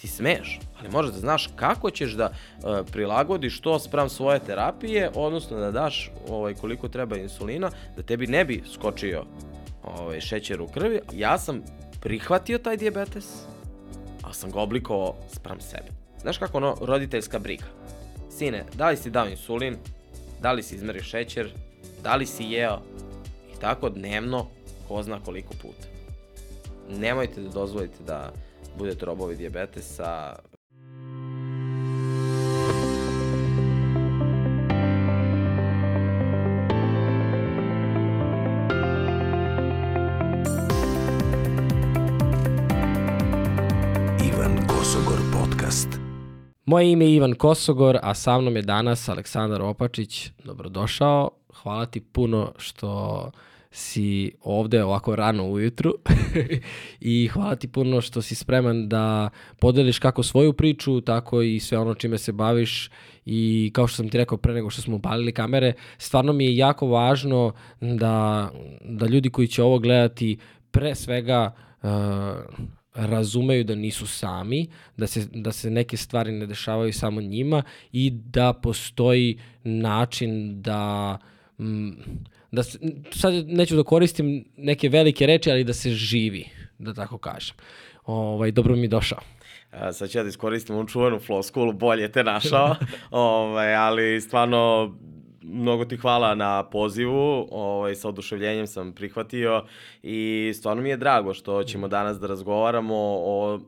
ti smeš, ali možeš da znaš kako ćeš da uh, prilagodiš to sprem svoje terapije, odnosno da daš ovaj, koliko treba insulina, da tebi ne bi skočio ovaj, šećer u krvi. Ja sam prihvatio taj diabetes, ali sam ga oblikovao sprem sebe. Znaš kako ono, roditeljska briga. Sine, da li si dao insulin, da li si izmerio šećer, da li si jeo i tako dnevno, ko zna koliko puta. Nemojte da dozvolite da budete robovi diabetesa. Ivan Kosogor Podcast. Moje ime je Ivan Kosogor, a sa mnom je danas Aleksandar Opačić. Dobrodošao. Hvala ti puno što si ovde ovako rano ujutru. I hvala ti puno što si spreman da podeliš kako svoju priču, tako i sve ono čime se baviš. I kao što sam ti rekao pre nego što smo upalili kamere, stvarno mi je jako važno da, da ljudi koji će ovo gledati pre svega uh, razumeju da nisu sami, da se, da se neke stvari ne dešavaju samo njima i da postoji način da mm, da se, sad neću da koristim neke velike reči, ali da se živi, da tako kažem. Ovaj, dobro mi došao. A, sad ću ja da iskoristim onu čuvenu floskulu, bolje te našao, ovaj, ali stvarno mnogo ti hvala na pozivu, ovaj, sa oduševljenjem sam prihvatio i stvarno mi je drago što ćemo danas da razgovaramo o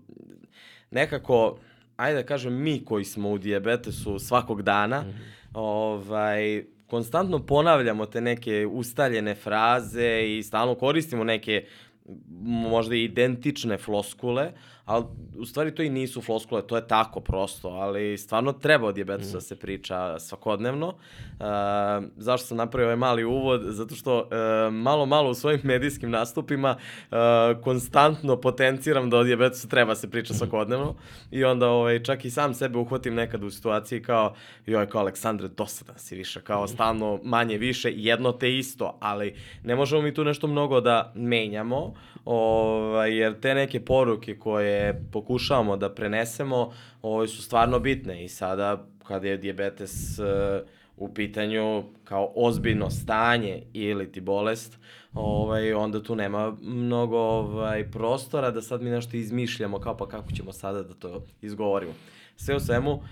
nekako, ajde da kažem, mi koji smo u dijabetesu svakog dana, mm -hmm. ovaj, konstantno ponavljamo te neke ustaljene fraze i stalno koristimo neke možda identične floskule, ali u stvari to i nisu floskule, to je tako prosto, ali stvarno treba o dijabetesu mm. da se priča svakodnevno. Uh, zašto sam napravio ovaj mali uvod? Zato što uh, malo, malo u svojim medijskim nastupima uh, konstantno potenciram da o dijabetesu treba se priča svakodnevno i onda ovaj, čak i sam sebe uhvatim nekad u situaciji kao, joj, kao Aleksandre, dosadan si više, kao stalno manje više, jedno te isto, ali ne možemo mi tu nešto mnogo da menjamo, ovaj, jer te neke poruke koje pokušavamo da prenesemo ovaj, su stvarno bitne. I sada kada je diabetes uh, u pitanju kao ozbiljno stanje ili ti bolest, ovaj, onda tu nema mnogo ovaj, prostora da sad mi nešto izmišljamo kao pa kako ćemo sada da to izgovorimo sve u svemu, uh,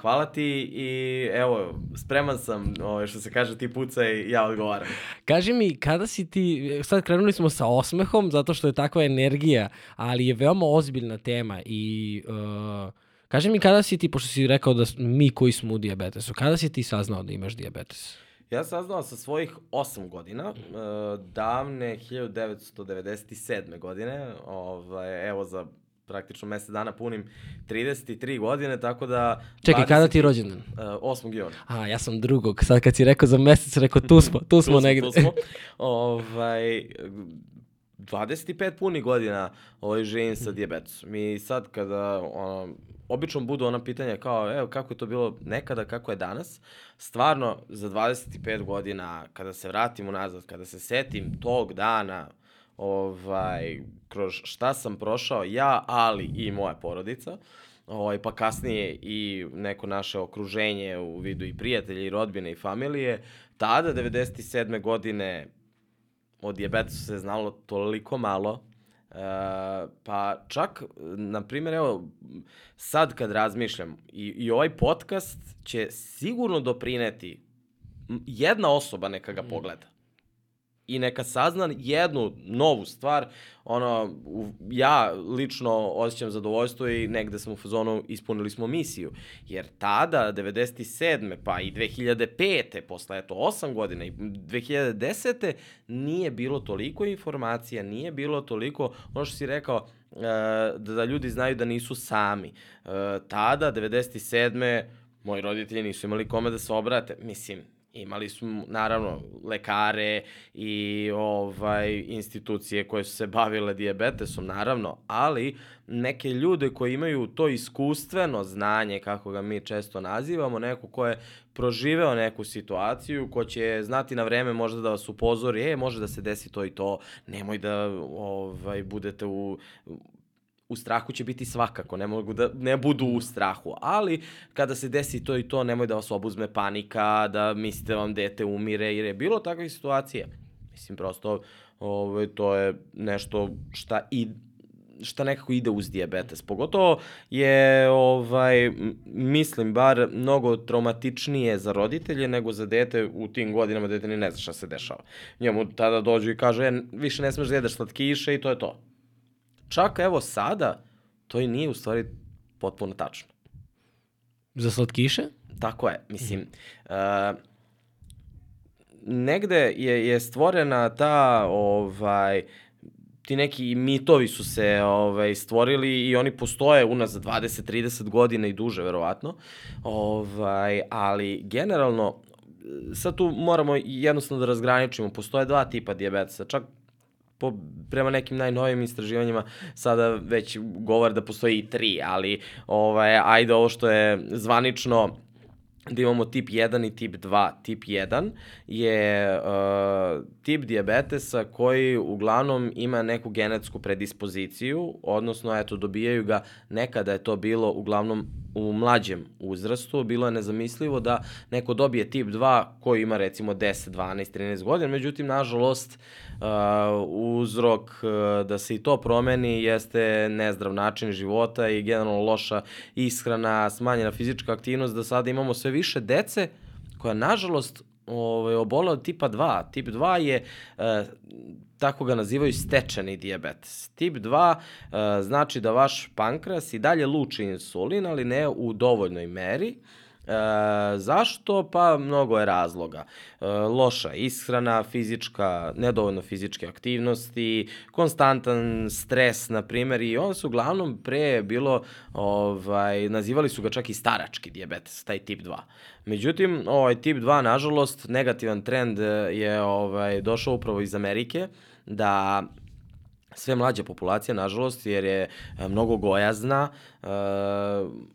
hvala ti i evo, spreman sam, ovaj, što se kaže, ti pucaj, ja odgovaram. Kaži mi, kada si ti, sad krenuli smo sa osmehom, zato što je takva energija, ali je veoma ozbiljna tema i... Uh, Kaži mi kada si ti, pošto si rekao da mi koji smo u diabetesu, kada si ti saznao da imaš diabetes? Ja sam saznao sa svojih 8 godina, uh, davne 1997. godine, ovaj, evo za praktično mesec dana punim 33 godine, tako da... Čekaj, 20, kada ti je rođendan? Uh, 8. juna. A, ja sam drugog. Sad kad si rekao za mesec, rekao tu smo, tu smo tu negde. Tu smo. ovaj, 25 puni godina ovaj, živim sa diabetesom. Mi sad kada ono, obično budu ona pitanja kao, evo, kako je to bilo nekada, kako je danas. Stvarno, za 25 godina, kada se vratim unazad, kada se setim tog dana, ovaj, kroz šta sam prošao ja, ali i moja porodica, ovaj, pa kasnije i neko naše okruženje u vidu i prijatelja i rodbine i familije, tada, 97. godine, o dijabetesu se znalo toliko malo, Uh, pa čak, na primjer, evo, sad kad razmišljam, i, i ovaj podcast će sigurno doprineti jedna osoba neka ga mm. pogleda i neka sazna jednu novu stvar, ono, ja lično osjećam zadovoljstvo i negde sam u fazonu ispunili smo misiju. Jer tada, 97. pa i 2005. posle eto 8 godina i 2010. nije bilo toliko informacija, nije bilo toliko, ono što si rekao, e, da, da ljudi znaju da nisu sami. E, tada, 97. moji roditelji nisu imali kome da se obrate. Mislim, Imali smo, naravno, lekare i ovaj, institucije koje su se bavile diabetesom, naravno, ali neke ljude koji imaju to iskustveno znanje, kako ga mi često nazivamo, neko ko je proživeo neku situaciju, ko će znati na vreme možda da vas upozori, e, može da se desi to i to, nemoj da ovaj, budete u u strahu će biti svakako, ne mogu da ne budu u strahu, ali kada se desi to i to, nemoj da vas obuzme panika, da mislite vam dete umire, jer je bilo takvih situacija. Mislim, prosto, ovaj, to je nešto šta i šta nekako ide uz dijabetes. Pogotovo je, ovaj, mislim, bar mnogo traumatičnije za roditelje nego za dete u tim godinama dete ni ne zna šta se dešava. Njemu tada dođu i kažu, e, više ne smeš da jedeš slatkiše i to je to. Čak evo sada, to i nije u stvari potpuno tačno. Za slatkiše? Tako je, mislim, mm -hmm. uh, negde je, je stvorena ta, ovaj, ti neki mitovi su se ovaj, stvorili i oni postoje unazad 20-30 godina i duže, verovatno. Ovaj, ali generalno, sad tu moramo jednostavno da razgraničimo. Postoje dva tipa diabetesa. Čak po, prema nekim najnovijim istraživanjima sada već govor da postoji i tri, ali ovaj, ajde ovo što je zvanično da imamo tip 1 i tip 2. Tip 1 je uh, tip diabetesa koji uglavnom ima neku genetsku predispoziciju, odnosno eto dobijaju ga nekada je to bilo uglavnom u mlađem uzrastu, bilo je nezamislivo da neko dobije tip 2 koji ima recimo 10, 12, 13 godina, međutim nažalost uh, uzrok uh, da se i to promeni jeste nezdrav način života i generalno loša ishrana, smanjena fizička aktivnost, da sada imamo sve više dece koja nažalost ovaj, obola od tipa 2. Tip 2 je, e, tako ga nazivaju, stečeni diabetes. Tip 2 e, znači da vaš pankreas i dalje luči insulin, ali ne u dovoljnoj meri. Zašto? Pa mnogo je razloga. E, loša ishrana, fizička, nedovoljno fizičke aktivnosti, konstantan stres, na primjer, i on su uglavnom pre bilo, ovaj, nazivali su ga čak i starački diabetes, taj tip 2. Međutim, ovaj tip 2, nažalost, negativan trend je ovaj, došao upravo iz Amerike, da sve mlađa populacija, nažalost, jer je mnogo gojazna, e,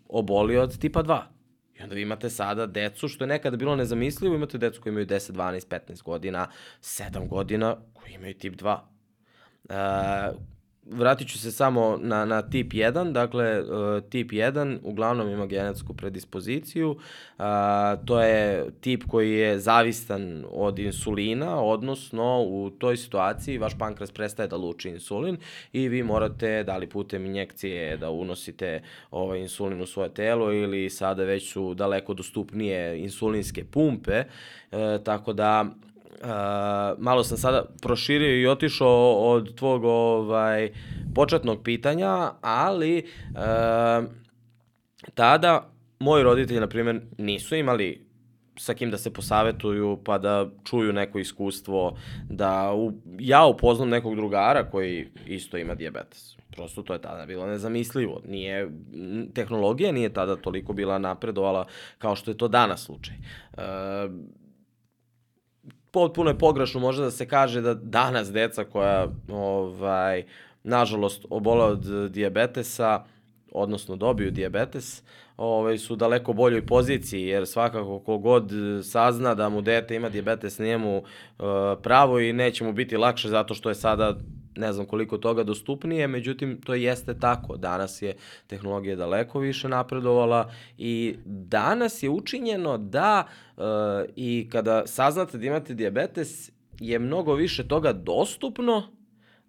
oboli od tipa 2 Onda vi imate sada decu, što je nekada bilo nezamislivo, imate decu koji imaju 10, 12, 15 godina, 7 godina, koji imaju tip 2. Uh, vratit ću se samo na, na tip 1, dakle uh, tip 1 uglavnom ima genetsku predispoziciju, uh, to je tip koji je zavistan od insulina, odnosno u toj situaciji vaš pankreas prestaje da luči insulin i vi morate da li putem injekcije da unosite ovaj insulin u svoje telo ili sada već su daleko dostupnije insulinske pumpe, uh, tako da Uh, malo sam sada proširio i otišao od tvog ovaj, početnog pitanja, ali uh, tada moji roditelji, na primjer, nisu imali sa kim da se posavetuju pa da čuju neko iskustvo, da u, ja upoznam nekog drugara koji isto ima diabetes. Prosto to je tada bilo nezamislivo. Nije, tehnologija nije tada toliko bila napredovala kao što je to danas slučaj. Uh, potpuno je pogrešno možda da se kaže da danas deca koja ovaj nažalost obole od dijabetesa odnosno dobiju dijabetes, ovaj, su daleko boljoj poziciji, jer svakako kogod sazna da mu dete ima dijabetes nije mu uh, pravo i neće mu biti lakše zato što je sada ne znam koliko toga dostupnije, međutim to jeste tako. Danas je tehnologija daleko više napredovala i danas je učinjeno da uh, i kada saznate da imate diabetes je mnogo više toga dostupno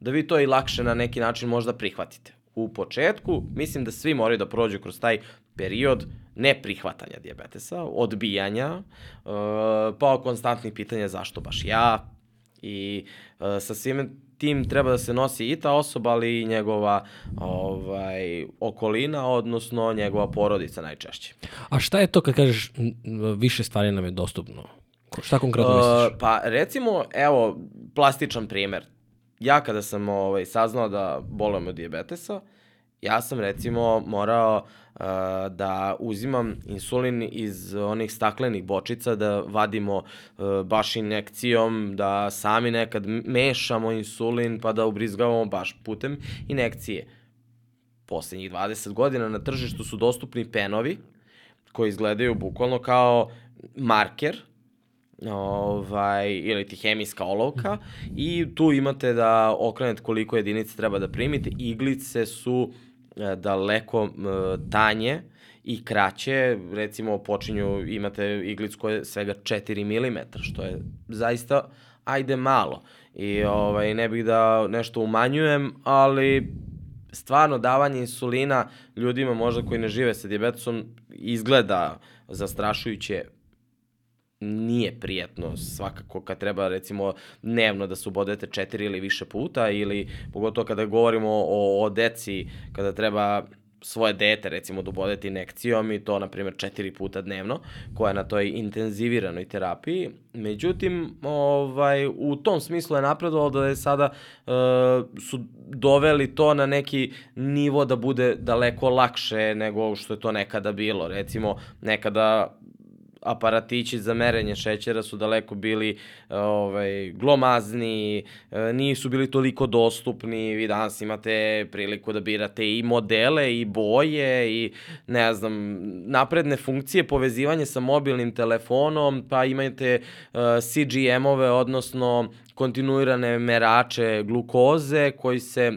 da vi to i lakše na neki način možda prihvatite. U početku mislim da svi moraju da prođu kroz taj period neprihvatanja diabetesa, odbijanja, uh, pa konstantnih pitanja zašto baš ja i uh, sa svime tim treba da se nosi i ta osoba, ali i njegova ovaj, okolina, odnosno njegova porodica najčešće. A šta je to kad kažeš više stvari nam je dostupno? Šta konkretno misliš? Uh, pa recimo, evo, plastičan primer. Ja kada sam ovaj, saznao da bolujem od diabetesa, ja sam recimo morao uh, da uzimam insulin iz onih staklenih bočica, da vadimo uh, baš inekcijom, da sami nekad mešamo insulin pa da ubrizgavamo baš putem inekcije. Poslednjih 20 godina na tržištu su dostupni penovi koji izgledaju bukvalno kao marker ovaj, ili ti hemijska olovka i tu imate da okrenete koliko jedinica treba da primite. Iglice su daleko m, tanje i kraće, recimo počinju, imate iglicu koja je svega 4 mm, što je zaista, ajde malo. I ovaj, ne bih da nešto umanjujem, ali stvarno davanje insulina ljudima možda koji ne žive sa diabetesom izgleda zastrašujuće nije prijetno svakako kad treba recimo dnevno da se ubodete četiri ili više puta ili pogotovo kada govorimo o, o deci kada treba svoje dete recimo da ubodete inekcijom i to na primjer četiri puta dnevno koja je na toj intenziviranoj terapiji. Međutim, ovaj, u tom smislu je napredovalo da je sada uh, su doveli to na neki nivo da bude daleko lakše nego što je to nekada bilo. Recimo, nekada aparatići za merenje šećera su daleko bili ovaj, glomazni, e, nisu bili toliko dostupni, vi danas imate priliku da birate i modele i boje i ne znam, napredne funkcije povezivanje sa mobilnim telefonom, pa imate e, CGM-ove, odnosno kontinuirane merače glukoze koji se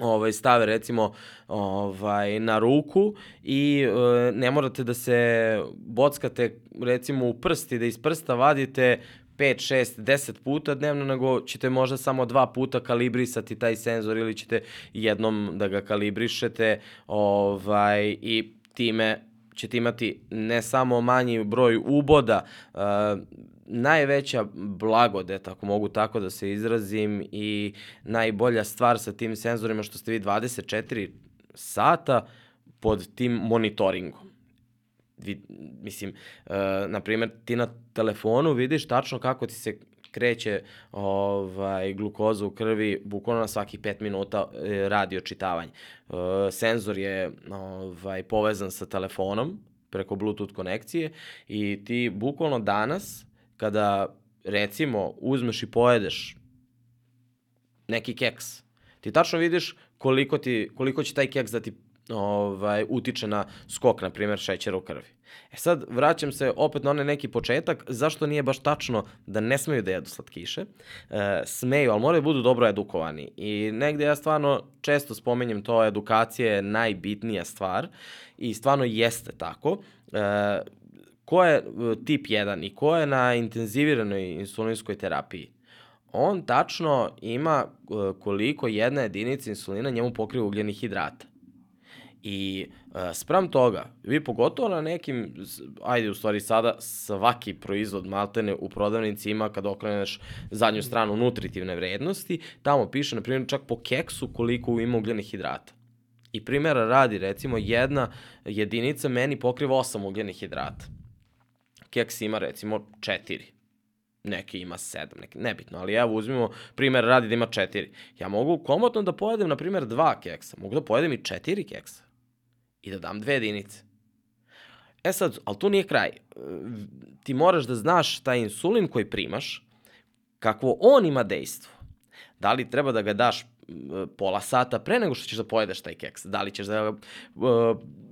ovaj, stave recimo ovaj, na ruku i e, ne morate da se bockate recimo u prsti, da iz prsta vadite 5, 6, 10 puta dnevno, nego ćete možda samo dva puta kalibrisati taj senzor ili ćete jednom da ga kalibrišete ovaj, i time ćete imati ne samo manji broj uboda, uh, najveća blagodet, ako mogu tako da se izrazim, i najbolja stvar sa tim senzorima što ste vi 24 sata pod tim monitoringom. Vi, mislim, uh, na primjer, ti na telefonu vidiš tačno kako ti se kreće ovaj, glukoza u krvi, bukvalno na svaki 5 minuta e, radi očitavanje. E, senzor je ovaj, povezan sa telefonom preko Bluetooth konekcije i ti bukvalno danas kada recimo uzmeš i pojedeš neki keks, ti tačno vidiš koliko, ti, koliko će taj keks da ti ovaj, utiče na skok, na primjer, šećera u krvi. E sad, vraćam se opet na onaj neki početak, zašto nije baš tačno da ne smeju da jedu slatkiše? E, smeju, ali moraju da budu dobro edukovani. I negde ja stvarno često spomenjem to, edukacija je najbitnija stvar i stvarno jeste tako. E, ko je e, tip 1 i ko je na intenziviranoj insulinskoj terapiji, on tačno ima e, koliko jedna jedinica insulina njemu pokriva ugljeni hidrata. I uh, sprem toga, vi pogotovo na nekim, ajde u stvari sada svaki proizvod maltene u prodavnici ima kad okreneš zadnju stranu nutritivne vrednosti, tamo piše na primjer čak po keksu koliko ima ugljenih hidrata. I primjera radi recimo jedna jedinica meni pokriva 8 ugljenih hidrata keks ima recimo 4 neki ima 7, neki, nebitno, ali evo uzmimo primjer radi da ima 4. Ja mogu komotno da pojedem, na primjer, dva keksa, mogu da pojedem i 4 keksa i da dam dve jedinice. E sad, ali tu nije kraj. Ti moraš da znaš taj insulin koji primaš, kakvo on ima dejstvo. Da li treba da ga daš pola sata pre nego što ćeš da pojedeš taj keks. Da li ćeš da uh,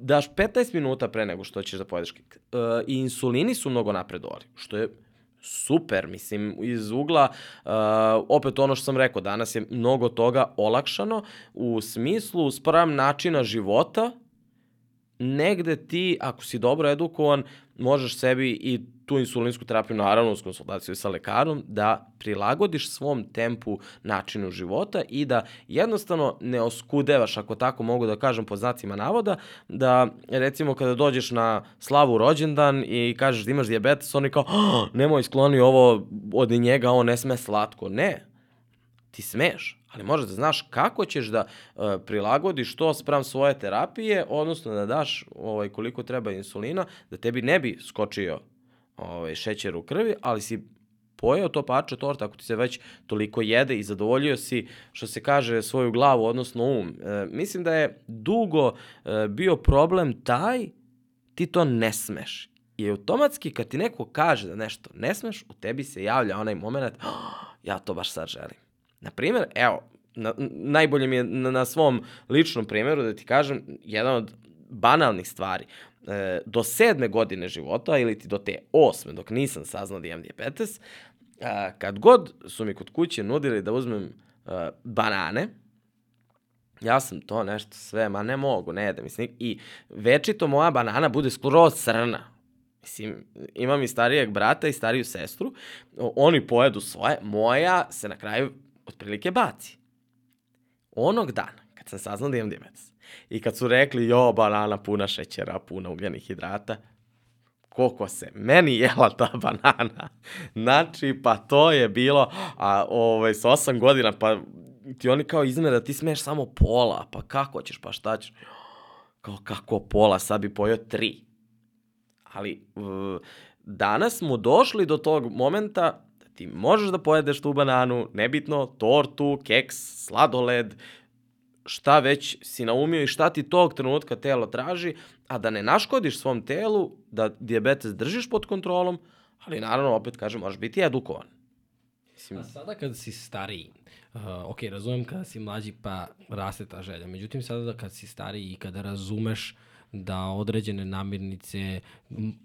daš 15 minuta pre nego što ćeš da pojedeš keks. Uh, I insulini su mnogo napredovali, što je super, mislim, iz ugla, uh, opet ono što sam rekao, danas je mnogo toga olakšano u smislu spravam načina života, negde ti, ako si dobro edukovan, možeš sebi i tu insulinsku terapiju, naravno uz konsultaciju sa lekarom, da prilagodiš svom tempu načinu života i da jednostavno ne oskudevaš, ako tako mogu da kažem po znacima navoda, da recimo kada dođeš na slavu rođendan i kažeš da imaš diabetes, oni kao, oh, nemoj skloni ovo od njega, on ne sme slatko. Ne, ti smeš, ali možeš da znaš kako ćeš da uh, prilagodiš to sprem svoje terapije, odnosno da daš ovaj, koliko treba insulina, da tebi ne bi skočio ovaj, šećer u krvi, ali si pojeo to parče torta ako ti se već toliko jede i zadovoljio si, što se kaže, svoju glavu, odnosno um. E, mislim da je dugo e, bio problem taj, ti to ne smeš. I automatski kad ti neko kaže da nešto ne smeš, u tebi se javlja onaj moment, oh, ja to baš sad želim. Na primjer, evo, na, najbolje mi je na, na svom ličnom primjeru da ti kažem, jedan od banalnih stvari. E, do sedme godine života ili ti do te osme, dok nisam saznao da imam diabetes, a, kad god su mi kod kuće nudili da uzmem a, banane, ja sam to nešto sve, ma ne mogu, ne jedem. Mislim, I večito moja banana bude skroz crna. Mislim, imam i starijeg brata i stariju sestru, oni pojedu svoje, moja se na kraju otprilike baci. Onog dana, kad sam saznao da imam diabetes, i kad su rekli, jo, banana puna šećera, puna ugljenih hidrata, koliko se meni jela ta banana. Znači, pa to je bilo, a ovaj, sa osam godina, pa ti oni kao izmere da ti smeš samo pola, pa kako ćeš, pa šta ćeš? Kao kako pola, sad bi pojeo tri. Ali v, danas smo došli do tog momenta ti možeš da pojedeš tu bananu, nebitno, tortu, keks, sladoled, šta već si naumio i šta ti tog trenutka telo traži, a da ne naškodiš svom telu, da diabetes držiš pod kontrolom, ali naravno, opet kažem, možeš biti edukovan. Mislim, A sada kad si stariji, uh, ok, razumem kada si mlađi pa raste ta želja, međutim sada da kad si stariji i kada razumeš da određene namirnice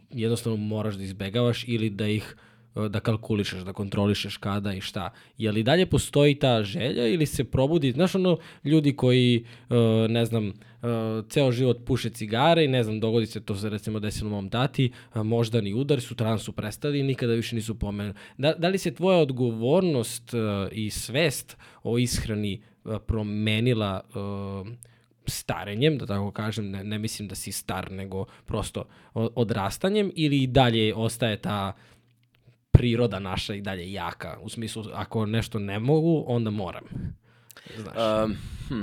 jednostavno moraš da izbegavaš ili da ih uh, da kalkulišeš, da kontrolišeš kada i šta. Je li dalje postoji ta želja ili se probudi, znaš ono, ljudi koji, uh, ne znam, uh, ceo život puše cigare i ne znam, dogodi se to recimo desilo mom tati, uh, moždani udar, sutradan su prestali i nikada više nisu pomenuti. Da, da li se tvoja odgovornost i svest o ishrani promenila starenjem, da tako kažem, ne, ne mislim da si star, nego prosto odrastanjem ili dalje ostaje ta priroda naša i dalje jaka, u smislu ako nešto ne mogu, onda moram. Znaš. Um, hm,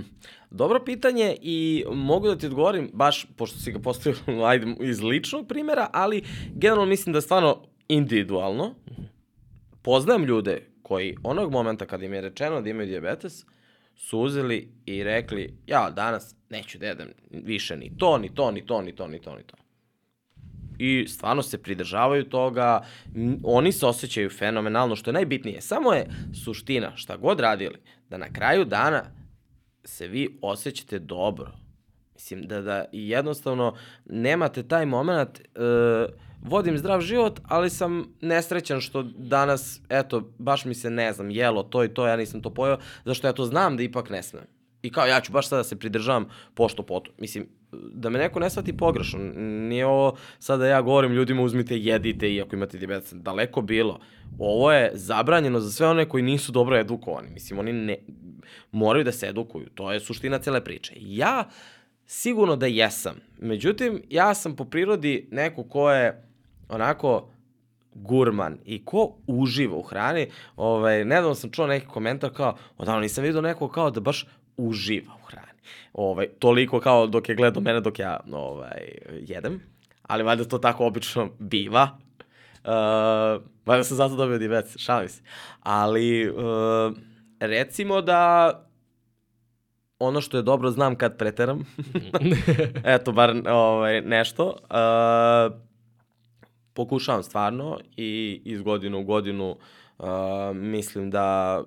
dobro pitanje i mogu da ti odgovorim, baš pošto si ga postavio ajde, iz ličnog primjera, ali generalno mislim da stvarno individualno. Poznajem ljude koji onog momenta kad im je rečeno da imaju diabetes, su uzeli i rekli, ja danas neću da jedem više ni to, ni to, ni to, ni to, ni to, ni to. I stvarno se pridržavaju toga, oni se osjećaju fenomenalno, što je najbitnije. Samo je suština, šta god radili, da na kraju dana se vi osjećate dobro. Mislim, da, da jednostavno nemate taj moment, e, vodim zdrav život, ali sam nesrećan što danas, eto, baš mi se, ne znam, jelo to i to, ja nisam to pojeo, zašto ja to znam da ipak ne smem. I kao, ja ću baš sada da se pridržavam pošto poto. Mislim, da me neko ne shvati pogrešno, nije ovo sada da ja govorim ljudima uzmite jedite iako imate diabetes, daleko bilo. Ovo je zabranjeno za sve one koji nisu dobro edukovani. Mislim, oni ne, moraju da se edukuju. To je suština cele priče. Ja sigurno da jesam. Međutim, ja sam po prirodi neko ko je onako gurman i ko uživa u hrani. Ovaj, nedavno sam čuo neki komentar kao, odavno nisam vidio nekog kao da baš uživa u hrani. Ovaj, toliko kao dok je gledao mene dok ja ovaj, jedem. Ali valjda to tako obično biva. Uh, valjda sam zato dobio diabetes, šalim se. Ali uh, recimo da ono što je dobro znam kad preteram. Eto, bar ovaj, nešto. Uh, pokušavam stvarno i iz godine u godinu uh, mislim da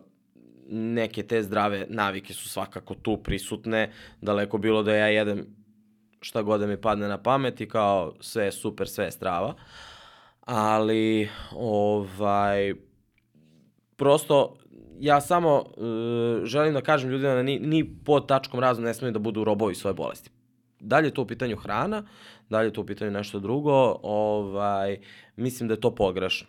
neke te zdrave navike su svakako tu prisutne. Daleko bilo da ja jedem šta god da mi padne na pamet i kao sve je super, sve je strava. Ali, ovaj, prosto ja samo uh, želim da kažem ljudima da ni, ni pod tačkom razum ne smiju da budu robovi svoje bolesti. Dalje je to u pitanju hrana, dalje je to u pitanju nešto drugo, ovaj, mislim da je to pogrešno.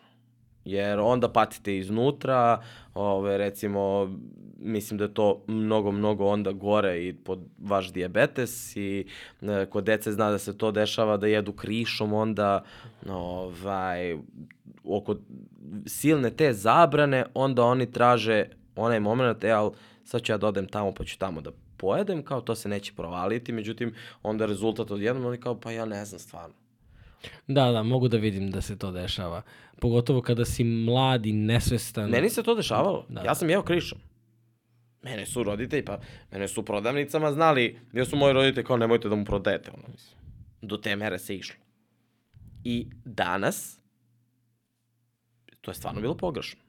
Jer onda patite iznutra, ovaj, recimo, mislim da je to mnogo, mnogo onda gore i pod vaš diabetes i e, kod dece zna da se to dešava da jedu krišom onda ovaj, oko silne te zabrane, onda oni traže onaj moment, e, ali sad ću ja da odem tamo pa ću tamo da pojedem, kao to se neće provaliti, međutim, onda rezultat odjednom, oni kao, pa ja ne znam stvarno. Da, da, mogu da vidim da se to dešava. Pogotovo kada si mlad i nesvestan. Meni se to dešavalo. Da. Ja sam jeo krišom. Mene su roditelji, pa mene su u prodavnicama znali, gdje su moji roditelji kao nemojte da mu prodajete, ono, mislim. Do te mere se išlo. I danas, to je stvarno bilo pogrešno.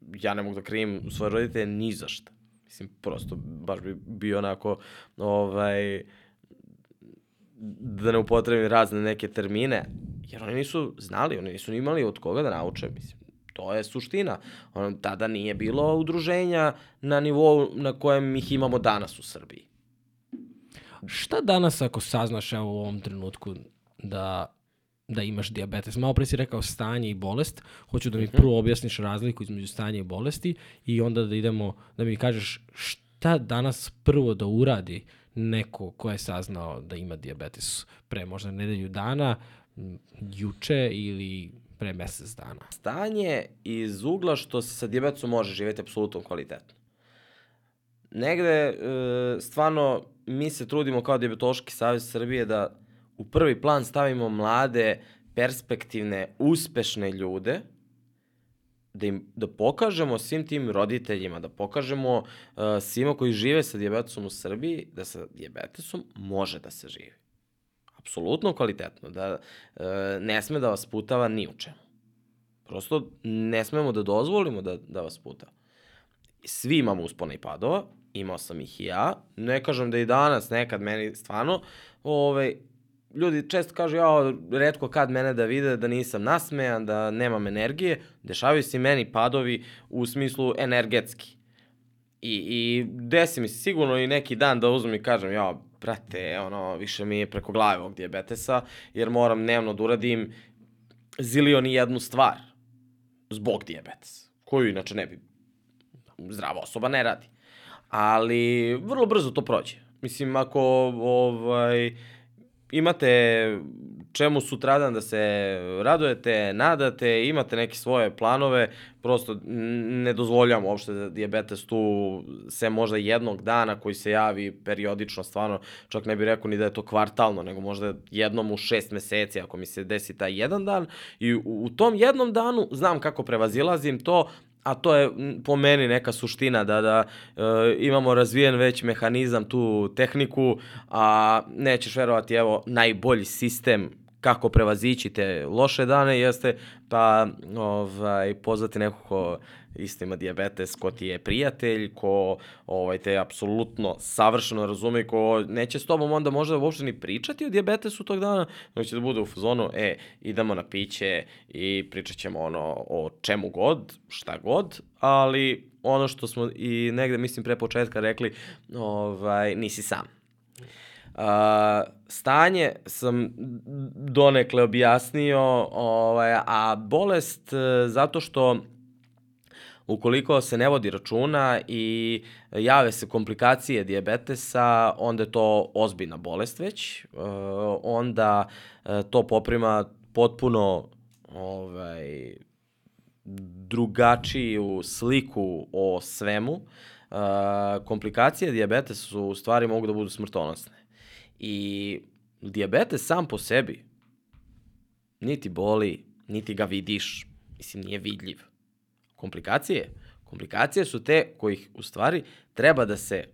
Ja ne mogu da krivim svoje roditelje ni za šta. Mislim, prosto, baš bi bio onako, ovaj, da ne upotrebim razne neke termine, jer oni nisu znali, oni nisu ni imali od koga da nauče, mislim. To je suština. Ono, tada nije bilo udruženja na nivou na kojem ih imamo danas u Srbiji. Šta danas ako saznaš evo u ovom trenutku da da imaš diabetes. Malo pre si rekao stanje i bolest. Hoću da mi prvo objasniš razliku između stanja i bolesti i onda da idemo, da mi kažeš šta danas prvo da uradi neko ko je saznao da ima diabetes pre možda nedelju dana, juče ili pre mesec dana. Stanje iz ugla što se sa dijabetesom može živjeti apsolutno kvalitetno. Negde, e, stvarno, mi se trudimo kao Diabetološki savez Srbije da u prvi plan stavimo mlade, perspektivne, uspešne ljude, da im da pokažemo svim tim roditeljima, da pokažemo uh, svima koji žive sa dijabetesom u Srbiji da sa dijabetesom može da se živi. Apsolutno kvalitetno, da uh, ne sme da vas putava ni u čemu. Prosto ne smemo da dozvolimo da, da vas puta. Svi imamo uspona i padova, imao sam ih i ja, ne kažem da i danas nekad meni stvarno, ovaj, ljudi često kažu, ja, redko kad mene da vide da nisam nasmejan, da nemam energije, dešavaju se meni padovi u smislu energetski. I, i desi mi se sigurno i neki dan da uzmem i kažem, ja, brate, ono, više mi je preko glave ovog diabetesa, jer moram dnevno da uradim zilion i jednu stvar zbog diabetesa, koju inače ne bi zdrava osoba ne radi. Ali vrlo brzo to prođe. Mislim, ako ovaj, imate čemu sutradan da se radujete, nadate, imate neke svoje planove, prosto ne dozvoljam uopšte da diabetes tu se možda jednog dana koji se javi periodično, stvarno, čak ne bih rekao ni da je to kvartalno, nego možda jednom u šest meseci ako mi se desi taj jedan dan i u, u tom jednom danu znam kako prevazilazim to, a to je po meni neka suština da da e, imamo razvijen već mehanizam tu tehniku, a nećeš verovati evo najbolji sistem kako prevazići te loše dane jeste pa ovaj pozvati nekog ko isto ima dijabetes, ko ti je prijatelj, ko ovaj, te apsolutno savršeno razume, ko neće s tobom onda možda uopšte ni pričati o dijabetesu tog dana, nego će da bude u zonu, e, idemo na piće i pričat ćemo ono o čemu god, šta god, ali ono što smo i negde, mislim, pre početka rekli, ovaj, nisi sam. Uh, stanje sam donekle objasnio, ovaj, a bolest uh, zato što ukoliko se ne vodi računa i jave se komplikacije dijabetesa, onda je to ozbiljna bolest već, uh, onda uh, to poprima potpuno ovaj, drugačiju sliku o svemu. Komplikacije dijabetesa su u stvari mogu da budu smrtonosne. I dijabetes sam po sebi niti boli, niti ga vidiš, mislim nije vidljiv. Komplikacije? Komplikacije su te kojih u stvari treba da se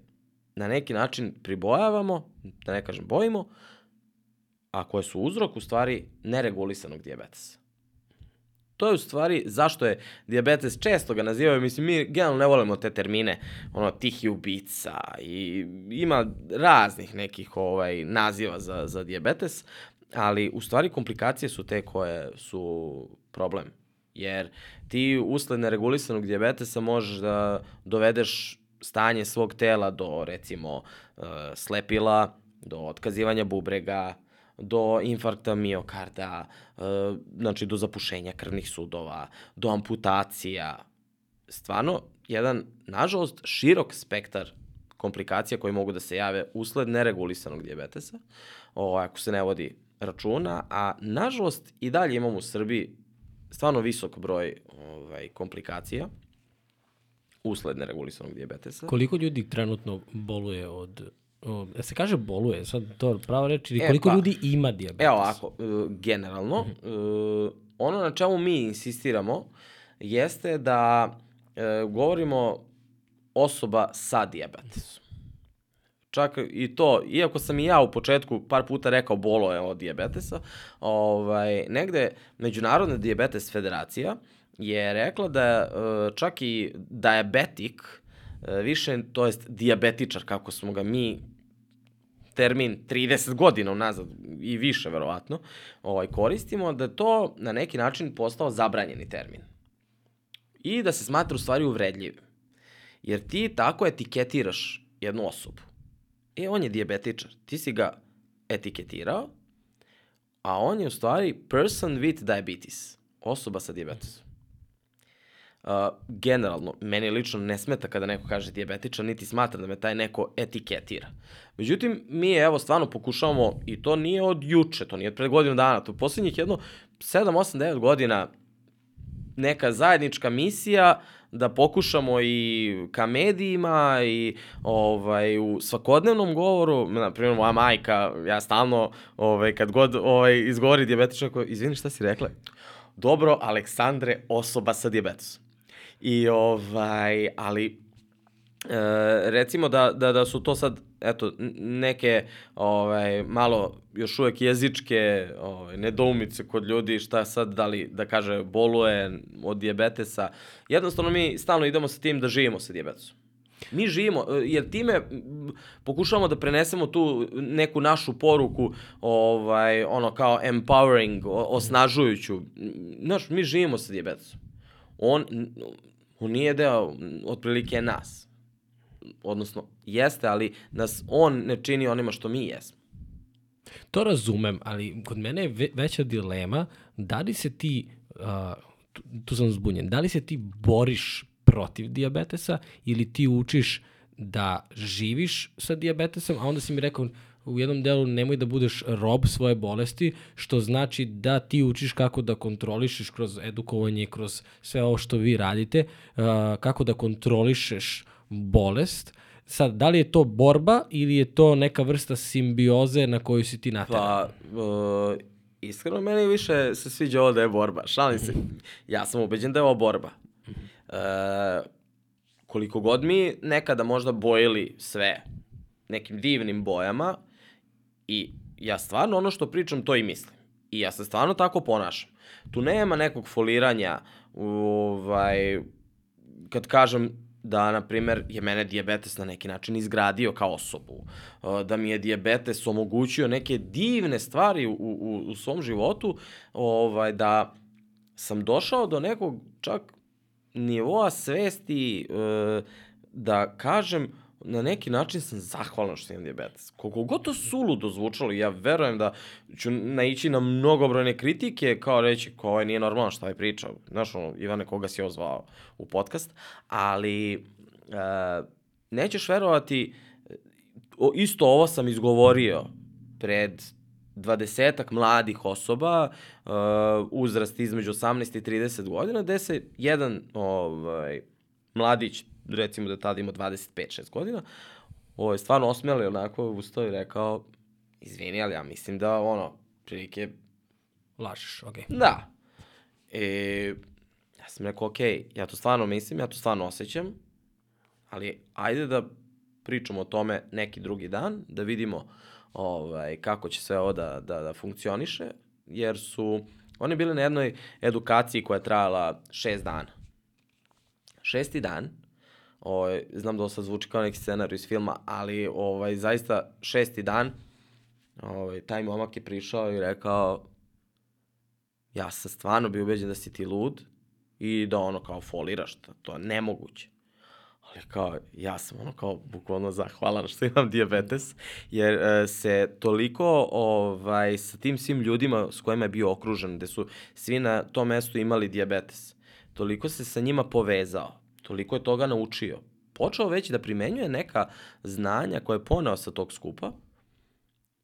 na neki način pribojavamo, da ne kažem bojimo, a koje su uzrok u stvari neregulisanog dijabetesa. To je u stvari zašto je dijabetes, često ga nazivaju, mislim, mi generalno ne volimo te termine, ono, tihi ubica i ima raznih nekih ovaj, naziva za, za dijabetes, ali u stvari komplikacije su te koje su problem. Jer ti usled neregulisanog dijabetesa možeš da dovedeš stanje svog tela do, recimo, uh, slepila, do otkazivanja bubrega, do infarkta miokarda, uh, znači do zapušenja krvnih sudova, do amputacija. Stvarno, jedan, nažalost, širok spektar komplikacija koje mogu da se jave usled neregulisanog dijabetesa, o, ako se ne vodi računa, a nažalost i dalje imamo u Srbiji stvarno visok broj ovaj, komplikacija usled neregulisanog dijabetesa. Koliko ljudi trenutno boluje od ja se kaže boluje, sad to pravo reći, ili E, koliko pa, ljudi ima dijabetes? Evo ovako, e, generalno, Mhm. e, ono na čemu mi insistiramo jeste da e, govorimo osoba sa dijabetesom. Čak i to, iako sam i ja u početku par puta rekao bolo je od dijabetesa, ovaj, negde Međunarodna dijabetes federacija je rekla da e, čak i diabetik, e, više, to jest dijabetičar, kako smo ga mi termin 30 godina unazad i više verovatno ovaj, koristimo, da to na neki način postao zabranjeni termin. i da se smatra u stvari uvredljivim. Jer ti tako etiketiraš jednu osobu. E, on je dijabetičar, ti si ga etiketirao, a on je u stvari person with diabetes, osoba sa dijabetesom. Uh, generalno, meni lično ne smeta kada neko kaže dijabetičan, niti smatra da me taj neko etiketira. Međutim, mi evo stvarno pokušavamo, i to nije od juče, to nije od pred godinu dana, to je poslednjih jedno 7, 8, 9 godina neka zajednička misija da pokušamo i ka medijima i ovaj u svakodnevnom govoru, na primjer moja majka, ja stalno ovaj kad god ovaj izgovori dijabetičan, izvini šta si rekla? Dobro, Aleksandre, osoba sa dijabetesom. I ovaj, ali e, recimo da, da, da su to sad eto, neke ovaj, malo još uvek jezičke ovaj, nedoumice kod ljudi, šta sad, da li da kaže boluje od dijabetesa. Jednostavno mi stalno idemo sa tim da živimo sa dijabetesom. Mi živimo, jer time pokušavamo da prenesemo tu neku našu poruku, ovaj, ono kao empowering, osnažujuću. Znaš, mi živimo sa dijabetesom. On, on nije deo otprilike nas. Odnosno, jeste, ali nas on ne čini onima što mi jesmo. To razumem, ali kod mene je ve veća dilema da li se ti, uh, tu, tu sam zbunjen, da li se ti boriš protiv diabetesa ili ti učiš da živiš sa diabetesom, a onda si mi rekao u jednom delu nemoj da budeš rob svoje bolesti, što znači da ti učiš kako da kontrolišeš kroz edukovanje, kroz sve ovo što vi radite, uh, kako da kontrolišeš bolest. Sad, da li je to borba ili je to neka vrsta simbioze na koju si ti nateran? Pa, uh, iskreno, meni više se sviđa ovo da je borba. Šalim se. Ja sam ubeđen da je ovo borba. Uh, koliko god mi nekada možda bojili sve nekim divnim bojama i ja stvarno ono što pričam to i mislim. I ja se stvarno tako ponašam. Tu nema nekog foliranja ovaj, kad kažem da, na primer, je mene diabetes na neki način izgradio kao osobu, da mi je diabetes omogućio neke divne stvari u, u, u svom životu, ovaj, da sam došao do nekog čak nivoa svesti e, da kažem na neki način sam zahvalan što imam diabetes. Koliko god to suludo zvučalo, ja verujem da ću naići na mnogobrojne kritike, kao reći, ko ovaj nije normalno šta je pričao. Znaš, ono, Ivane, koga si ozvao u podcast, ali uh, nećeš verovati, o, isto ovo sam izgovorio pred dvadesetak mladih osoba, uh, uzrast između 18 i 30 godina, gde se jedan ovaj, mladić recimo da tada ima 25-6 godina, ovo je stvarno osmijali onako ustao i rekao, izvini, ali ja mislim da ono, prilike... Lažeš, okej. Okay. Da. E, ja sam rekao, okej, okay, ja to stvarno mislim, ja to stvarno osjećam, ali ajde da pričamo o tome neki drugi dan, da vidimo ovaj, kako će sve ovo da, da, da funkcioniše, jer su oni bili na jednoj edukaciji koja je trajala šest dana. Šesti dan, Ovaj, znam da ovo sad zvuči kao neki scenar iz filma, ali ovaj, zaista šesti dan ovaj, taj momak je prišao i rekao ja sam stvarno bio ubeđen da si ti lud i da ono kao foliraš, to, to je nemoguće. Ali kao, ja sam ono kao bukvalno zahvalan što imam diabetes, jer e, se toliko ovaj, sa tim svim ljudima s kojima je bio okružen, gde su svi na tom mestu imali diabetes, toliko se sa njima povezao toliko je toga naučio. Počeo već da primenjuje neka znanja koje je ponao sa tog skupa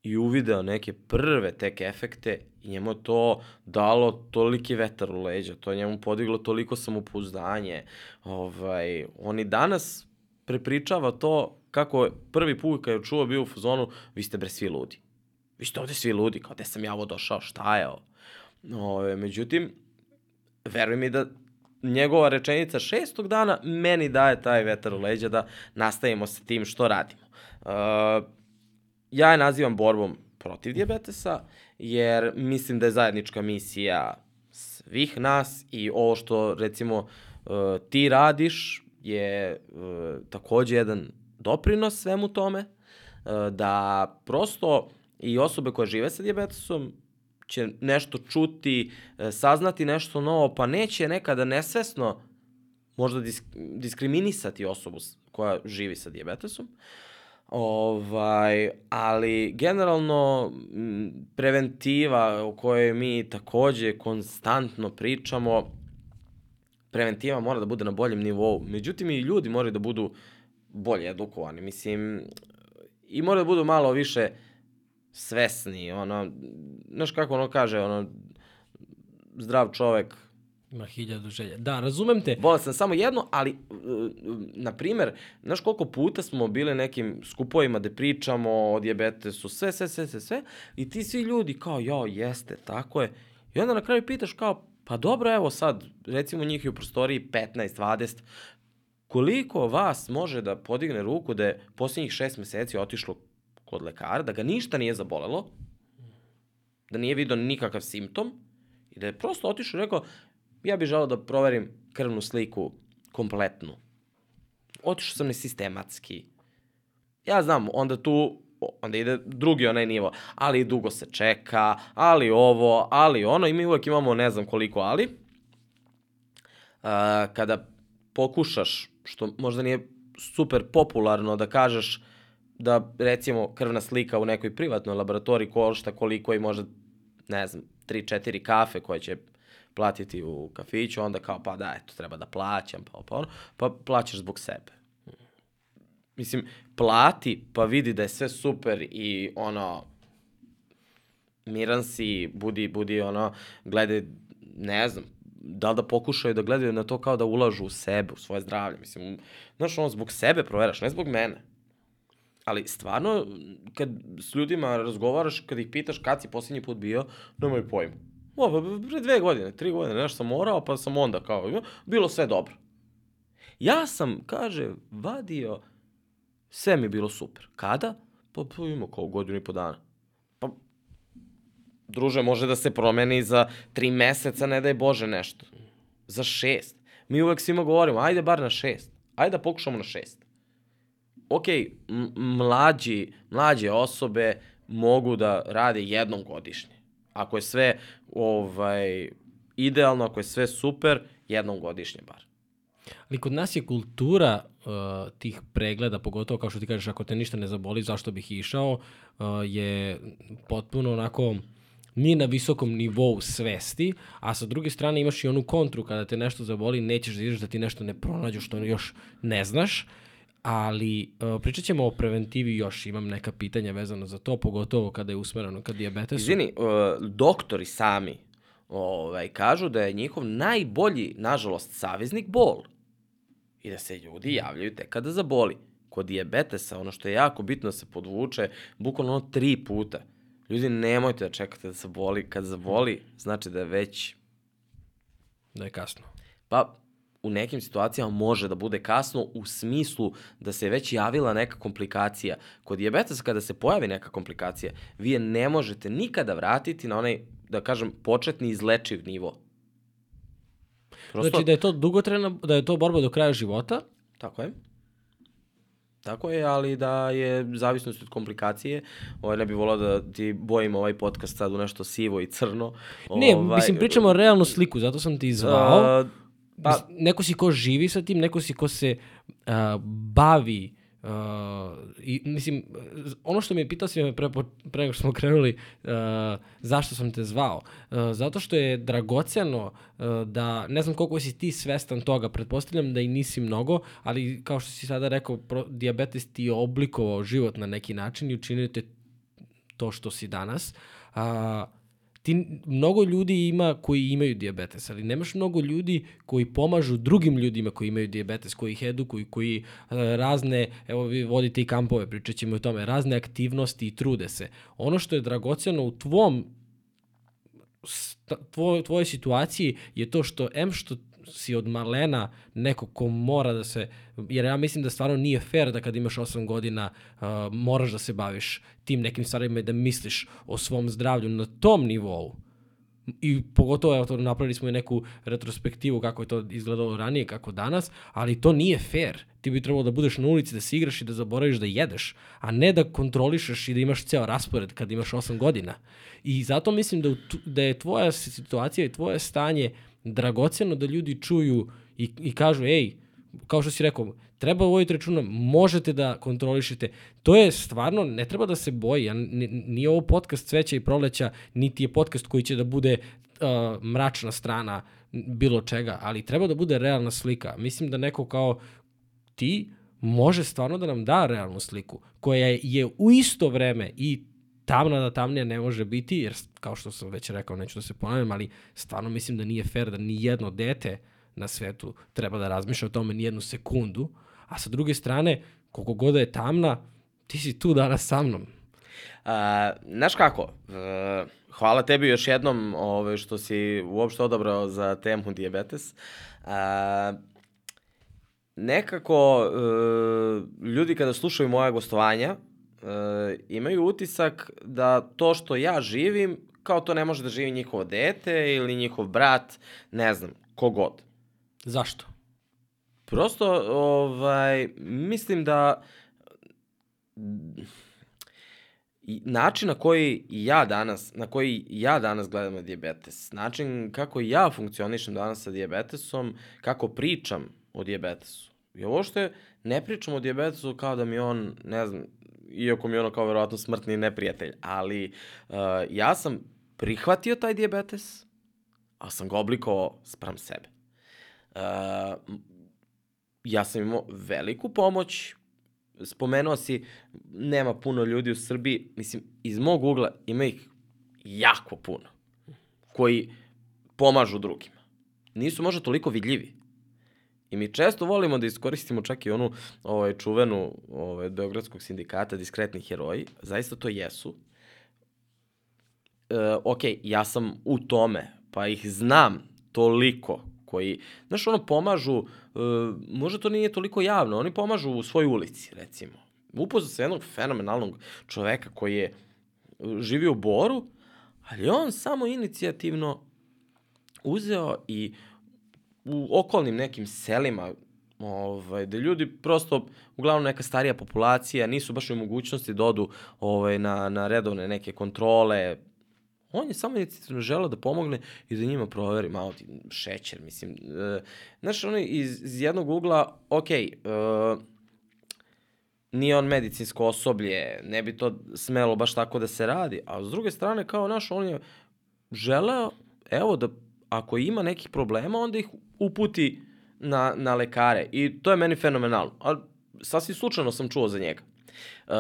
i uvideo neke prve tek efekte i njemu to dalo toliki vetar u leđa, to je njemu podiglo toliko samopouzdanje. Ovaj, on i danas prepričava to kako je prvi put kad je čuo bio u fazonu, vi ste bre svi ludi. Vi ste ovde svi ludi, kao gde sam ja ovo došao, šta je ovo? Ove, međutim, veruj mi da njegova rečenica šestog dana meni daje taj vetar u leđa da nastavimo sa tim što radimo. Uh, ja je nazivam borbom protiv diabetesa, jer mislim da je zajednička misija svih nas i ovo što recimo uh, ti radiš je uh, takođe jedan doprinos svemu tome, da prosto i osobe koje žive sa diabetesom će nešto čuti, e, saznati nešto novo, pa neće nekada nesvesno možda disk, diskriminisati osobu koja živi sa dijabetesom. Ovaj, ali generalno preventiva o kojoj mi takođe konstantno pričamo, preventiva mora da bude na boljem nivou. Međutim, i ljudi moraju da budu bolje edukovani. Mislim, i moraju da budu malo više svesni. Ono, znaš kako ono kaže, ono, zdrav čovek, Ima hiljadu želja. Da, razumem te. Volao sam samo jedno, ali, uh, na primer, znaš koliko puta smo bili nekim skupovima gde pričamo o dijabetesu, sve, sve, sve, sve, sve, i ti svi ljudi kao, jo, jeste, tako je. I onda na kraju pitaš kao, pa dobro, evo sad, recimo njih je u prostoriji 15, 20, koliko vas može da podigne ruku da je posljednjih šest meseci otišlo kod lekara, da ga ništa nije zabolelo, da nije vidio nikakav simptom i da je prosto otišao i rekao, ja bih želeo da proverim krvnu sliku kompletnu. Otišao sam nesistematski. Ja znam, onda tu, onda ide drugi onaj nivo, ali dugo se čeka, ali ovo, ali ono, i mi uvek imamo ne znam koliko ali. A, kada pokušaš, što možda nije super popularno da kažeš da recimo krvna slika u nekoj privatnoj laboratoriji košta koliko i možda, ne znam, 3-4 kafe koje će platiti u kafiću, onda kao pa da, eto, treba da plaćam, pa, pa ono, pa plaćaš zbog sebe. Mislim, plati pa vidi da je sve super i ono, miran si, budi, budi ono, gledaj, ne znam, da li da pokušaju da gledaju na to kao da ulažu u sebe, u svoje zdravlje. Mislim, znaš, ono, zbog sebe proveraš, ne zbog mene. Ali stvarno, kad s ljudima razgovaraš, kad ih pitaš kad si posljednji put bio, nemaju pojma. O, pa pre dve godine, tri godine, nešto sam morao, pa sam onda kao, bilo sve dobro. Ja sam, kaže, vadio, sve mi je bilo super. Kada? Pa, pa ima kao godinu i po dana. Pa, druže, može da se promeni za tri meseca, ne daj Bože nešto. Za šest. Mi uvek svima govorimo, ajde bar na šest. Ajde da pokušamo na šest. Ok, mlađi, mlađe osobe mogu da rade jednom godišnje. Ako je sve ovaj, idealno, ako je sve super, jednom godišnje bar. Ali kod nas je kultura uh, tih pregleda, pogotovo kao što ti kažeš, ako te ništa ne zaboli, zašto bih išao, uh, je potpuno onako nije na visokom nivou svesti, a sa druge strane imaš i onu kontru kada te nešto zaboli, nećeš da ideš da ti nešto ne pronađu što još ne znaš, ali uh, pričat ćemo o preventivi još, imam neka pitanja vezano za to, pogotovo kada je usmereno ka dijabetesu. Izvini, uh, doktori sami ovaj, kažu da je njihov najbolji, nažalost, saveznik bol. I da se ljudi javljaju tek kada zaboli. Kod dijabetesa, ono što je jako bitno da se podvuče, bukvalno ono tri puta. Ljudi, nemojte da čekate da se boli. Kad zaboli, znači da je već, Da je kasno. pa u nekim situacijama može da bude kasno u smislu da se već javila neka komplikacija. Kod dijabetesa kada se pojavi neka komplikacija, vi je ne možete nikada vratiti na onaj, da kažem, početni izlečiv nivo. Prosto, Znači da je to dugotrajna, da je to borba do kraja života, Tako je. Tako je, ali da je zavisnost od komplikacije. Ovaj, ne bih volao da ti bojim ovaj podcast sad u nešto sivo i crno. Ne, ovaj, mislim, pričamo realnu sliku, zato sam ti zvao. a, Pa, neko si ko živi sa tim, neko si ko se uh, bavi uh, i, mislim, ono što mi pitao si me pre, pre nego što smo krenuli uh, zašto sam te zvao. Uh, zato što je dragoceno uh, da, ne znam koliko si ti svestan toga, pretpostavljam da i nisi mnogo, ali kao što si sada rekao, pro, diabetes ti je oblikovao život na neki način i učinio te to što si danas. A, ti, mnogo ljudi ima koji imaju dijabetes, ali nemaš mnogo ljudi koji pomažu drugim ljudima koji imaju dijabetes, koji ih edukuju, koji e, razne, evo vi vodite i kampove, pričat ćemo o tome, razne aktivnosti i trude se. Ono što je dragoceno u tvom tvoj, tvojoj situaciji je to što em što si od malena neko ko mora da se, jer ja mislim da stvarno nije fair da kad imaš 8 godina uh, moraš da se baviš tim nekim stvarima i da misliš o svom zdravlju na tom nivou. I pogotovo, evo to napravili smo i neku retrospektivu kako je to izgledalo ranije, kako danas, ali to nije fair. Ti bi trebalo da budeš na ulici, da se igraš i da zaboraviš da jedeš, a ne da kontrolišeš i da imaš ceo raspored kad imaš 8 godina. I zato mislim da, da je tvoja situacija i tvoje stanje dragoceno da ljudi čuju i, i kažu, ej, kao što si rekao, treba voditi računa, možete da kontrolišete. To je stvarno, ne treba da se boji. Ja, nije ovo podcast cveća i proleća, niti je podcast koji će da bude uh, mračna strana bilo čega, ali treba da bude realna slika. Mislim da neko kao ti može stvarno da nam da realnu sliku, koja je u isto vreme i tamna da tamnija ne može biti, jer kao što sam već rekao, neću da se ponavljam, ali stvarno mislim da nije fair da ni jedno dete na svetu treba da razmišlja o tome ni jednu sekundu, a sa druge strane, koliko god da je tamna, ti si tu danas sa mnom. A, znaš kako, hvala tebi još jednom ove, što si uopšte odabrao za temu diabetes. A, nekako e, ljudi kada slušaju moja gostovanja e, imaju utisak da to što ja živim, kao to ne može da živi njihovo dete ili njihov brat, ne znam, kogod. Zašto? Prosto, ovaj, mislim da način na koji ja danas, na koji ja danas gledam na diabetes, način kako ja funkcionišem danas sa diabetesom, kako pričam o diabetesu. I ovo što ne pričam o diabetesu kao da mi on, ne znam, iako mi je ono kao verovatno smrtni neprijatelj, ali uh, ja sam prihvatio taj diabetes, a sam ga oblikovao sprem sebe. Uh, ja sam imao veliku pomoć, spomenuo si, nema puno ljudi u Srbiji, mislim, iz mog ugla ima ih jako puno, koji pomažu drugima. Nisu možda toliko vidljivi. I mi često volimo da iskoristimo čak i onu ovaj, čuvenu ovaj, Beogradskog sindikata diskretni heroji. Zaista to jesu. E, ok, ja sam u tome, pa ih znam toliko koji, znaš, ono, pomažu, uh, možda to nije toliko javno, oni pomažu u svojoj ulici, recimo. Upoznao se jednog fenomenalnog čoveka koji je živio u Boru, ali on samo inicijativno uzeo i u okolnim nekim selima, ovaj, da ljudi prosto, uglavnom neka starija populacija, nisu baš u mogućnosti da odu ovaj, na, na redovne neke kontrole, On je samo inicijativno želeo da pomogne i da njima proveri malo ti šećer, mislim. E, znaš, ono iz, iz jednog ugla, ok, e, nije on medicinsko osoblje, ne bi to smelo baš tako da se radi, a s druge strane, kao naš, on je želeo, evo, da ako ima nekih problema, onda ih uputi na, na lekare. I to je meni fenomenalno. A sasvim slučajno sam čuo za njega. Uh,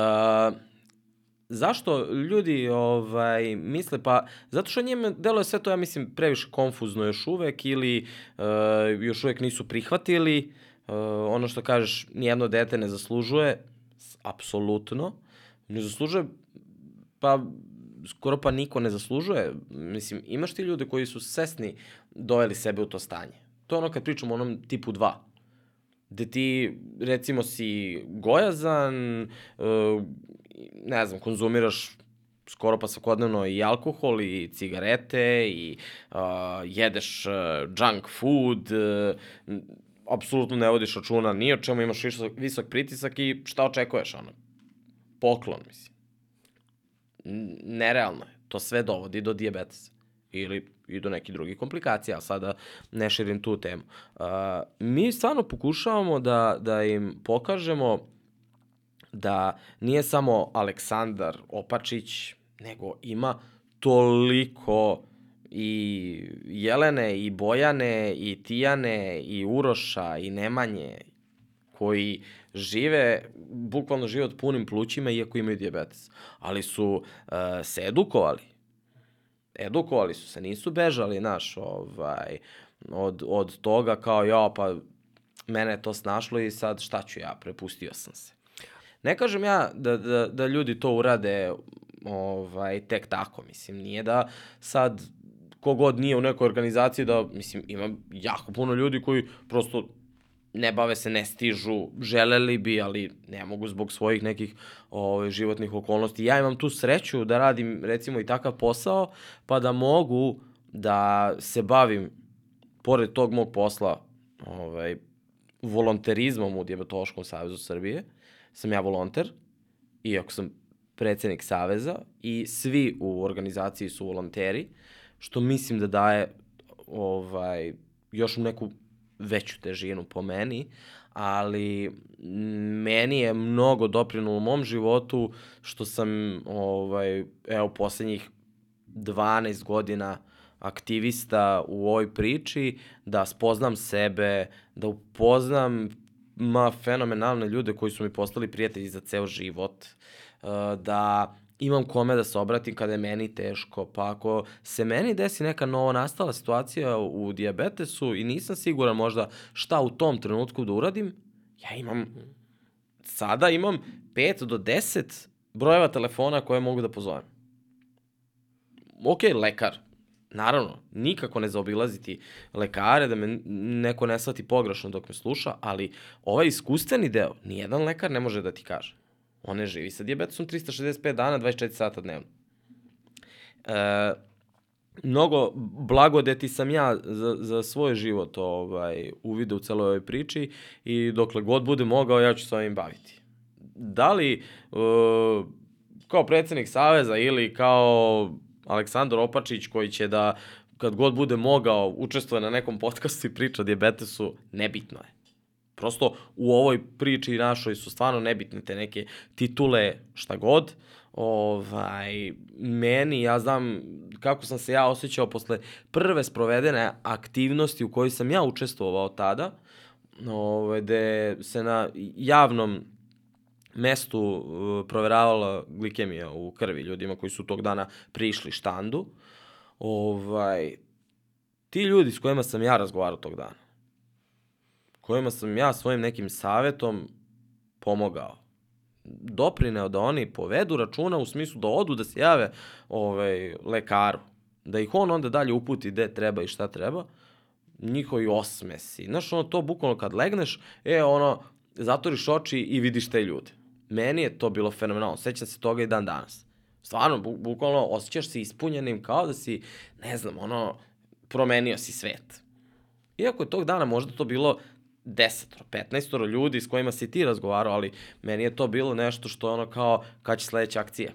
zašto ljudi ovaj, misle, pa zato što njima deluje sve to, ja mislim, previše konfuzno još uvek ili uh, još uvek nisu prihvatili, uh, ono što kažeš, nijedno dete ne zaslužuje, apsolutno, ne zaslužuje, pa skoro pa niko ne zaslužuje. Mislim, imaš ti ljude koji su sesni doveli sebe u to stanje. To je ono kad pričamo o onom tipu 2 gde ti, recimo, si gojazan, uh, ne znam, konzumiraš skoro pa svakodnevno i alkohol i cigarete i uh, jedeš uh, junk food, uh, apsolutno ne vodiš računa ni o čemu, imaš visok, visok pritisak i šta očekuješ, ono? Poklon, mislim. Nerealno je. To sve dovodi do diabetesa. Ili i do nekih drugih komplikacija, a sada ne širim tu temu. Uh, mi stvarno pokušavamo da, da im pokažemo da nije samo Aleksandar Opačić, nego ima toliko i Jelene, i Bojane, i Tijane, i Uroša, i Nemanje, koji žive, bukvalno žive od punim plućima, iako imaju diabetes. Ali su uh, se edukovali. Edukovali su se, nisu bežali, naš, ovaj, od, od toga kao, ja, pa mene je to snašlo i sad šta ću ja, prepustio sam se. Ne kažem ja da, da, da ljudi to urade ovaj, tek tako, mislim, nije da sad kogod nije u nekoj organizaciji da, mislim, ima jako puno ljudi koji prosto ne bave se, ne stižu, želeli bi, ali ne mogu zbog svojih nekih ove, ovaj, životnih okolnosti. Ja imam tu sreću da radim recimo i takav posao, pa da mogu da se bavim, pored tog mog posla, ovaj, volonterizmom u Diabetološkom savezu Srbije, sam ja volonter, iako sam predsednik Saveza i svi u organizaciji su volonteri, što mislim da daje ovaj, još neku veću težinu po meni, ali meni je mnogo doprinulo u mom životu što sam, ovaj, evo, poslednjih 12 godina aktivista u ovoj priči, da spoznam sebe, da upoznam ma fenomenalne ljude koji su mi postali prijatelji za ceo život, uh, da imam kome da se obratim kada je meni teško, pa ako se meni desi neka novo nastala situacija u diabetesu i nisam siguran možda šta u tom trenutku da uradim, ja imam, sada imam 5 do 10 brojeva telefona koje mogu da pozovem. Ok, lekar, naravno, nikako ne zaobilaziti lekare, da me neko ne shvati pogrešno dok me sluša, ali ovaj iskustveni deo, nijedan lekar ne može da ti kaže. On ne živi sa diabetesom 365 dana, 24 sata dnevno. E, mnogo blagodeti sam ja za, za svoj život ovaj, uvidio u celoj ovoj priči i dokle god bude mogao, ja ću se ovim baviti. Da li uh, kao predsednik Saveza ili kao Aleksandar Opačić koji će da kad god bude mogao učestvuje na nekom podcastu i priča o diabetesu, nebitno je. Prosto u ovoj priči našoj su stvarno nebitne te neke titule, šta god. Ovaj, meni, ja znam kako sam se ja osjećao posle prve sprovedene aktivnosti u kojoj sam ja učestvovao tada, ovaj, gde se na javnom mestu uh, proveravala glikemija u krvi ljudima koji su tog dana prišli štandu. Ovaj, ti ljudi s kojima sam ja razgovarao tog dana, kojima sam ja svojim nekim savetom pomogao, doprineo da oni povedu računa u smislu da odu da se jave ovaj, lekaru, da ih on onda dalje uputi gde treba i šta treba, njihovi osmesi. Znaš, ono, to bukvalno kad legneš, e, ono, zatoriš oči i vidiš te ljude. Meni je to bilo fenomenalno. Sećam se toga i dan danas. Stvarno, bu bukvalno osjećaš se ispunjenim kao da si, ne znam, ono, promenio si svet. Iako je tog dana možda to bilo desetoro, petnaestoro ljudi s kojima si ti razgovarao, ali meni je to bilo nešto što je ono kao kad će sledeća akcija.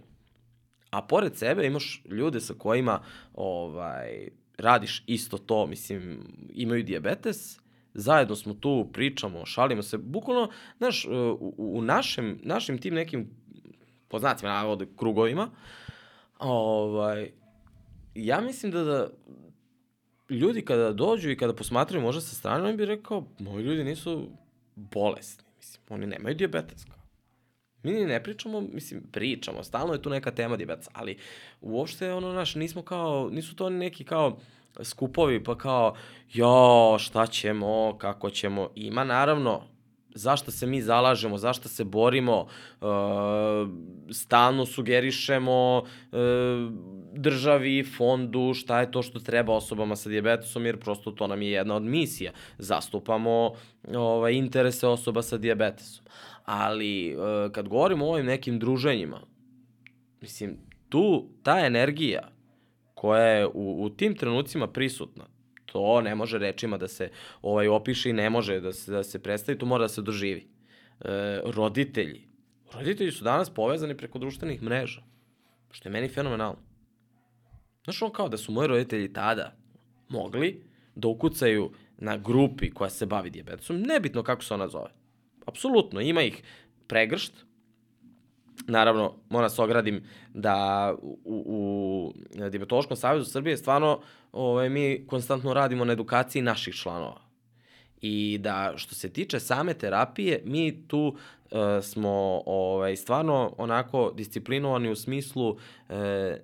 A pored sebe imaš ljude sa kojima ovaj, radiš isto to, mislim, imaju diabetes, zajedno smo tu, pričamo, šalimo se, bukvalno, znaš, u, u našem, našim tim nekim, po znacima navode, krugovima, ovaj, ja mislim da, da ljudi kada dođu i kada posmatraju možda sa strane, oni bi rekao, moji ljudi nisu bolesni, mislim, oni nemaju diabetes. Mi ne pričamo, mislim, pričamo, stalno je tu neka tema diabetesa, ali uopšte, ono, naš, nismo kao, nisu to neki kao, skupovi, pa kao, jo, šta ćemo, kako ćemo, ima naravno, zašto se mi zalažemo, zašto se borimo, uh, stalno sugerišemo uh, državi, fondu, šta je to što treba osobama sa diabetesom, jer prosto to nam je jedna od misija. Zastupamo ovaj, interese osoba sa diabetesom. Ali uh, kad govorimo o ovim nekim druženjima, mislim, tu ta energija koja je u, u tim trenucima prisutna. To ne može rečima da se ovaj opiše i ne može da se, da se predstavi, to mora da se doživi. E, roditelji. Roditelji su danas povezani preko društvenih mreža, što je meni fenomenalno. Znaš, on kao da su moji roditelji tada mogli da ukucaju na grupi koja se bavi diabetesom, nebitno kako se ona zove. Apsolutno, ima ih pregršt, naravno, moram se ogradim da u, u Diabetološkom savjezu Srbije stvarno ovaj, mi konstantno radimo na edukaciji naših članova. I da što se tiče same terapije, mi tu uh, smo ovaj, stvarno onako disciplinovani u smislu uh,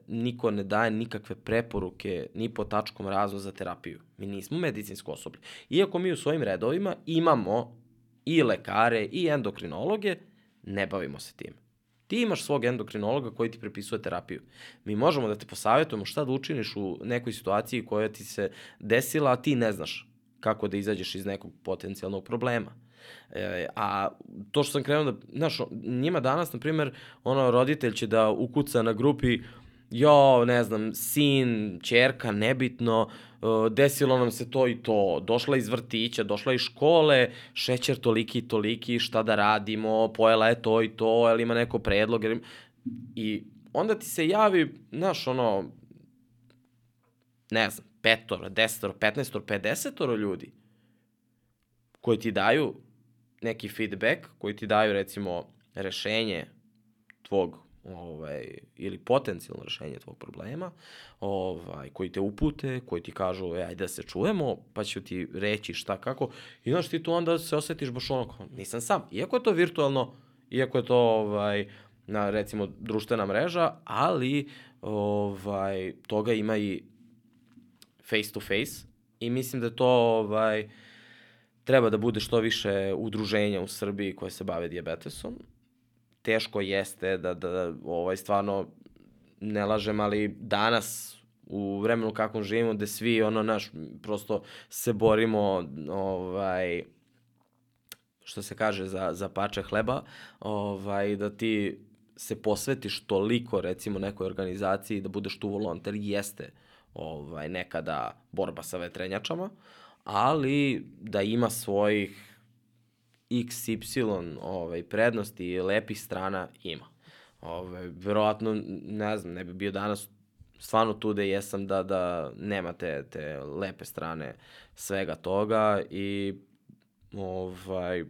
niko ne daje nikakve preporuke ni po tačkom razvoja za terapiju. Mi nismo medicinsko osoblje. Iako mi u svojim redovima imamo i lekare i endokrinologe, ne bavimo se tim. Ti imaš svog endokrinologa koji ti prepisuje terapiju. Mi možemo da te posavetujemo šta da učiniš u nekoj situaciji koja ti se desila, a ti ne znaš kako da izađeš iz nekog potencijalnog problema. E, a to što sam krenuo da, znaš, njima danas, na primer, ono, roditelj će da ukuca na grupi jo, ne znam, sin, čerka, nebitno, uh, desilo nam se to i to, došla iz vrtića, došla iz škole, šećer toliki i toliki, šta da radimo, pojela je to i to, ili ima neko predlog, ili... i onda ti se javi, znaš, ono, ne znam, petoro, desetoro, petnestoro, pedesetoro ljudi koji ti daju neki feedback, koji ti daju recimo rešenje tvog ovaj, ili potencijalno rešenje tvog problema, ovaj, koji te upute, koji ti kažu, e, ajde da se čujemo, pa ću ti reći šta, kako. I znaš, ti tu onda se osetiš baš ono, kao, nisam sam. Iako je to virtualno, iako je to, ovaj, na, recimo, društvena mreža, ali, ovaj, toga ima i face to face i mislim da to, ovaj, treba da bude što više udruženja u Srbiji koje se bave diabetesom teško jeste da, da, da ovaj, stvarno ne lažem, ali danas u vremenu kakvom živimo, gde svi, ono, naš, prosto se borimo, ovaj, što se kaže, za, za pače hleba, ovaj, da ti se posvetiš toliko, recimo, nekoj organizaciji, da budeš tu volonter, jeste ovaj, nekada borba sa vetrenjačama, ali da ima svojih XY ovaj, prednosti i lepih strana ima. Ovaj, verovatno, ne znam, ne bi bio danas stvarno tu da jesam da, da nema te, te lepe strane svega toga i ovaj,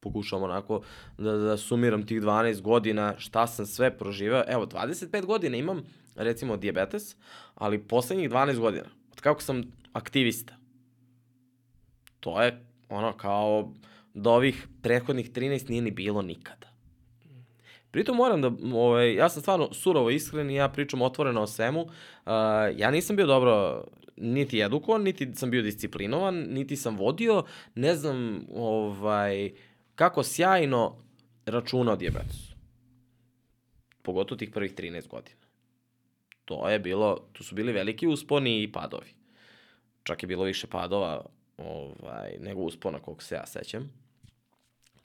pokušam onako da, da sumiram tih 12 godina šta sam sve proživeo. Evo, 25 godina imam recimo diabetes, ali poslednjih 12 godina, od kako sam aktivista, to je ono kao do ovih prethodnih 13 nije ni bilo nikada. Pritom moram da, ovaj, ja sam stvarno surovo iskren i ja pričam otvoreno o svemu. Uh, ja nisam bio dobro niti edukovan, niti sam bio disciplinovan, niti sam vodio, ne znam ovaj, kako sjajno računa o diabetesu. Pogotovo tih prvih 13 godina. To je bilo, tu su bili veliki usponi i padovi. Čak je bilo više padova ovaj, nego uspona koliko se ja sećam.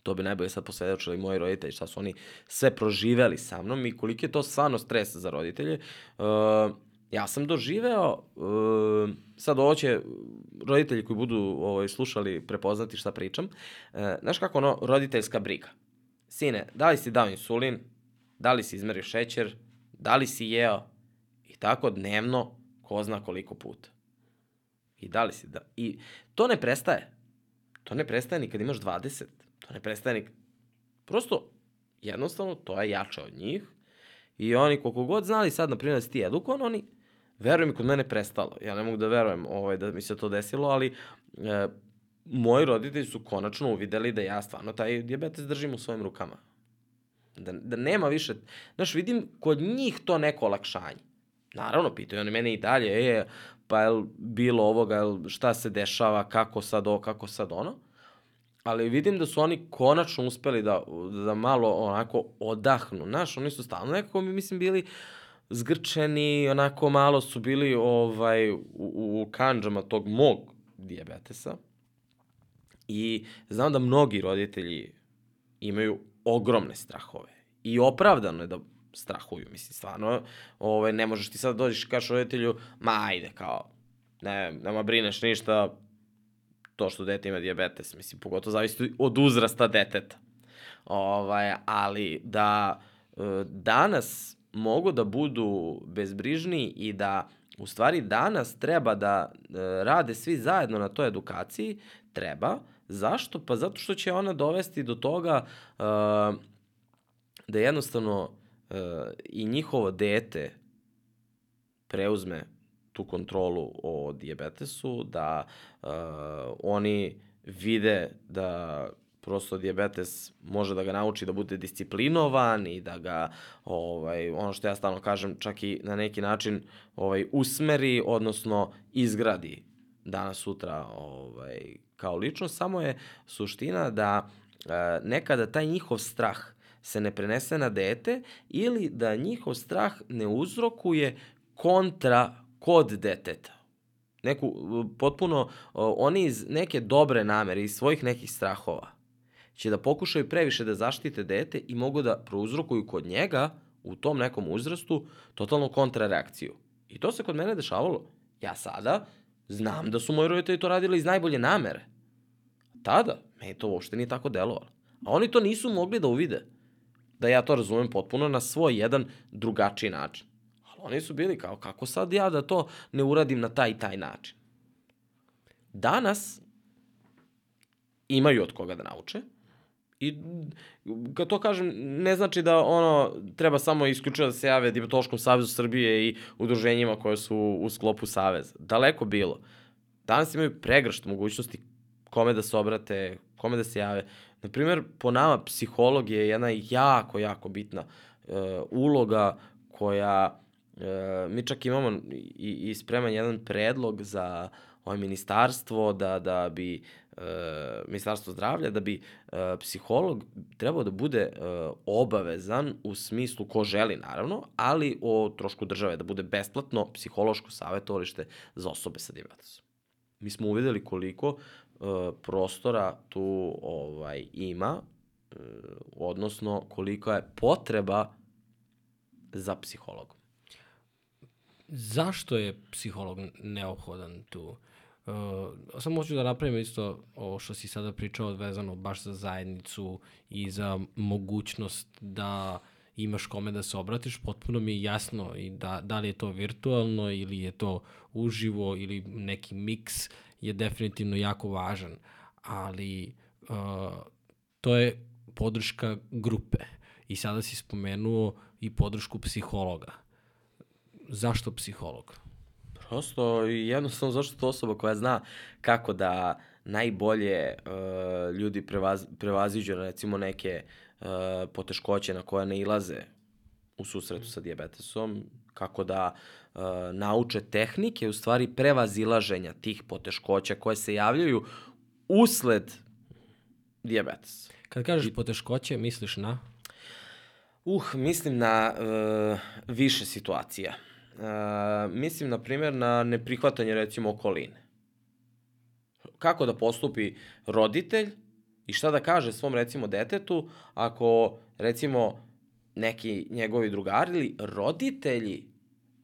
To bi najbolje sad posvedočili moji roditelji, šta su oni sve proživeli sa mnom i koliko je to stvarno stres za roditelje. Uh, ja sam doživeo, uh, sad ovo će roditelji koji budu ovaj, slušali prepoznati šta pričam, uh, znaš kako ono, roditeljska briga. Sine, da li si dao insulin, da li si izmerio šećer, da li si jeo i tako dnevno, ko zna koliko puta. I da li si da... I to ne prestaje. To ne prestaje ni kad imaš 20. To ne prestaje ni... Prosto, jednostavno, to je jače od njih. I oni, koliko god znali sad, na primjer, da si ti edukovan, oni, verujem mi, kod mene prestalo. Ja ne mogu da verujem ovaj, da mi se to desilo, ali e, moji roditelji su konačno uvideli da ja stvarno taj diabetes držim u svojim rukama. Da, da nema više... Znaš, vidim kod njih to neko olakšanje. Naravno, pitaju oni mene i dalje, e, pa je bilo ovoga, jel, šta se dešava, kako sad ovo, kako sad ono. Ali vidim da su oni konačno uspeli da, da malo onako odahnu. Znaš, oni su stalno nekako, mislim, bili zgrčeni, onako malo su bili ovaj, u, u kanđama tog mog diabetesa. I znam da mnogi roditelji imaju ogromne strahove. I opravdano je da strahuju, mislim, stvarno, ovaj, ne možeš ti sad dođeš i kažeš roditelju, ma ajde, kao, ne, nema brineš ništa, to što dete ima diabetes, mislim, pogotovo zavisi od uzrasta deteta. Ovaj, ali da e, danas mogu da budu bezbrižni i da u stvari danas treba da e, rade svi zajedno na toj edukaciji, treba. Zašto? Pa zato što će ona dovesti do toga uh, da jednostavno i njihovo dete preuzme tu kontrolu o diabetesu, da uh, oni vide da prosto diabetes može da ga nauči da bude disciplinovan i da ga ovaj ono što ja stalno kažem čak i na neki način ovaj usmeri odnosno izgradi danas sutra ovaj kao ličnost. Samo je suština da e, nekada taj njihov strah se ne prenese na dete ili da njihov strah ne uzrokuje kontra kod deteta. Neku, potpuno, oni iz neke dobre namere, iz svojih nekih strahova, će da pokušaju previše da zaštite dete i mogu da prouzrokuju kod njega u tom nekom uzrastu totalno kontrareakciju. I to se kod mene dešavalo. Ja sada znam da su moji roditelji to radili iz najbolje namere. Tada, me to uopšte nije tako delovalo. A oni to nisu mogli da uvide da ja to razumem potpuno na svoj jedan drugačiji način. Ali oni su bili kao, kako sad ja da to ne uradim na taj i taj način. Danas, imaju od koga da nauče. I kad to kažem, ne znači da ono treba samo isključivo da se jave Dijabetološkom savezu Srbije i udruženjima koje su u sklopu saveza. Daleko bilo. Danas imaju pregršt mogućnosti kome da se obrate, kome da se jave. Naprimer, po nama psiholog je jedna jako, jako bitna uh, uloga koja uh, mi čak imamo i, i spreman jedan predlog za ovaj ministarstvo da da bi uh, ministarstvo zdravlja da bi uh, psiholog trebao da bude uh, obavezan u smislu ko želi naravno, ali o trošku države da bude besplatno psihološko savjetovalište za osobe sa diabetesom. Mi smo uvideli koliko E, prostora tu ovaj ima, e, odnosno kolika je potreba za psihologom. Zašto je psiholog neophodan tu? Uh, samo hoću da napravim isto ovo što si sada pričao vezano baš za zajednicu i za mogućnost da imaš kome da se obratiš, potpuno mi je jasno i da, da li je to virtualno ili je to uživo ili neki miks je definitivno jako važan, ali uh, to je podrška grupe. I sada si spomenuo i podršku psihologa. Zašto psiholog? Prosto jednostavno zašto to osoba koja zna kako da najbolje uh, ljudi prevaz, prevaziđu recimo neke uh, poteškoće na koje ne ilaze u susretu sa diabetesom, kako da uh, nauče tehnike, u stvari prevazilaženja tih poteškoća koje se javljaju usled diabetesa. Kad kažeš I... poteškoće, misliš na? Uh, mislim na uh, više situacija. Uh, mislim, na primjer, na neprihvatanje, recimo, okoline. Kako da postupi roditelj i šta da kaže svom, recimo, detetu ako, recimo, neki njegovi drugari ili roditelji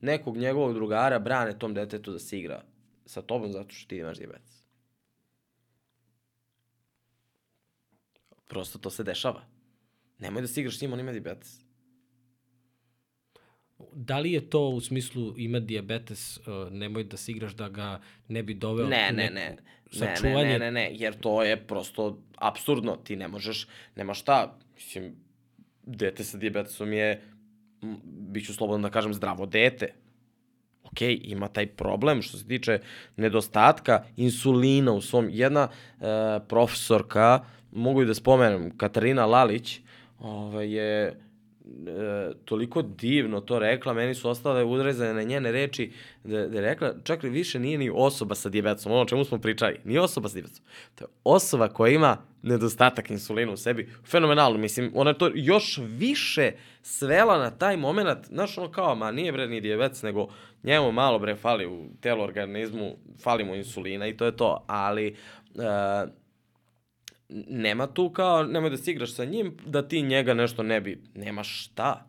nekog njegovog drugara brane tom detetu da se igra sa tobom zato što ti imaš diabetes. Prosto to se dešava. Nemoj da se igraš s njim, on ima diabetes. Da li je to u smislu ima diabetes, uh, nemoj da se igraš da ga ne bi doveo ne, ne, ne. sačuvanje? Ne, ne, ne, ne, jer to je prosto absurdno. Ti ne možeš, nema šta, mislim, dete sa diabetesom je, bit ću slobodan da kažem, zdravo dete. Ok, ima taj problem što se tiče nedostatka insulina u svom. Jedna e, profesorka, mogu i da spomenem, Katarina Lalić, ovaj, je e, toliko divno to rekla, meni su ostale udrezane na njene reči, da, da je rekla, čak više nije ni osoba sa diabetesom, ono o čemu smo pričali, nije osoba sa diabetesom, to je osoba koja ima nedostatak insulina u sebi, fenomenalno, mislim, ona je to još više svela na taj moment, znaš, ono kao, ma nije bre ni diabetes, nego njemu malo bre fali u telo organizmu, fali mu insulina i to je to, ali... Uh, nema tu kao, nemoj da si igraš sa njim, da ti njega nešto ne bi, nema šta.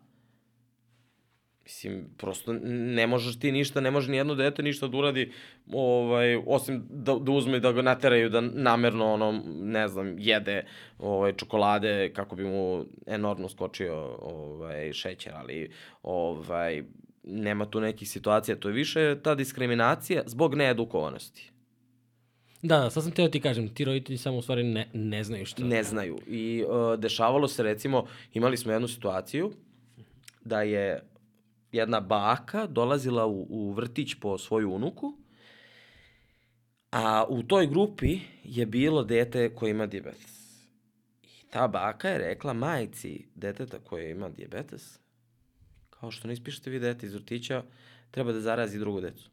Mislim, prosto ne možeš ti ništa, ne može ni jedno dete ništa da uradi, ovaj, osim da, da uzme i da ga nateraju da namerno, ono, ne znam, jede ovaj, čokolade kako bi mu enormno skočio ovaj, šećer, ali ovaj, nema tu nekih situacija. To je više ta diskriminacija zbog needukovanosti. Da, da, sad sam teo da ti kažem, ti roditelji samo u stvari ne, ne znaju što. Ne znaju. I uh, dešavalo se recimo, imali smo jednu situaciju da je jedna baka dolazila u, u vrtić po svoju unuku, a u toj grupi je bilo dete koje ima diabetes. I ta baka je rekla majci deteta koje ima diabetes, kao što ne ispišete vi dete iz vrtića, treba da zarazi drugu decu.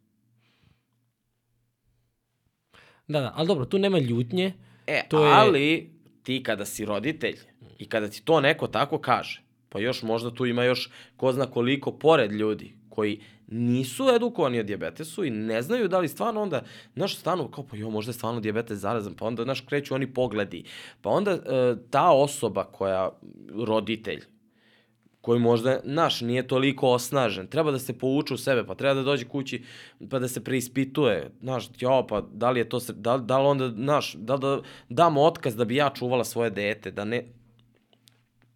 Da, da, ali dobro, tu nema ljutnje. E, to ali je... ti kada si roditelj i kada ti to neko tako kaže, pa još možda tu ima još ko zna koliko pored ljudi koji nisu edukovani o diabetesu i ne znaju da li stvarno onda, znaš, stanu kao, pa jo, možda je stvarno diabetes zarazan, pa onda, znaš, kreću oni pogledi. Pa onda e, ta osoba koja, roditelj, koji možda, naš, nije toliko osnažen, treba da se pouče u sebe, pa treba da dođe kući, pa da se preispituje, znaš, jo, pa da li je to, da, da li onda, znaš, da, da dam otkaz da bi ja čuvala svoje dete, da ne,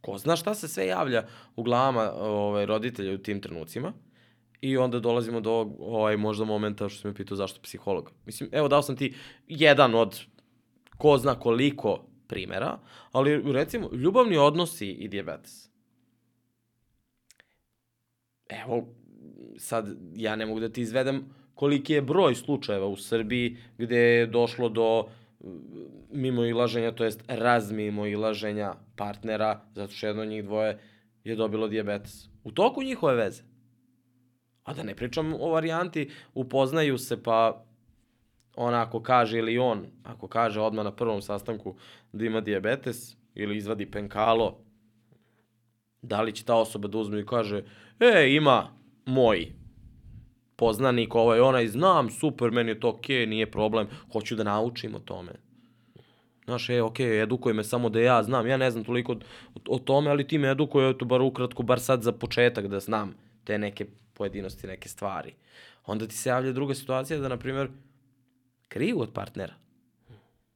ko zna šta se sve javlja u glavama ovaj, roditelja u tim trenucima. I onda dolazimo do ovaj, možda momenta što sam me pitao zašto psiholog. Mislim, evo dao sam ti jedan od ko zna koliko primera, ali recimo ljubavni odnosi i dijabetes. Evo, sad ja ne mogu da ti izvedem koliki je broj slučajeva u Srbiji gde je došlo do mimo ilaženja, to jest razmimo ilaženja partnera, zato što jedno od njih dvoje je dobilo dijabetes. U toku njihove veze. A da ne pričam o varijanti, upoznaju se pa ona ako kaže ili on, ako kaže odmah na prvom sastanku da ima dijabetes ili izvadi penkalo, da li će ta osoba da uzme i kaže, e, ima moj poznanik, ovaj, onaj, znam, super, meni je to okej, okay, nije problem, hoću da naučim o tome. Znaš, e, okej, okay, edukuj me samo da ja znam, ja ne znam toliko o, o tome, ali ti me edukuj, eto, bar ukratko, bar sad za početak da znam te neke pojedinosti, neke stvari. Onda ti se javlja druga situacija da, na primjer, kriju od partnera.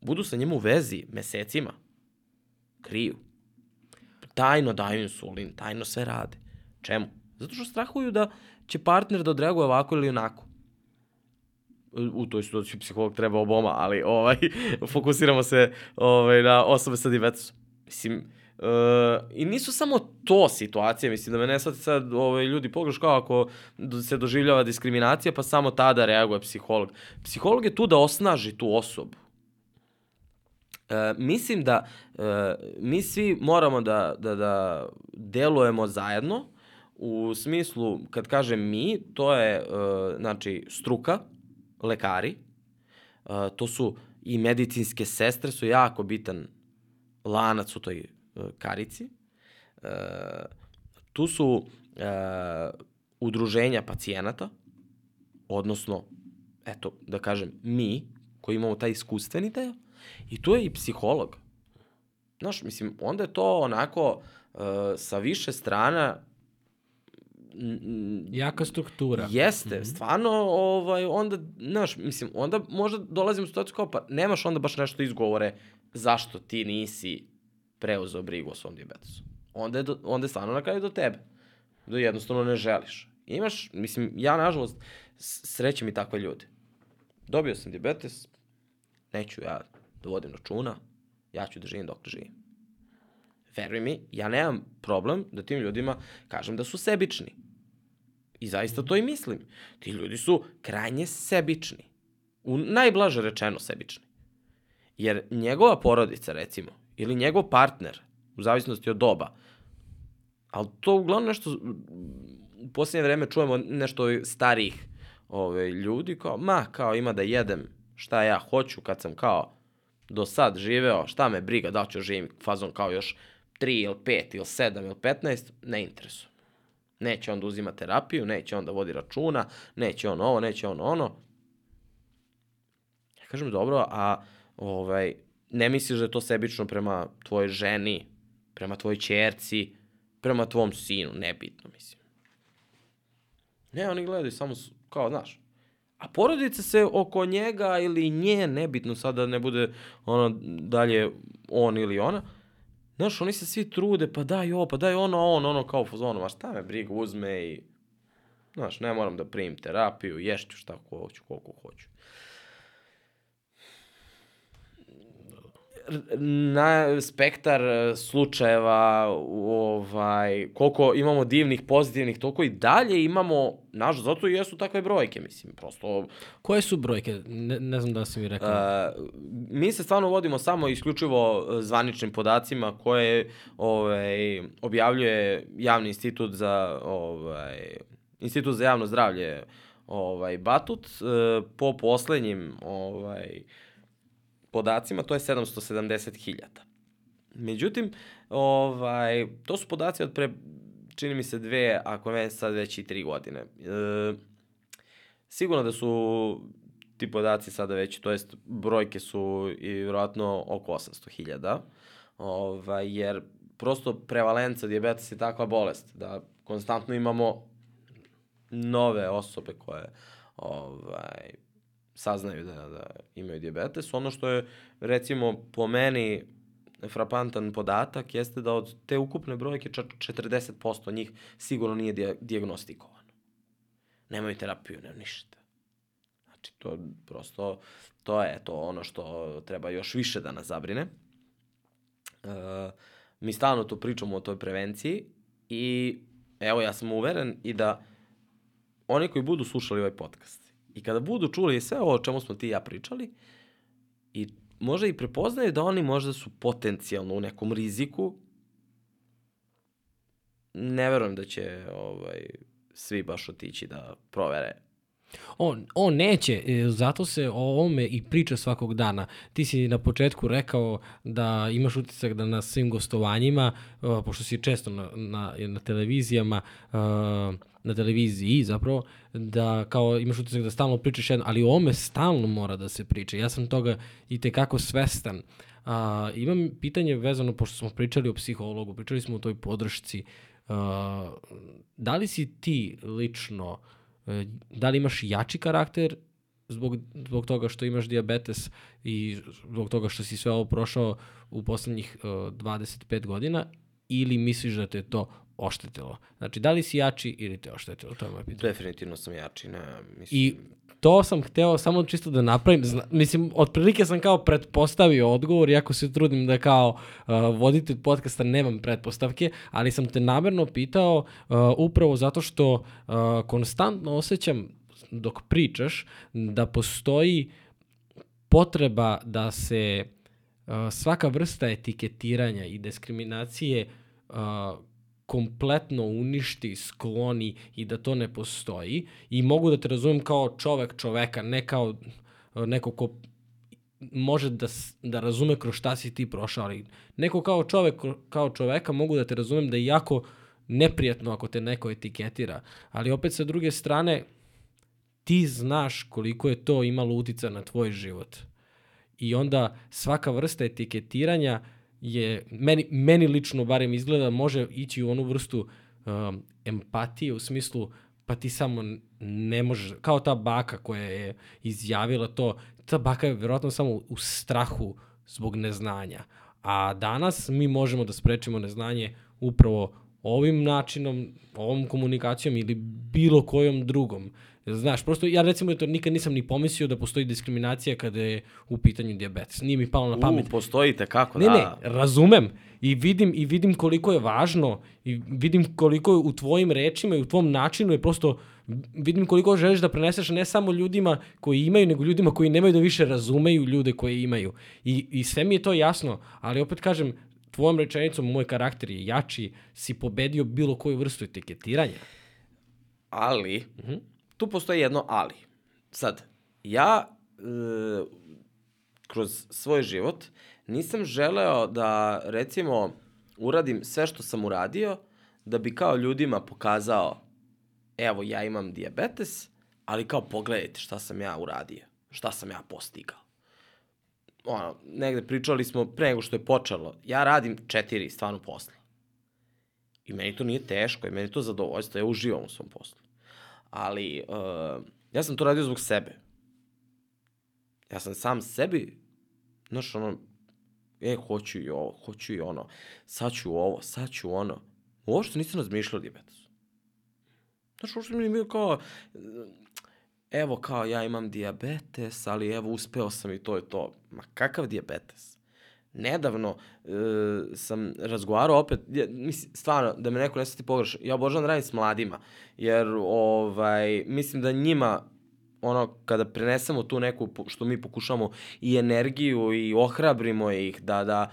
Budu sa njim u vezi mesecima. Kriju. Tajno daju insulin, tajno sve rade. Čemu? Zato što strahuju da će partner da odreaguje ovako ili onako. U toj situaciji psiholog treba oboma, ali ovaj, fokusiramo se ovaj, na osobe sa diabetesom. Mislim, Uh, I nisu samo to situacije, mislim da me ne sad sad ovaj, ljudi pogreš kao ako se doživljava diskriminacija pa samo tada reaguje psiholog. Psiholog je tu da osnaži tu osobu. Uh, mislim da uh, mi svi moramo da, da, da delujemo zajedno u smislu, kad kažem mi, to je uh, znači struka, lekari, uh, to su i medicinske sestre su jako bitan lanac u toj uh, karici. Uh, tu su uh, udruženja pacijenata, odnosno, eto, da kažem, mi, koji imamo taj iskustveni deo, i tu je i psiholog. Znaš, mislim, onda je to onako uh, sa više strana Jaka struktura. Jeste, mm -hmm. stvarno, ovaj, onda, znaš, mislim, onda možda dolazim u situaciju kao, pa nemaš onda baš nešto izgovore zašto ti nisi preuzeo brigu o svom diabetesu. Onda je, do, onda je stvarno na kraju do tebe. Da jednostavno ne želiš. Imaš, mislim, ja nažalost srećem i takve ljude. Dobio sam diabetes, neću ja da vodim računa, ja ću da živim dok živim. Veruj mi, ja nemam problem da tim ljudima kažem da su sebični. I zaista to i mislim. Ti ljudi su krajnje sebični. U najblaže rečeno sebični. Jer njegova porodica, recimo, ili njegov partner, u zavisnosti od doba, ali to uglavnom nešto, u posljednje vreme čujemo nešto starijih ove, ljudi, kao, ma, kao ima da jedem šta ja hoću kad sam kao do sad živeo, šta me briga, da ću živim fazon kao još 3 ili 5 ili 7 ili 15, ne interesuje. Neće on da uzima terapiju, neće on da vodi računa, neće on ovo, neće on ono. Ja kažem, dobro, a ovaj, ne misliš da je to sebično prema tvojoj ženi, prema tvojoj čerci, prema tvom sinu, nebitno, mislim. Ne, oni gledaju samo kao, znaš, a porodica se oko njega ili nje, nebitno sada da ne bude ono dalje on ili ona, Znaš, oni se svi trude, pa daj ovo, pa daj ono, ono, ono, kao fuzonu, ma šta me briga, uzme i... Znaš, ne moram da primim terapiju, ješću šta hoću, koliko hoću. Na spektar e, slučajeva, ovaj, koliko imamo divnih, pozitivnih, toliko i dalje imamo, naš, zato i jesu takve brojke, mislim, prosto... Koje su brojke? Ne, ne znam da si mi rekao. Uh, mi se stvarno vodimo samo isključivo zvaničnim podacima koje ovaj, objavljuje javni institut za ovaj, institut za javno zdravlje ovaj Batut uh, po poslednjim ovaj podacima, to je 770.000. Međutim, ovaj, to su podaci od pre, čini mi se, dve, ako ne sad već i tri godine. E, sigurno da su ti podaci sada već, to jest brojke su i vjerojatno oko 800.000, ovaj, jer prosto prevalenca diabetesa je takva bolest da konstantno imamo nove osobe koje ovaj, saznaju da, da imaju diabetes. Ono što je, recimo, po meni frapantan podatak jeste da od te ukupne brojke čak 40% njih sigurno nije diagnostikovano. Nemaju terapiju, nema ništa. Znači, to prosto, to je to ono što treba još više da nas zabrine. E, mi stalno tu pričamo o toj prevenciji i evo ja sam uveren i da oni koji budu slušali ovaj podcast i kada budu čuli sve ovo o čemu smo ti i ja pričali i možda i prepoznaju da oni možda su potencijalno u nekom riziku, ne verujem da će ovaj, svi baš otići da provere On, on neće, e, zato se o ovome i priča svakog dana. Ti si na početku rekao da imaš utisak da na svim gostovanjima, uh, pošto si često na, na, na televizijama, uh, na televiziji zapravo, da kao imaš utisak da stalno pričaš jedno, ali o ovome stalno mora da se priča. Ja sam toga i tekako svestan. Uh, imam pitanje vezano, pošto smo pričali o psihologu, pričali smo o toj podršci. Uh, da li si ti lično E, da li imaš jači karakter zbog, zbog toga što imaš diabetes i zbog toga što si sve ovo prošao u poslednjih uh, 25 godina ili misliš da te to oštetilo? Znači, da li si jači ili te oštetilo? To je moje pitanje. Definitivno sam jači, ne, mislim... I to sam hteo samo čisto da napravim. Zna, mislim, otprilike sam kao pretpostavio odgovor, iako se trudim da kao uh, voditelj podcasta nemam pretpostavke, ali sam te namerno pitao uh, upravo zato što uh, konstantno osjećam dok pričaš da postoji potreba da se uh, svaka vrsta etiketiranja i diskriminacije uh, kompletno uništi, skloni i da to ne postoji i mogu da te razumem kao čovek čoveka, ne kao e, neko ko može da, da razume kroz šta si ti prošao, ali neko kao čovek, kao čoveka mogu da te razumem da je jako neprijatno ako te neko etiketira, ali opet sa druge strane ti znaš koliko je to imalo utica na tvoj život. I onda svaka vrsta etiketiranja je, meni, meni lično barem izgleda, može ići u onu vrstu um, empatije u smislu pa ti samo ne možeš, kao ta baka koja je izjavila to, ta baka je vjerojatno samo u strahu zbog neznanja. A danas mi možemo da sprečimo neznanje upravo ovim načinom, ovom komunikacijom ili bilo kojom drugom. Znaš, prosto ja recimo to nikad nisam ni pomislio da postoji diskriminacija kada je u pitanju diabetes. Nije mi palo na pamet. U, postoji te kako, ne, da. Ne, razumem i vidim i vidim koliko je važno i vidim koliko je u tvojim rečima i u tvom načinu je prosto vidim koliko želiš da preneseš ne samo ljudima koji imaju, nego ljudima koji nemaju da više razumeju ljude koje imaju. I, i sve mi je to jasno, ali opet kažem, tvojom rečenicom moj karakter je jači, si pobedio bilo koju vrstu etiketiranja. Ali, uh -huh tu postoji jedno ali. Sad, ja e, kroz svoj život nisam želeo da, recimo, uradim sve što sam uradio, da bi kao ljudima pokazao, evo, ja imam diabetes, ali kao pogledajte šta sam ja uradio, šta sam ja postigao. Ono, negde pričali smo pre nego što je počelo, ja radim četiri stvarno posla. I meni to nije teško, i meni to zadovoljstvo, ja uživam u svom poslu ali uh, ja sam to radio zbog sebe. Ja sam sam sebi, znaš, ono, e, hoću i ovo, hoću i ono, sad ću ovo, sad ću ono. Uopšte nisam razmišljao o diabetesu. Znaš, uopšte mi je bio kao, evo kao ja imam diabetes, ali evo uspeo sam i to je to. Ma kakav diabetes? Nedavno e, sam razgovarao opet, ja, mislim, stvarno, da me neko ne sveti pogrešno, ja obožavam da radim s mladima, jer ovaj, mislim da njima ono, kada prenesemo tu neku, što mi pokušamo, i energiju i ohrabrimo ih da, da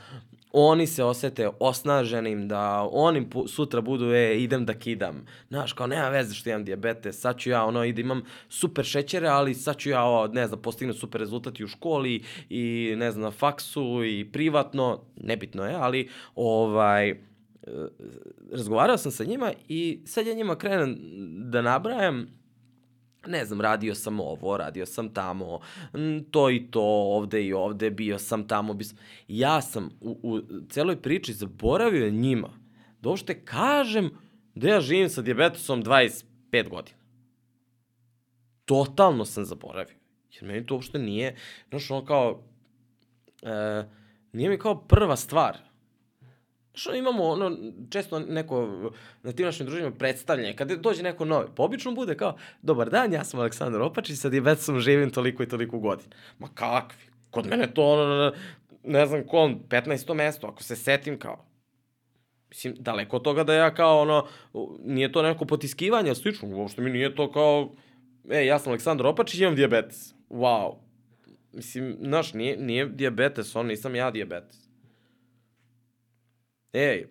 oni se osete osnaženim, da oni sutra budu, e, idem da kidam. Znaš, kao nema veze što imam diabetes, sad ću ja, ono, ide, imam super šećere, ali sad ću ja, o, ne znam, postignu super rezultati u školi i, ne znam, na faksu i privatno, nebitno je, ali, ovaj, e, razgovarao sam sa njima i sad ja njima krenem da nabrajam ne znam, radio sam ovo, radio sam tamo, to i to, ovde i ovde, bio sam tamo. Bis... Ja sam u, u celoj priči zaboravio njima da uopšte kažem da ja živim sa diabetesom 25 godina. Totalno sam zaboravio. Jer meni to uopšte nije, znaš, ono kao, e, nije mi kao prva stvar. Što imamo ono, često neko na tim našim druženjima predstavljanje, kada dođe neko novi, po obično bude kao, dobar dan, ja sam Aleksandar Opačić, sa dijabetesom živim toliko i toliko godina. Ma kakvi? Kod mene to ono, ne znam kom, 15. mesto, ako se setim kao, Mislim, daleko od toga da ja kao ono, nije to neko potiskivanje, slično, uopšte mi nije to kao, e, ja sam Aleksandar Opačić, imam diabetes. Wow. Mislim, znaš, nije, nije diabetes, on nisam ja diabetes. Ej,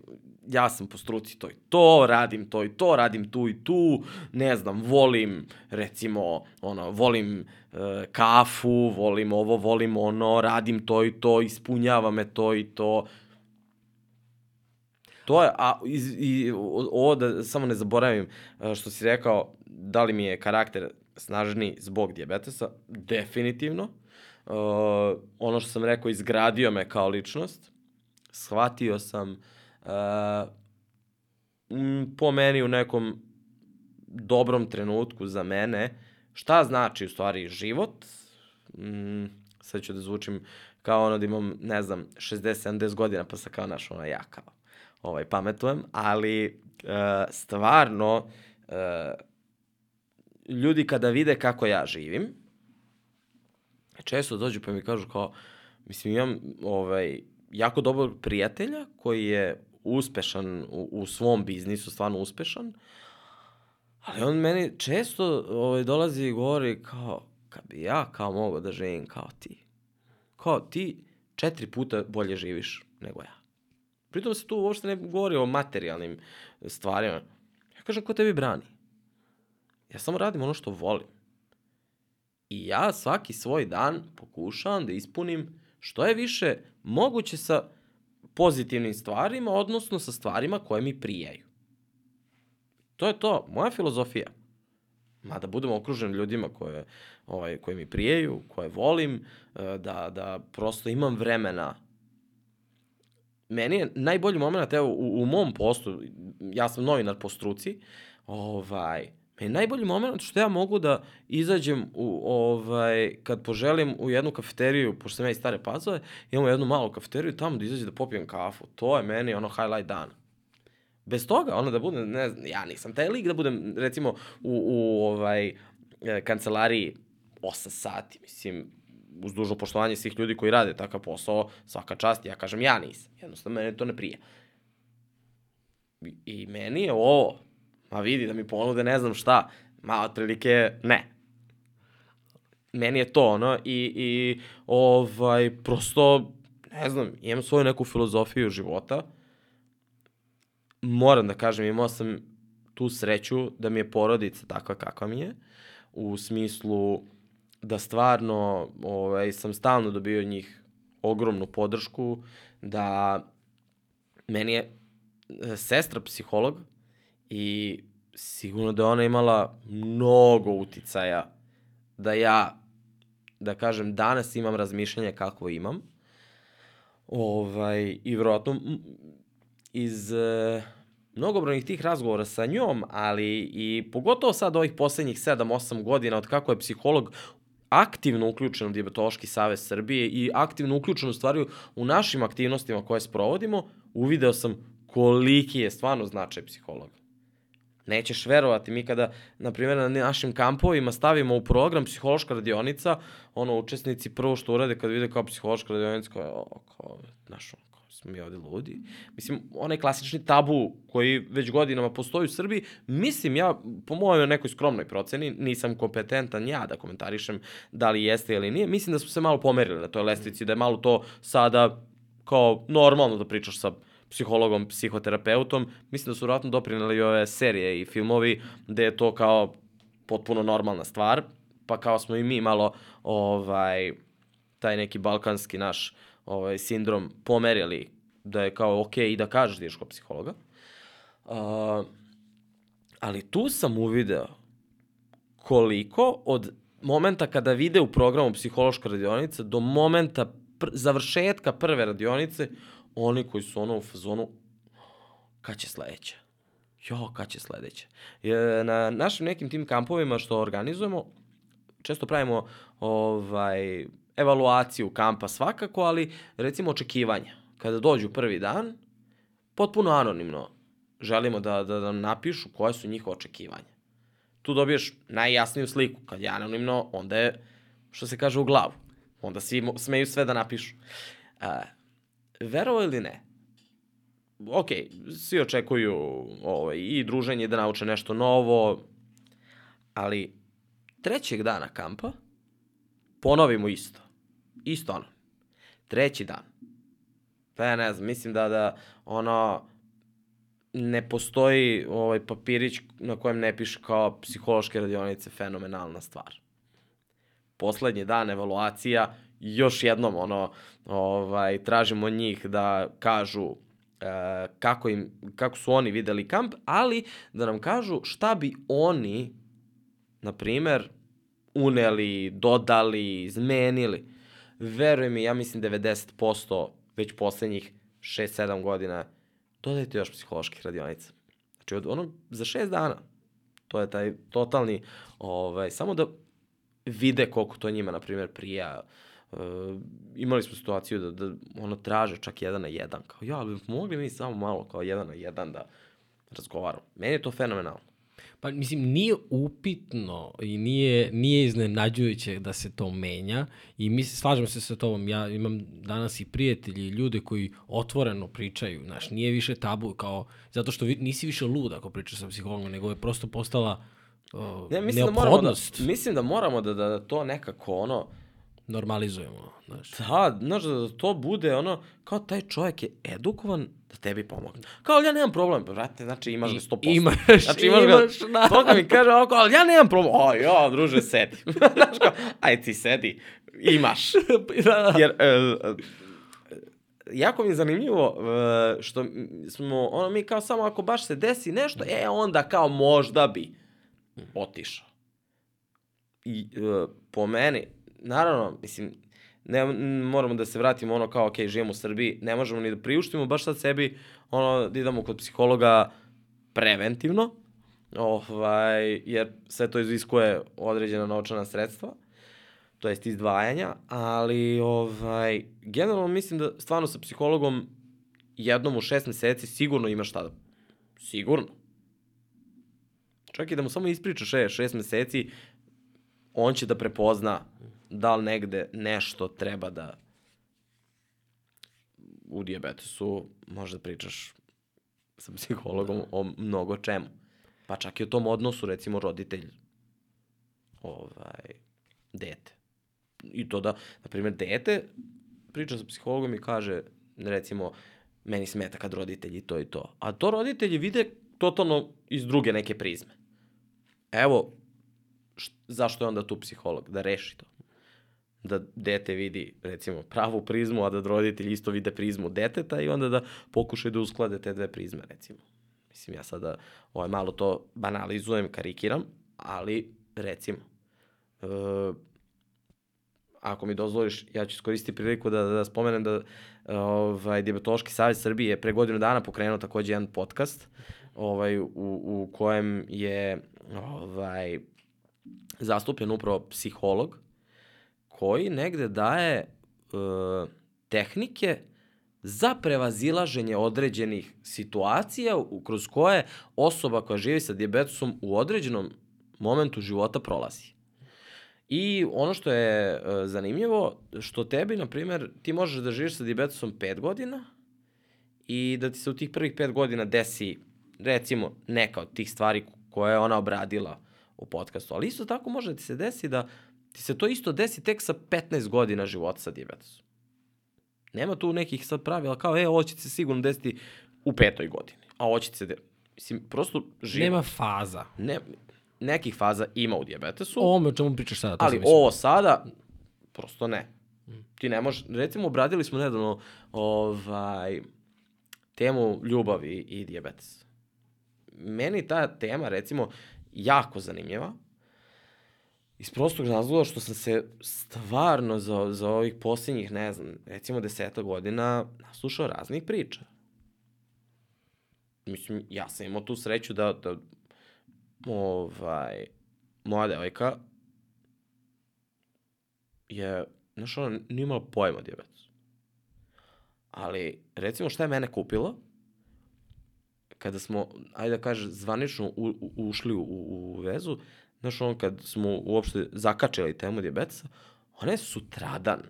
ja sam po struci to i to, radim to i to, radim tu i tu, ne znam, volim, recimo, ono, volim e, kafu, volim ovo, volim ono, radim to i to, ispunjava me to i to. To je, a i, i ovo da samo ne zaboravim e, što si rekao, da li mi je karakter snažniji zbog dijabetesa, definitivno. Uh, ono što sam rekao, izgradio me kao ličnost. Shvatio sam uh, po meni u nekom dobrom trenutku za mene šta znači u stvari život. Mm, sad ću da zvučim kao ono da imam, ne znam, 60-70 godina pa sam kao naš ono ja kao ovaj, pametujem, ali uh, stvarno uh, ljudi kada vide kako ja živim, često dođu pa mi kažu kao, mislim imam ovaj, jako dobrog prijatelja koji je uspešan u, u svom biznisu, stvarno uspešan, ali on meni često ovaj, dolazi i govori kao, kad bi ja kao mogao da živim kao ti. Kao ti četiri puta bolje živiš nego ja. Pritom se tu uopšte ne govori o materijalnim stvarima. Ja kažem, ko tebi brani? Ja samo radim ono što volim. I ja svaki svoj dan pokušavam da ispunim što je više moguće sa pozitivnim stvarima, odnosno sa stvarima koje mi prijaju. To je to, moja filozofija. Mada budemo okruženi ljudima koje, ovaj, koje mi prijaju, koje volim, eh, da, da prosto imam vremena meni je najbolji moment, evo, u, u mom postu, ja sam novinar po struci, ovaj, meni je najbolji moment što ja mogu da izađem u, ovaj, kad poželim u jednu kafeteriju, pošto sam ja iz stare pazove, imamo jednu malu kafeteriju, tamo da izađem da popijem kafu. To je meni ono highlight dana. Bez toga, ono da budem, ne znam, ja nisam taj lik da budem, recimo, u, u ovaj, e, kancelariji 8 sati, mislim, uz dužno poštovanje svih ljudi koji rade takav posao, svaka čast, ja kažem ja nisam. Jednostavno, mene to ne prija. I, i meni je ovo, ma vidi da mi ponude ne znam šta, ma otprilike ne. Meni je to ono i, i ovaj, prosto, ne znam, imam svoju neku filozofiju života. Moram da kažem, imao sam tu sreću da mi je porodica takva kakva mi je, u smislu da stvarno ovaj, sam stalno dobio njih ogromnu podršku, da meni je e, sestra psiholog i sigurno da ona imala mnogo uticaja da ja, da kažem, danas imam razmišljanje kako imam. Ovaj, I vjerojatno iz e, mnogobrojnih tih razgovora sa njom, ali i pogotovo sad ovih poslednjih 7-8 godina od kako je psiholog aktivno uključen u Diabetološki savez Srbije i aktivno uključen u stvari u našim aktivnostima koje sprovodimo, uvideo sam koliki je stvarno značaj psihologa. Nećeš verovati, mi kada, na primjer, na našim kampovima stavimo u program psihološka radionica, ono, učesnici prvo što urade kad vide kao psihološka radionica, kao, kao, znaš, smo mi ovde ludi. Mislim, onaj klasični tabu koji već godinama postoji u Srbiji, mislim ja, po mojoj nekoj skromnoj proceni, nisam kompetentan ja da komentarišem da li jeste ili nije, mislim da smo se malo pomerili na toj lestvici, da je malo to sada kao normalno da pričaš sa psihologom, psihoterapeutom. Mislim da su vratno doprinali ove serije i filmovi gde je to kao potpuno normalna stvar, pa kao smo i mi malo ovaj taj neki balkanski naš ovaj, sindrom pomerili da je kao ok i da kažeš da psihologa. Uh, ali tu sam uvideo koliko od momenta kada vide u programu psihološka radionica do momenta pr završetka prve radionice, oni koji su ono u fazonu, kad će sledeća? Jo, kad će sledeća? Je, na našim nekim tim kampovima što organizujemo, često pravimo ovaj, evaluaciju kampa svakako, ali recimo očekivanja. Kada dođu prvi dan, potpuno anonimno želimo da, da nam napišu koje su njihove očekivanja. Tu dobiješ najjasniju sliku. Kad je anonimno, onda je, što se kaže, u glavu. Onda svi smeju sve da napišu. Uh, verovo ili ne, ok, svi očekuju ovaj, i druženje, da nauče nešto novo, ali trećeg dana kampa ponovimo isto. Isto ono. Treći dan. Pa ja ne znam, mislim da, da ono, ne postoji ovaj papirić na kojem ne piše kao psihološke radionice fenomenalna stvar. Poslednji dan evaluacija, još jednom ono, ovaj, tražimo od njih da kažu e, kako, im, kako su oni videli kamp, ali da nam kažu šta bi oni, na primer, uneli, dodali, izmenili. Veruj mi, ja mislim 90% već poslednjih 6-7 godina dodajte još psiholoških radionica. Znači, od ono, za šest dana, to je taj totalni, ovaj, samo da vide koliko to njima, na primjer, prija. E, imali smo situaciju da, da ono traže čak jedan na jedan. Kao, ja, ali mogli mi samo malo kao jedan na jedan da razgovaramo. Meni je to fenomenalno. Pa mislim, nije upitno i nije, nije iznenađujuće da se to menja i mi slažem se sa tobom, ja imam danas i prijatelji i ljude koji otvoreno pričaju, znaš, nije više tabu kao, zato što vi, nisi više lud ako pričaš sa psihologom, nego je prosto postala uh, Ja, mislim da moramo da, neophodnost, mislim da moramo da, da, da to nekako ono, normalizujemo, znaš. Da, znaš, da to bude ono, kao taj čovjek je edukovan da tebi pomogne. Kao, ali ja nemam problem, brate, znači imaš ga 100%. Imaš, znači, imaš, ga, imaš, da. to kad mi kaže ovako, ali ja nemam problem, o, ja, druže, sedi. znaš kao, aj ti sedi, imaš. da, da. Jer, e, e, jako mi je zanimljivo e, što smo, ono, mi kao samo ako baš se desi nešto, e, onda kao možda bi otišao. I e, po meni, naravno, mislim, ne, moramo da se vratimo ono kao, ok, živimo u Srbiji, ne možemo ni da priuštimo baš sad sebi, ono, da idemo kod psihologa preventivno, ovaj, jer sve to iziskuje određena novčana sredstva, to jest izdvajanja, ali ovaj, generalno mislim da stvarno sa psihologom jednom u šest meseci sigurno ima šta da... Sigurno. Čak i da mu samo ispričaš e, šest meseci, on će da prepozna da li negde nešto treba da u diabetesu možda pričaš sa psihologom o mnogo čemu. Pa čak i o tom odnosu, recimo, roditelj ovaj, dete. I to da, na primjer, dete priča sa psihologom i kaže, recimo, meni smeta kad roditelji to i to. A to roditelji vide totalno iz druge neke prizme. Evo, zašto je onda tu psiholog? Da reši to. Da dete vidi, recimo, pravu prizmu, a da roditelji isto vide prizmu deteta i onda da pokušaju da usklade te dve prizme, recimo. Mislim, ja sada ovaj, malo to banalizujem, karikiram, ali, recimo, e, ako mi dozvoliš, ja ću iskoristiti priliku da, da spomenem da ovaj, Diabetološki savjet Srbije je pre godinu dana pokrenuo takođe jedan podcast ovaj, u, u kojem je ovaj, zastupljen upravo psiholog koji negde daje e, tehnike za prevazilaženje određenih situacija kroz koje osoba koja živi sa diabetesom u određenom momentu života prolazi. I ono što je e, zanimljivo, što tebi, na primjer, ti možeš da živiš sa diabetesom 5 godina i da ti se u tih prvih 5 godina desi, recimo, neka od tih stvari koje je ona obradila u podcastu. Ali isto tako može da ti se desi da ti se to isto desi tek sa 15 godina života sa diabetesom. Nema tu nekih sad pravila kao, e, ovo će se sigurno desiti u petoj godini. A ovo će se de... Mislim, prosto živa. Nema faza. Ne, nekih faza ima u diabetesu. O ovome o čemu pričaš sada. Ali ovo sada, prosto ne. Ti ne možeš, recimo, obradili smo nedavno ovaj, temu ljubavi i diabetes. Meni ta tema, recimo, jako zanimljiva, iz prostog razloga što sam se stvarno za, za ovih posljednjih, ne znam, recimo deseta godina naslušao raznih priča. Mislim, ja sam imao tu sreću da, da ovaj, moja devojka je, znaš, ona nije imala pojma o diabetesu. Ali, recimo, šta je mene kupilo? kada smo, ajde da kaže, zvanično u, u, ušli u, u vezu, znaš, ono kad smo uopšte zakačili temu dijabetesa, ona je sutradan,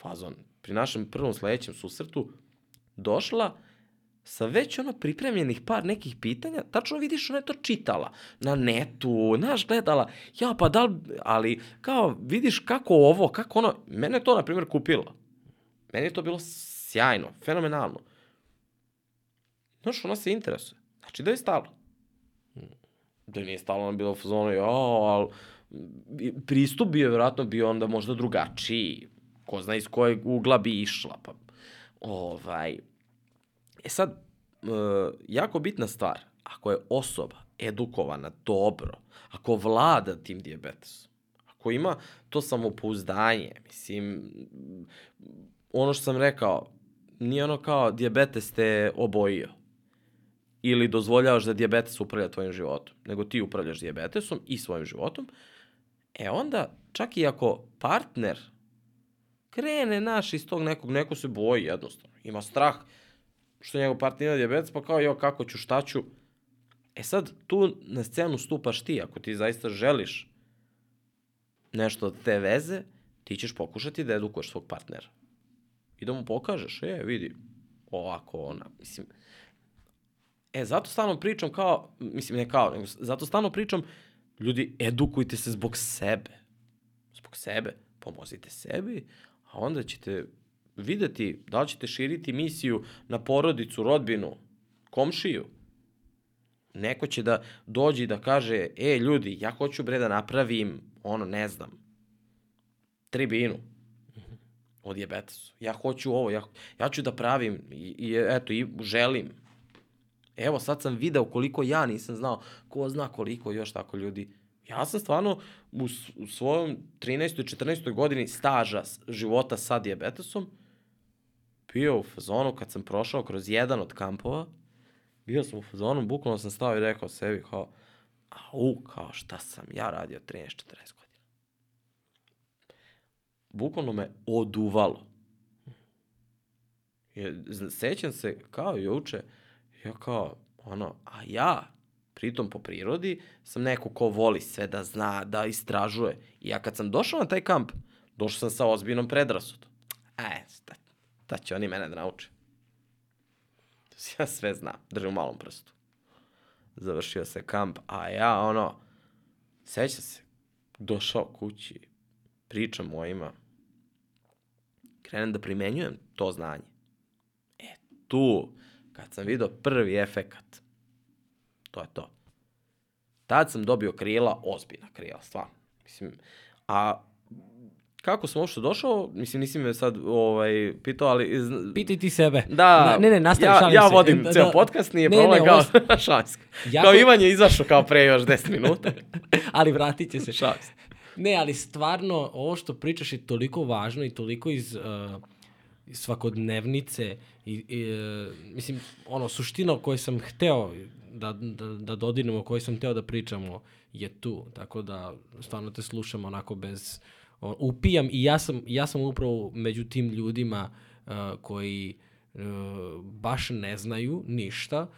fazon, pri našem prvom sledećem susretu, došla sa već ono pripremljenih par nekih pitanja, tačno vidiš ona je to čitala na netu, znaš, gledala, ja pa da li, ali kao vidiš kako ovo, kako ono, mene to na primjer kupilo. Meni je to bilo sjajno, fenomenalno. Znaš, ona se interesuje. Znači da je stalo. Da nije je bila u fazonu, jo, ali pristup bi je vjerojatno bio onda možda drugačiji. Ko zna iz kojeg ugla bi išla. Pa, ovaj, E sad, e, jako bitna stvar, ako je osoba edukovana dobro, ako vlada tim diabetesom, ako ima to samopouzdanje, mislim, ono što sam rekao, nije ono kao diabetes te obojio ili dozvoljavaš da diabetes upravlja tvojim životom, nego ti upravljaš diabetesom i svojim životom, e onda, čak i ako partner krene naš iz tog nekog, neko se boji jednostavno, ima strah, što njegov partner ima diabetes, pa kao, jo, kako ću, šta ću. E sad, tu na scenu stupaš ti, ako ti zaista želiš nešto od te veze, ti ćeš pokušati da edukuješ svog partnera. I da mu pokažeš, e, vidi, ovako, ona, mislim, E, zato stalno pričam kao, mislim, ne kao, nego zato stalno pričam, ljudi, edukujte se zbog sebe. Zbog sebe. Pomozite sebi, a onda ćete videti da li ćete širiti misiju na porodicu, rodbinu, komšiju. Neko će da dođe i da kaže, e, ljudi, ja hoću bre da napravim, ono, ne znam, tribinu o diabetesu. Ja hoću ovo, ja, ja ću da pravim i, i eto, i želim. Evo, sad sam video koliko ja nisam znao, ko zna koliko još tako ljudi. Ja sam stvarno u, u svojom 13. i 14. godini staža života sa diabetesom, bio u fazonu kad sam prošao kroz jedan od kampova, bio sam u fazonu, bukvalno sam stao i rekao sebi kao, au, kao šta sam ja radio 13-14 godina. Bukvalno me oduvalo. Je, sećam se kao juče, ja kao, ono, a ja, pritom po prirodi, sam neko ko voli sve da zna, da istražuje. I ja kad sam došao na taj kamp, došao sam sa ozbiljnom predrasudom. E, šta Da će oni mene da nauče. Ja sve znam, držim u malom prstu. Završio se kamp, a ja ono, seća se, došao kući, pričam mojima, krenem da primenjujem to znanje. E, tu, kad sam video prvi efekat, to je to. Tad sam dobio krila, ozbiljna krila, stvarno. Mislim, a kako sam uopšte došao, mislim nisi me sad ovaj, pitao, ali... Iz... Pitaj ti sebe. Da, Na, ne, ne, nastavi, ja, ja se. vodim Da, ceo da. podcast, nije Ne, problem ne, kao ovo-. Jako- Kao Ivan je izašao kao pre još 10 minuta. ali vratit će se. Šalim. Ne, ali stvarno, ovo što pričaš je toliko važno i toliko iz, uh, iz svakodnevnice i, i uh, mislim, ono, suština o kojoj sam hteo da, da, da dodirnemo, o kojoj sam hteo da pričamo je tu, tako da stvarno te slušam onako bez, o, upijam i ja sam, ja sam upravo među tim ljudima uh, koji uh, baš ne znaju ništa,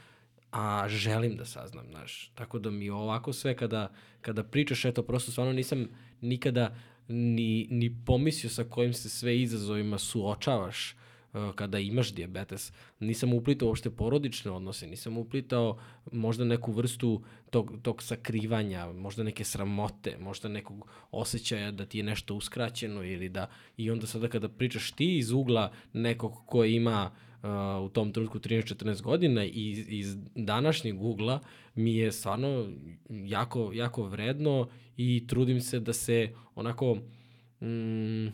a želim da saznam, znaš. Tako da mi ovako sve kada, kada pričaš, eto, prosto stvarno nisam nikada ni, ni pomislio sa kojim se sve izazovima suočavaš uh, kada imaš diabetes. Nisam uplitao uopšte porodične odnose, nisam uplitao možda neku vrstu tog, tog sakrivanja, možda neke sramote, možda nekog osjećaja da ti je nešto uskraćeno ili da i onda sada kada pričaš ti iz ugla nekog ko ima uh, u tom trenutku 13-14 godina i iz današnjeg ugla mi je stvarno jako, jako vredno i trudim se da se onako mm,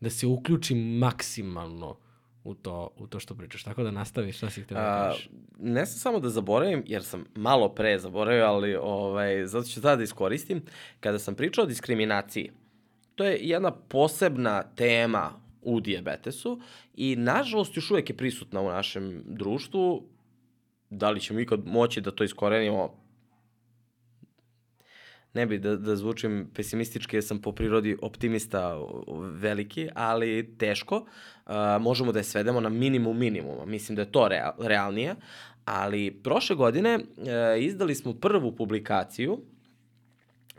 da se uključim maksimalno u to, u to što pričaš. Tako da nastaviš šta si htio da kažeš. ne sam samo da zaboravim, jer sam malo pre zaboravio, ali ovaj, zato ću sada da iskoristim. Kada sam pričao o diskriminaciji, to je jedna posebna tema u diabetesu i nažalost još uvek je prisutna u našem društvu. Da li ćemo ikad moći da to iskorenimo? ne bi da, da zvučim pesimistički, jer sam po prirodi optimista veliki, ali teško. Uh, možemo da je svedemo na minimum minimuma. Mislim da je to real, realnije. Ali prošle godine uh, izdali smo prvu publikaciju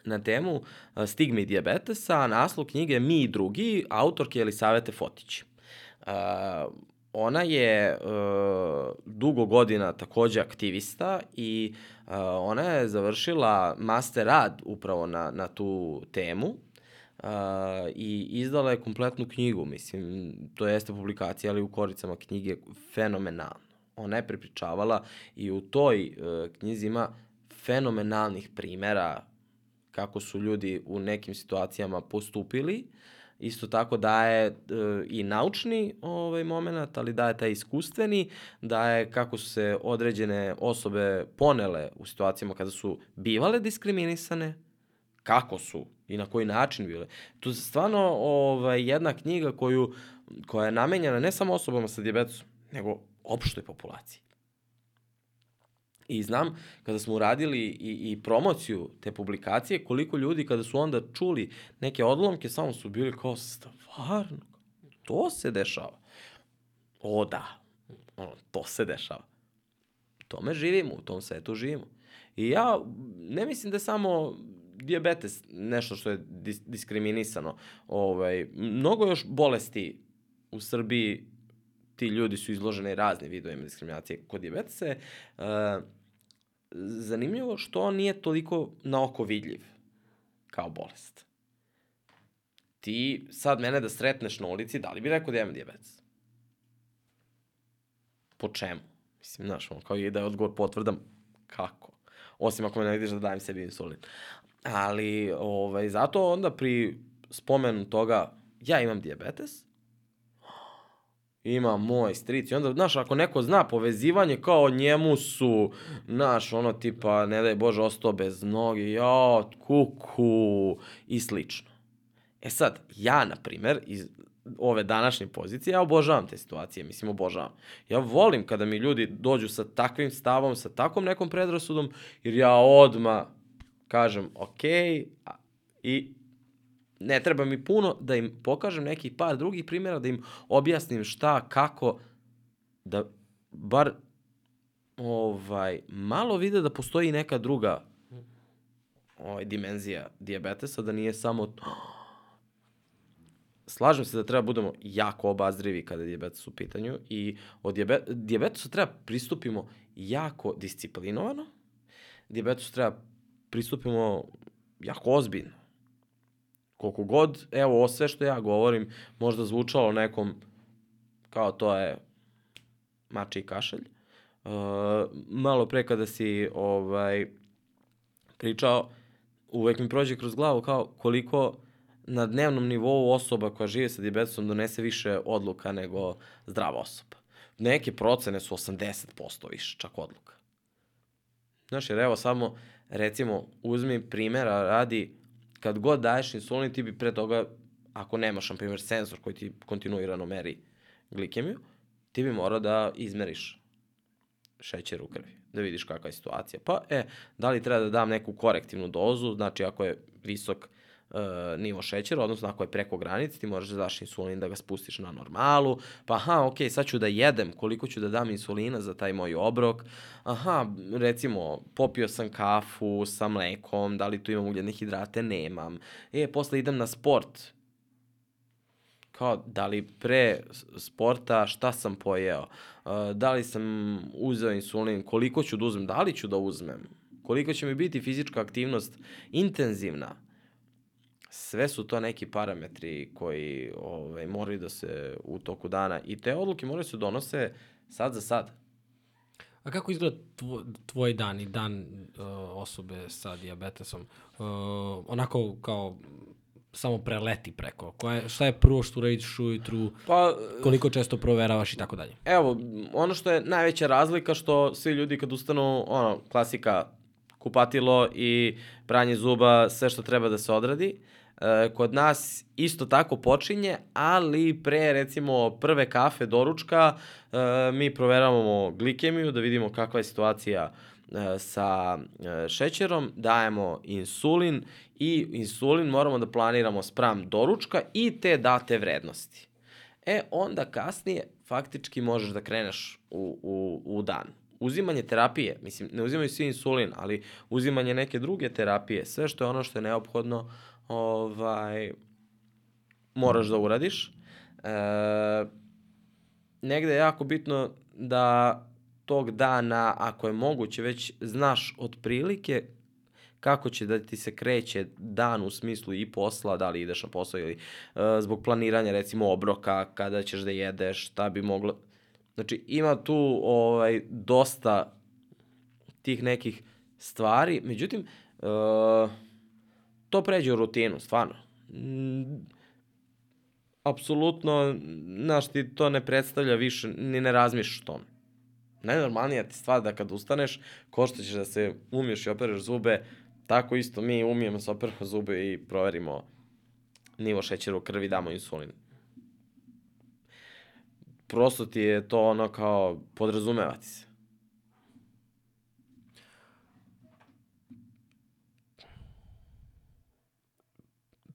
na temu uh, stigme i diabetesa, naslov knjige Mi i drugi, autorke Elisavete Fotić. Uh, ona je uh, dugo godina takođe aktivista i uh, ona je završila master rad upravo na, na tu temu uh, i izdala je kompletnu knjigu, mislim, to jeste publikacija, ali u koricama knjige fenomenalno. Ona je prepričavala i u toj uh, knjizi ima fenomenalnih primera kako su ljudi u nekim situacijama postupili isto tako daje e, i naučni ovaj moment, ali daje taj iskustveni, daje kako su se određene osobe ponele u situacijama kada su bivale diskriminisane, kako su i na koji način bile. Tu je stvarno ovaj, jedna knjiga koju, koja je namenjena ne samo osobama sa diabetesom, nego opštoj populaciji. I znam, kada smo uradili i, i promociju te publikacije, koliko ljudi kada su onda čuli neke odlomke, samo su bili kao, stvarno, to se dešava. O da, ono, to se dešava. Tome živimo, u tom svetu živimo. I ja ne mislim da je samo diabetes nešto što je dis diskriminisano. Ovaj, mnogo još bolesti u Srbiji ti ljudi su izloženi raznim vidovima diskriminacije. Kod diabetesa je uh, zanimljivo što on nije toliko na oko vidljiv kao bolest. Ti sad mene da sretneš na ulici, da li bi rekao da imam diabetes? Po čemu? Mislim, znaš, on kao i da je odgovor potvrdam kako. Osim ako me ne vidiš da dajem sebi insulin. Ali, ovaj, zato onda pri spomenu toga, ja imam diabetes, ima moj stric. I onda, znaš, ako neko zna povezivanje, kao njemu su, znaš, ono tipa, ne daj Bože, ostao bez noge, ja, kuku i slično. E sad, ja, na primer, iz ove današnje pozicije, ja obožavam te situacije, mislim, obožavam. Ja volim kada mi ljudi dođu sa takvim stavom, sa takvom nekom predrasudom, jer ja odma kažem, ok, i ne treba mi puno da im pokažem neki par drugih primjera, da im objasnim šta, kako, da bar ovaj, malo vide da postoji neka druga ovaj, dimenzija diabetesa, da nije samo slažem se da treba budemo jako obazrivi kada je diabetes u pitanju i od diabe diabetesu treba pristupimo jako disciplinovano, diabetesu treba pristupimo jako ozbiljno koliko god, evo, ovo sve što ja govorim, možda zvučalo nekom kao to je mači i kašalj. Uh, malo pre kada si ovaj, pričao, uvek mi prođe kroz glavu kao koliko na dnevnom nivou osoba koja žive sa diabetesom donese više odluka nego zdrava osoba. Neke procene su 80% više čak odluka. Znaš, jer evo samo, recimo, uzmi primjera radi kad god daješ insulin, ti bi pre toga, ako nemaš, na primjer, senzor koji ti kontinuirano meri glikemiju, ti bi morao da izmeriš šećer u krvi, da vidiš kakva je situacija. Pa, e, da li treba da dam neku korektivnu dozu, znači ako je visok uh, nivo šećera, odnosno ako je preko granice, ti možeš da daš insulin da ga spustiš na normalu, pa aha, ok, sad ću da jedem, koliko ću da dam insulina za taj moj obrok, aha, recimo, popio sam kafu sa mlekom, da li tu imam ugljedne hidrate, nemam, e, posle idem na sport, kao da li pre sporta šta sam pojeo, uh, da li sam uzeo insulin, koliko ću da uzmem, da li ću da uzmem, koliko će mi biti fizička aktivnost? Intenzivna, sve su to neki parametri koji ovaj, moraju da se u toku dana i te odluke moraju da se donose sad za sad. A kako izgleda tvoj, tvoj dan i dan uh, osobe sa diabetesom? Uh, onako kao samo preleti preko. Koja, šta je prvo što uradiš ujutru, pa, koliko često proveravaš i tako dalje? Evo, ono što je najveća razlika što svi ljudi kad ustanu, ono, klasika, kupatilo i pranje zuba, sve što treba da se odradi. E, kod nas isto tako počinje, ali pre recimo prve kafe doručka e, mi proveravamo glikemiju da vidimo kakva je situacija e, sa e, šećerom, dajemo insulin i insulin moramo da planiramo spram doručka i te date vrednosti. E, onda kasnije faktički možeš da kreneš u, u, u dan. Uzimanje terapije, mislim, ne uzimaju svi insulin, ali uzimanje neke druge terapije, sve što je ono što je neophodno, ovaj, moraš da uradiš. E, negde je jako bitno da tog dana, ako je moguće, već znaš otprilike kako će da ti se kreće dan u smislu i posla, da li ideš na posao ili uh, zbog planiranja recimo obroka, kada ćeš da jedeš, šta bi moglo... Znači ima tu ovaj dosta tih nekih stvari, međutim uh, to pređe u rutinu, stvarno. Mm, apsolutno, znaš, ti to ne predstavlja više, ni ne razmišljaš o tome. Najnormalnija ti stvar da kad ustaneš, ko što ćeš da se umiješ i opereš zube, tako isto mi umijemo da se operamo zube i proverimo nivo šećera u krvi, damo insulin. Prosto ti je to ono kao podrazumevati se.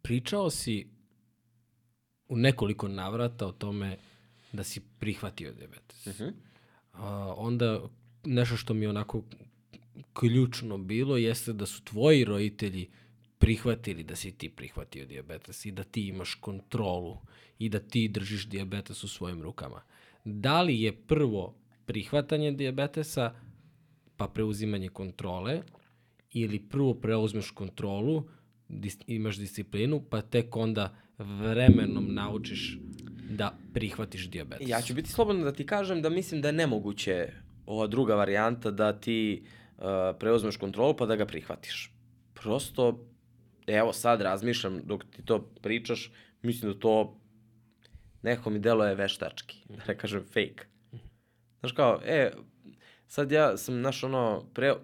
Pričao si u nekoliko navrata o tome da si prihvatio diabetes. Uh -huh. A, onda nešto što mi je onako ključno bilo jeste da su tvoji roditelji prihvatili da si ti prihvatio diabetes i da ti imaš kontrolu i da ti držiš diabetes u svojim rukama. Da li je prvo prihvatanje diabetesa pa preuzimanje kontrole ili prvo preuzmeš kontrolu, dis, imaš disciplinu, pa tek onda vremenom naučiš da prihvatiš diabetes. Ja ću biti slobodan da ti kažem da mislim da je nemoguće ova druga varijanta da ti uh, preuzmeš kontrolu pa da ga prihvatiš. Prosto, evo sad razmišljam dok ti to pričaš, mislim da to neko mi delo je veštački, da ne kažem fake. Znaš kao, e, sad ja sam, znaš, ono, pre,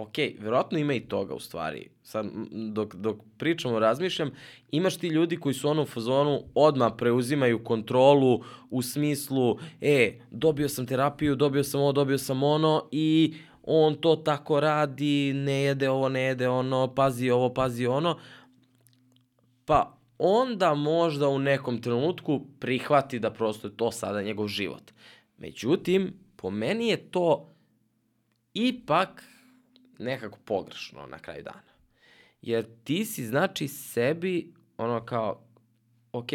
ok, verovatno ima i toga u stvari. Sad, dok, dok pričamo, razmišljam, imaš ti ljudi koji su ono u fazonu odma preuzimaju kontrolu u smislu, e, dobio sam terapiju, dobio sam ovo, dobio sam ono i on to tako radi, ne jede ovo, ne jede ono, pazi ovo, pazi ono. Pa onda možda u nekom trenutku prihvati da prosto je to sada njegov život. Međutim, po meni je to ipak nekako pogrešno na kraju dana. Jer ti si znači sebi ono kao, ok,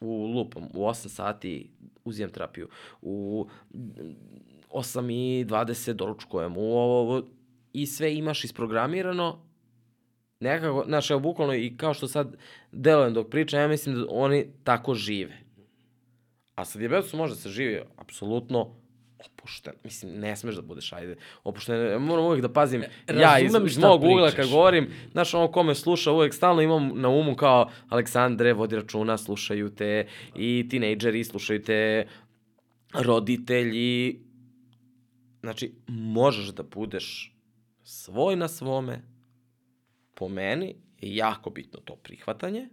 u lupom, u 8 sati uzimam terapiju, u 8 i 20 doručkujem, u ovo, ovo, i sve imaš isprogramirano, nekako, znaš, evo, bukvalno i kao što sad delujem dok pričam, ja mislim da oni tako žive. A sa diabetesom može da se živi apsolutno opušten. Mislim, ne smeš da budeš, ajde, opušten. Moram uvijek da pazim, Razumem ja iz, iz mog ugla kad govorim, znaš, ono ko me sluša, uvijek stalno imam na umu kao Aleksandre, vodi računa, slušaju te i tinejdžeri, slušaju te roditelji. Znači, možeš da budeš svoj na svome, po meni je jako bitno to prihvatanje,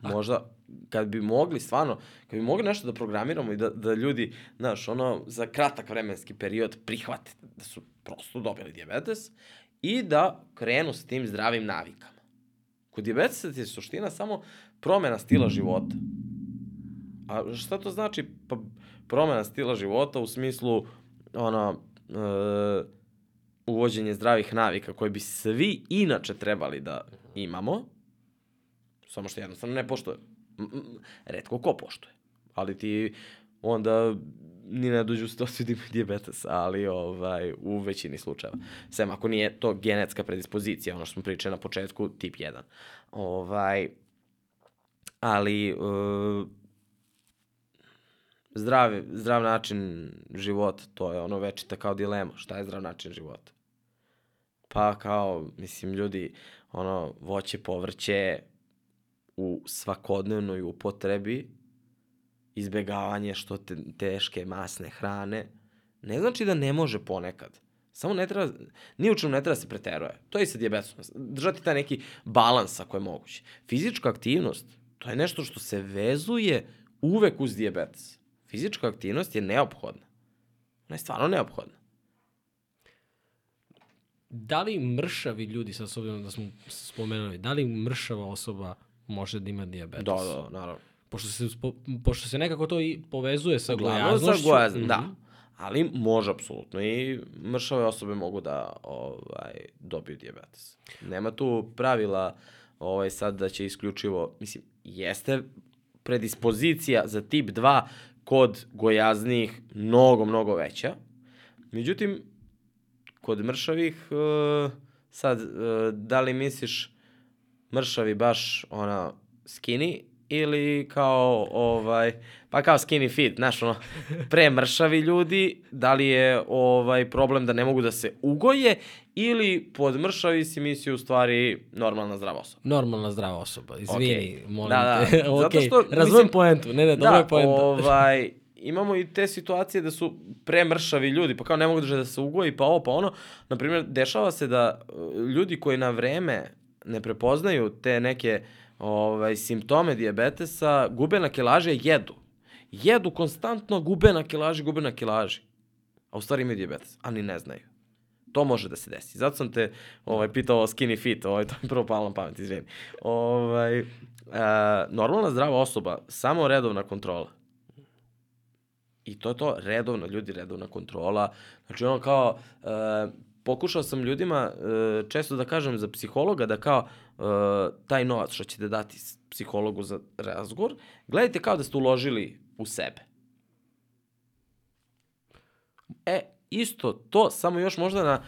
Možda, kad bi mogli, stvarno, kad bi mogli nešto da programiramo i da, da ljudi, znaš, ono, za kratak vremenski period prihvate da su prosto dobili diabetes i da krenu sa tim zdravim navikama. Kod diabetesa je suština samo promena stila života. A šta to znači? Pa promena stila života u smislu ono, e, uvođenje zdravih navika koje bi svi inače trebali da imamo, Samo što jednostavno ne poštuje. Redko ko poštuje. Ali ti onda ni ne dođu se situaciju diabetes, ali ovaj, u većini slučajeva. Sem ako nije to genetska predispozicija, ono što smo pričali na početku, tip 1. Ovaj, ali uh, zdrav, zdrav način života, to je ono večita kao dilema. Šta je zdrav način života? Pa kao, mislim, ljudi, ono, voće, povrće, u svakodnevnoj upotrebi, izbegavanje što te, teške masne hrane, ne znači da ne može ponekad. Samo ne treba, ni u čemu ne treba da se preteruje. To je i sa diabetesom. Držati taj neki balans ako je moguće. Fizička aktivnost, to je nešto što se vezuje uvek uz diabetes. Fizička aktivnost je neophodna. Ona je stvarno neophodna. Da li mršavi ljudi, sad s obzirom da smo spomenuli, da li mršava osoba može da ima diabetes? Da, da, naravno. Pošto se, spo, pošto se nekako to i povezuje sa gojaznošću. sa gojazn, Mhm. da. Ali može apsolutno i mršave osobe mogu da ovaj, dobiju dijabetes. Nema tu pravila ovaj, sad da će isključivo, mislim, jeste predispozicija za tip 2 kod gojaznih mnogo, mnogo veća. Međutim, kod mršavih, e, sad, e, da li misliš mršavi baš ona skinny ili kao ovaj pa kao skinny fit, znaš ono pre mršavi ljudi, da li je ovaj problem da ne mogu da se ugoje ili pod mršavi si misli u stvari normalna zdrava osoba. Normalna zdrava osoba, izvini, Okej. molim Da, da. te. Zato Okej, što, razumem mislim- poentu, ne, ne, dobro da, je poenta. ovaj, imamo i te situacije da su premršavi ljudi, pa kao ne mogu da se ugoji, pa ovo, pa ono. Naprimjer, dešava se da uh, ljudi koji na vreme ne prepoznaju te neke ovaj, simptome dijabetesa, gube na kilaži, jedu. Jedu konstantno, gube na kilaži, gube na kilaži. A u stvari imaju dijabetes, a ni ne znaju. To može da se desi. Zato sam te ovaj, pitao o skinny fit, ovaj, to mi prvo palo na pamet, izvini. Ovaj, e, normalna zdrava osoba, samo redovna kontrola. I to je to, redovno, ljudi, redovna kontrola. Znači ono kao, e, pokušao sam ljudima e, često da kažem za psihologa da kao e, taj novac što ćete dati psihologu za razgovor, gledajte kao da ste uložili u sebe. E, isto to, samo još možda na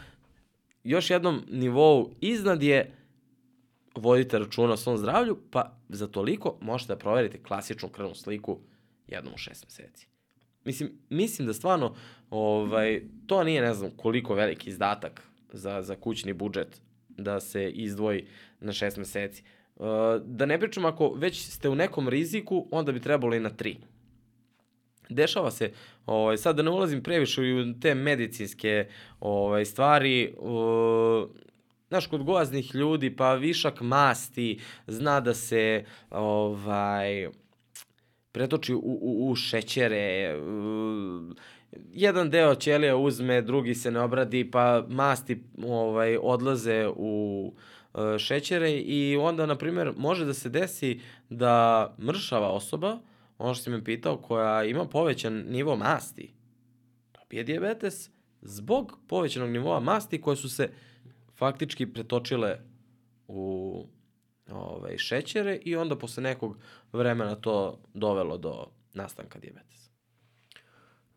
još jednom nivou iznad je vodite računa o svom zdravlju, pa za toliko možete da proverite klasičnu krvnu sliku jednom u šest meseci. Mislim, mislim da stvarno ovaj, to nije ne znam koliko veliki izdatak za, za kućni budžet da se izdvoji na šest meseci. Uh, da ne pričam ako već ste u nekom riziku, onda bi trebalo i na tri. Dešava se, ovaj, sad da ne ulazim previše u te medicinske ovaj, stvari, uh, znaš, kod gojaznih ljudi, pa višak masti, zna da se, ovaj, pretoči u, u, u šećere, jedan deo ćelija uzme, drugi se ne obradi, pa masti ovaj, odlaze u uh, šećere i onda, na primjer, može da se desi da mršava osoba, ono što si me pitao, koja ima povećan nivo masti, dobije diabetes zbog povećanog nivoa masti koje su se faktički pretočile u ovaj, šećere i onda posle nekog vremena to dovelo do nastanka dijabetesa.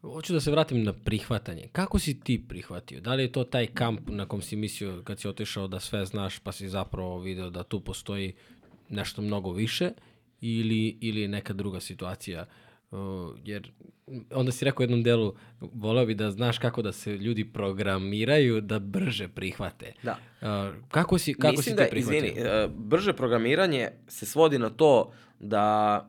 Hoću da se vratim na prihvatanje. Kako si ti prihvatio? Da li je to taj kamp na kom si mislio kad si otišao da sve znaš pa si zapravo video da tu postoji nešto mnogo više ili, ili je neka druga situacija? Uh, jer onda si rekao u jednom delu, voleo bi da znaš kako da se ljudi programiraju da brže prihvate. Da. Uh, kako si, kako Mislim si da, ti prihvatio? izvini, e, brže programiranje se svodi na to da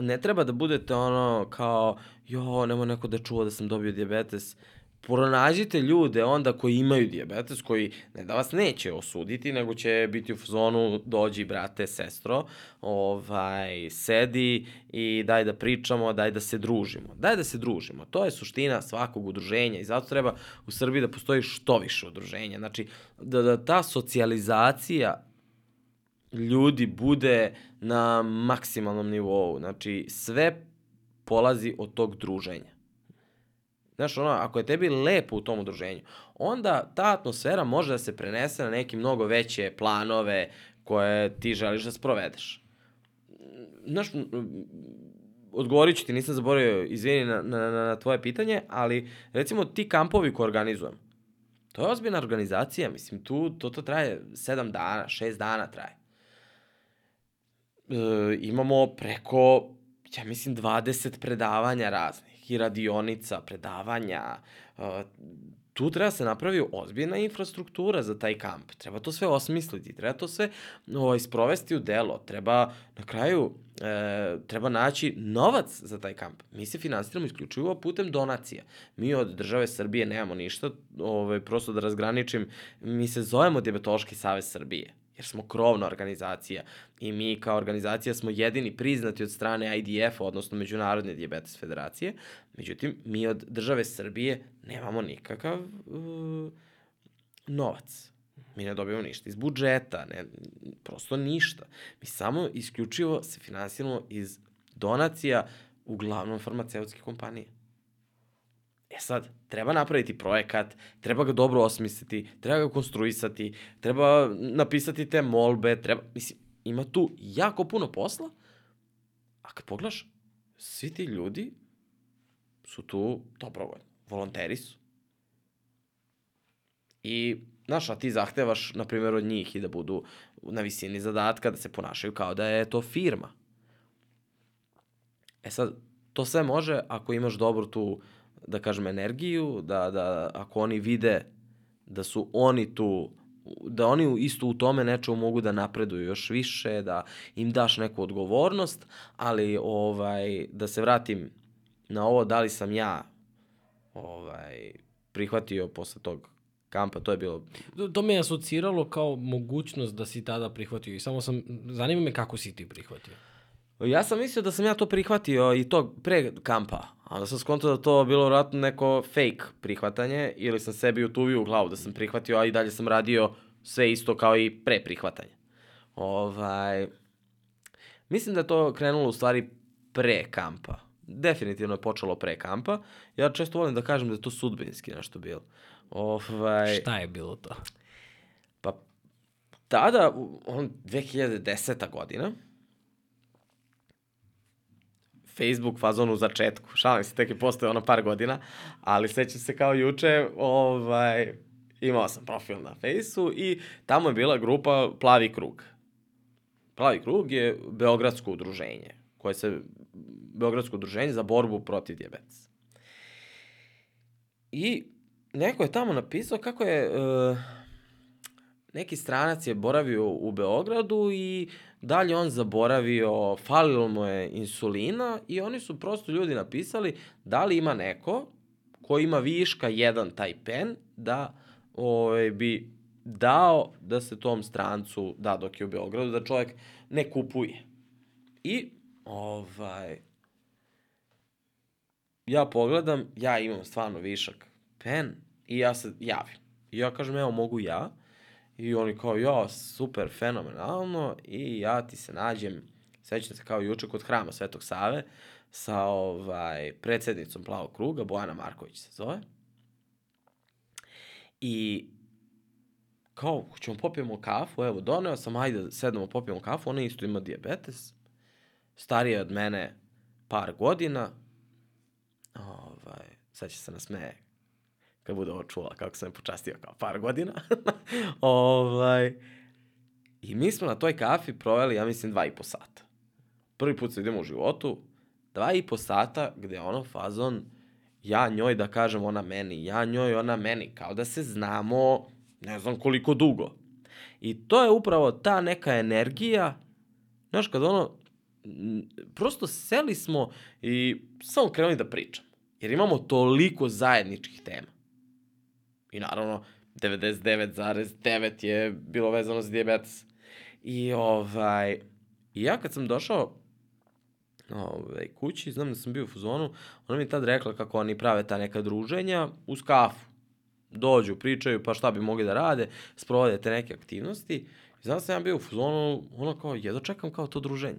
ne treba da budete ono kao, jo, nema neko da čuva da sam dobio dijabetes. Pronađite ljude onda koji imaju dijabetes, koji ne da vas neće osuditi, nego će biti u zonu dođi brate, sestro, ovaj, sedi i daj da pričamo, daj da se družimo. Daj da se družimo. To je suština svakog udruženja i zato treba u Srbiji da postoji što više udruženja. Znači, da, da ta socijalizacija ljudi bude na maksimalnom nivou. Znači, sve polazi od tog druženja. Znaš, ono, ako je tebi lepo u tom udruženju, onda ta atmosfera može da se prenese na neke mnogo veće planove koje ti želiš da sprovedeš. Znaš, odgovorit ću ti, nisam zaboravio, izvini na, na, na, tvoje pitanje, ali recimo ti kampovi koje organizujem, to je ozbiljna organizacija, mislim, tu to, to traje sedam dana, šest dana traje. E, imamo preko, ja mislim, 20 predavanja raznih i radionica, predavanja. E, tu treba se napravi ozbiljna infrastruktura za taj kamp. Treba to sve osmisliti, treba to sve ovaj, sprovesti u delo. Treba na kraju e, treba naći novac za taj kamp. Mi se finansiramo isključivo putem donacija. Mi od države Srbije nemamo ništa, ovaj, prosto da razgraničim, mi se zovemo Diabetološki savez Srbije jer smo krovna organizacija i mi kao organizacija smo jedini priznati od strane IDF, odnosno Međunarodne diabetes federacije. Međutim, mi od države Srbije nemamo nikakav uh, novac. Mi ne dobijamo ništa iz budžeta, ne, prosto ništa. Mi samo isključivo se finansiramo iz donacija uglavnom farmaceutske kompanije. E sad, treba napraviti projekat, treba ga dobro osmisliti, treba ga konstruisati, treba napisati te molbe, treba, mislim, ima tu jako puno posla, a kad pogledaš, svi ti ljudi su tu dobrovoljno, volonteri su. I, znaš, a ti zahtevaš, na primjer, od njih i da budu na visini zadatka, da se ponašaju kao da je to firma. E sad, to sve može ako imaš dobru tu, da kažem, energiju, da, da ako oni vide da su oni tu, da oni isto u tome nečemu mogu da napreduju još više, da im daš neku odgovornost, ali ovaj, da se vratim na ovo da li sam ja ovaj, prihvatio posle tog kampa, to je bilo... To, to me je asociralo kao mogućnost da si tada prihvatio i samo sam, zanima me kako si ti prihvatio. Ja sam mislio da sam ja to prihvatio i to pre kampa, onda sam skontao da to bilo vratno neko fake prihvatanje ili sam sebi utuvio u glavu da sam prihvatio, a i dalje sam radio sve isto kao i pre prihvatanja. Ovaj, mislim da je to krenulo u stvari pre kampa. Definitivno je počelo pre kampa. Ja često volim da kažem da je to sudbinski nešto bilo. Ovaj, Šta je bilo to? Pa tada, on 2010. godina, Facebook fazon u začetku. Šalim se, tek je postoje ono par godina, ali sećam se kao juče, ovaj, imao sam profil na Fejsu i tamo je bila grupa Plavi krug. Plavi krug je Beogradsko udruženje, koje se, Beogradsko udruženje za borbu protiv diabetes. I neko je tamo napisao kako je, uh, neki stranac je boravio u Beogradu i dalje on zaboravio, falilo mu je insulina i oni su prosto ljudi napisali da li ima neko ko ima viška jedan taj pen da ovaj, bi dao da se tom strancu da dok je u Beogradu, da čovjek ne kupuje. I ovaj, ja pogledam, ja imam stvarno višak pen i ja se javim. I ja kažem, evo mogu ja. I oni kao, ja, super, fenomenalno. I ja ti se nađem, sećam se kao juče kod hrama Svetog Save, sa ovaj, predsednicom Plavog kruga, Bojana Marković se zove. I kao, ćemo popijemo kafu, evo, doneo sam, ajde, sednemo, popijemo kafu, ona isto ima diabetes, starija od mene par godina, ovaj, sad će se nasmeje kad bude ovo čula kako sam je počastio kao par godina. ovaj, I mi smo na toj kafi proveli, ja mislim, dva i po sata. Prvi put se idemo u životu, dva i po sata gde ono fazon, ja njoj da kažem ona meni, ja njoj ona meni, kao da se znamo ne znam koliko dugo. I to je upravo ta neka energija, znaš, kad ono, prosto seli smo i samo krenuli da pričam. Jer imamo toliko zajedničkih tema. I naravno, 99,9 je bilo vezano za diabetes. I ovaj, ja kad sam došao ovaj, kući, znam da sam bio u fuzonu, ona mi je tad rekla kako oni prave ta neka druženja uz kafu. Dođu, pričaju, pa šta bi mogli da rade, sprovode te neke aktivnosti. I znam sam ja bio u fuzonu, ono kao, jedno čekam kao to druženje.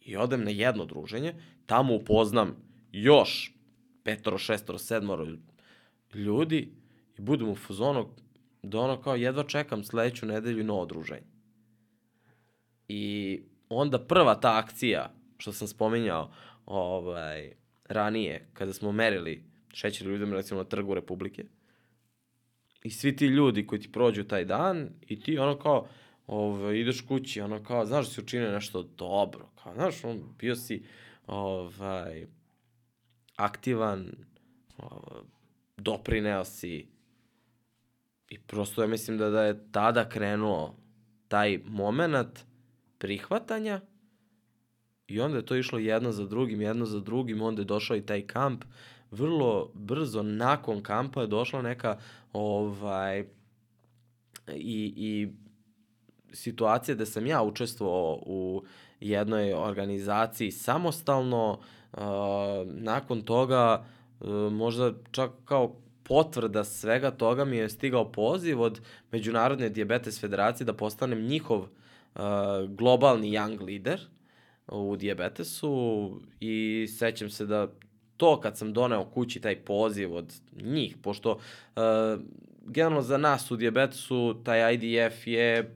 I odem na jedno druženje, tamo upoznam još petoro, šestoro, sedmoro ljudi budem u fuzonu da ono kao jedva čekam sledeću nedelju i novo druženje. I onda prva ta akcija, što sam spominjao ovaj, ranije, kada smo merili šećer ljudima recimo na trgu Republike, i svi ti ljudi koji ti prođu taj dan i ti ono kao ovaj, ideš kući, ono kao, znaš da si učinio nešto dobro, kao, znaš, on, bio si ovaj, aktivan, ovaj, doprineo si i prosto ja mislim da, da je tada krenuo taj moment prihvatanja i onda je to išlo jedno za drugim, jedno za drugim, onda je došao i taj kamp. Vrlo brzo nakon kampa je došla neka ovaj, i, i situacija da sam ja učestvovao u jednoj organizaciji samostalno, uh, nakon toga uh, možda čak kao potvrda svega toga mi je stigao poziv od Međunarodne diabetes federacije da postanem njihov uh, globalni young leader u diabetesu i sećam se da to kad sam doneo kući taj poziv od njih, pošto uh, generalno za nas u diabetesu taj IDF je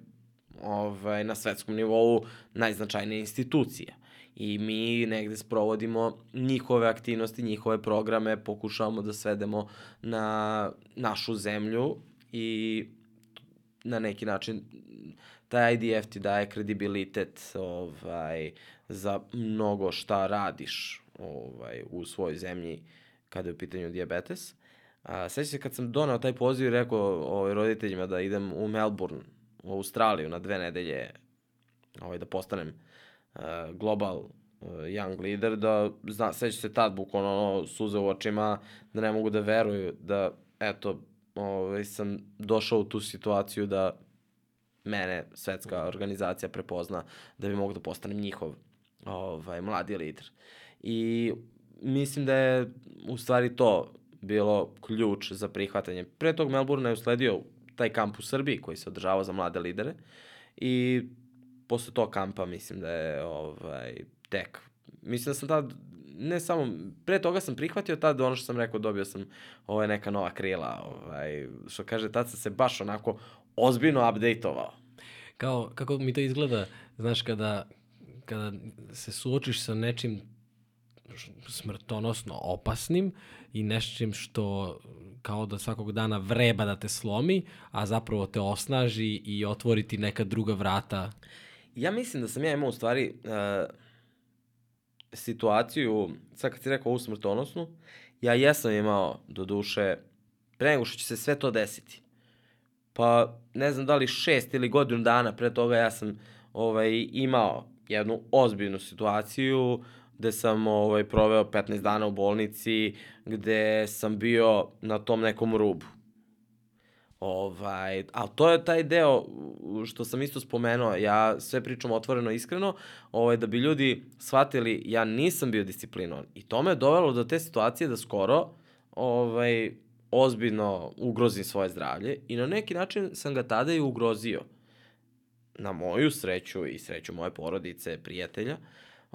ovaj, na svetskom nivou najznačajnija institucija. I mi negde sprovodimo njihove aktivnosti, njihove programe, pokušavamo da svedemo na našu zemlju i na neki način taj IDF ti daje kredibilitet ovaj, za mnogo šta radiš ovaj, u svojoj zemlji kada je u pitanju diabetes. A, sveća se kad sam donao taj poziv i rekao ovaj, roditeljima da idem u Melbourne, u Australiju na dve nedelje ovaj, da postanem global uh, young leader, da zna, sveća se tad bukvalno ono, suze u očima, da ne mogu da veruju da eto, ovaj, sam došao u tu situaciju da mene svetska organizacija prepozna da bi mogu da postanem njihov ovaj, mladi lider. I mislim da je u stvari to bilo ključ za prihvatanje. Pre tog Melbourne je usledio taj kamp u Srbiji koji se održavao za mlade lidere i posle tog kampa mislim da je ovaj, tek. Mislim da sam tad, ne samo, pre toga sam prihvatio tad ono što sam rekao, dobio sam ovaj, neka nova krila, ovaj, što kaže, tad sam se baš onako ozbiljno update-ovao. Kao, kako mi to izgleda, znaš, kada, kada se suočiš sa nečim smrtonosno opasnim i nečim što kao da svakog dana vreba da te slomi, a zapravo te osnaži i otvori ti neka druga vrata. Ja mislim da sam ja imao u stvari uh, situaciju, sad kad si rekao ovu smrtonosnu, ja jesam imao do duše, pre nego što će se sve to desiti. Pa ne znam da li šest ili godinu dana pre toga ja sam ovaj, imao jednu ozbiljnu situaciju gde sam ovaj, proveo 15 dana u bolnici, gde sam bio na tom nekom rubu. Ovaj, ali to je taj deo što sam isto spomenuo, ja sve pričam otvoreno iskreno, ovaj, da bi ljudi shvatili, ja nisam bio disciplinovan. I to me je dovelo do te situacije da skoro ovaj, ozbiljno ugrozim svoje zdravlje i na neki način sam ga tada i ugrozio. Na moju sreću i sreću moje porodice, prijatelja,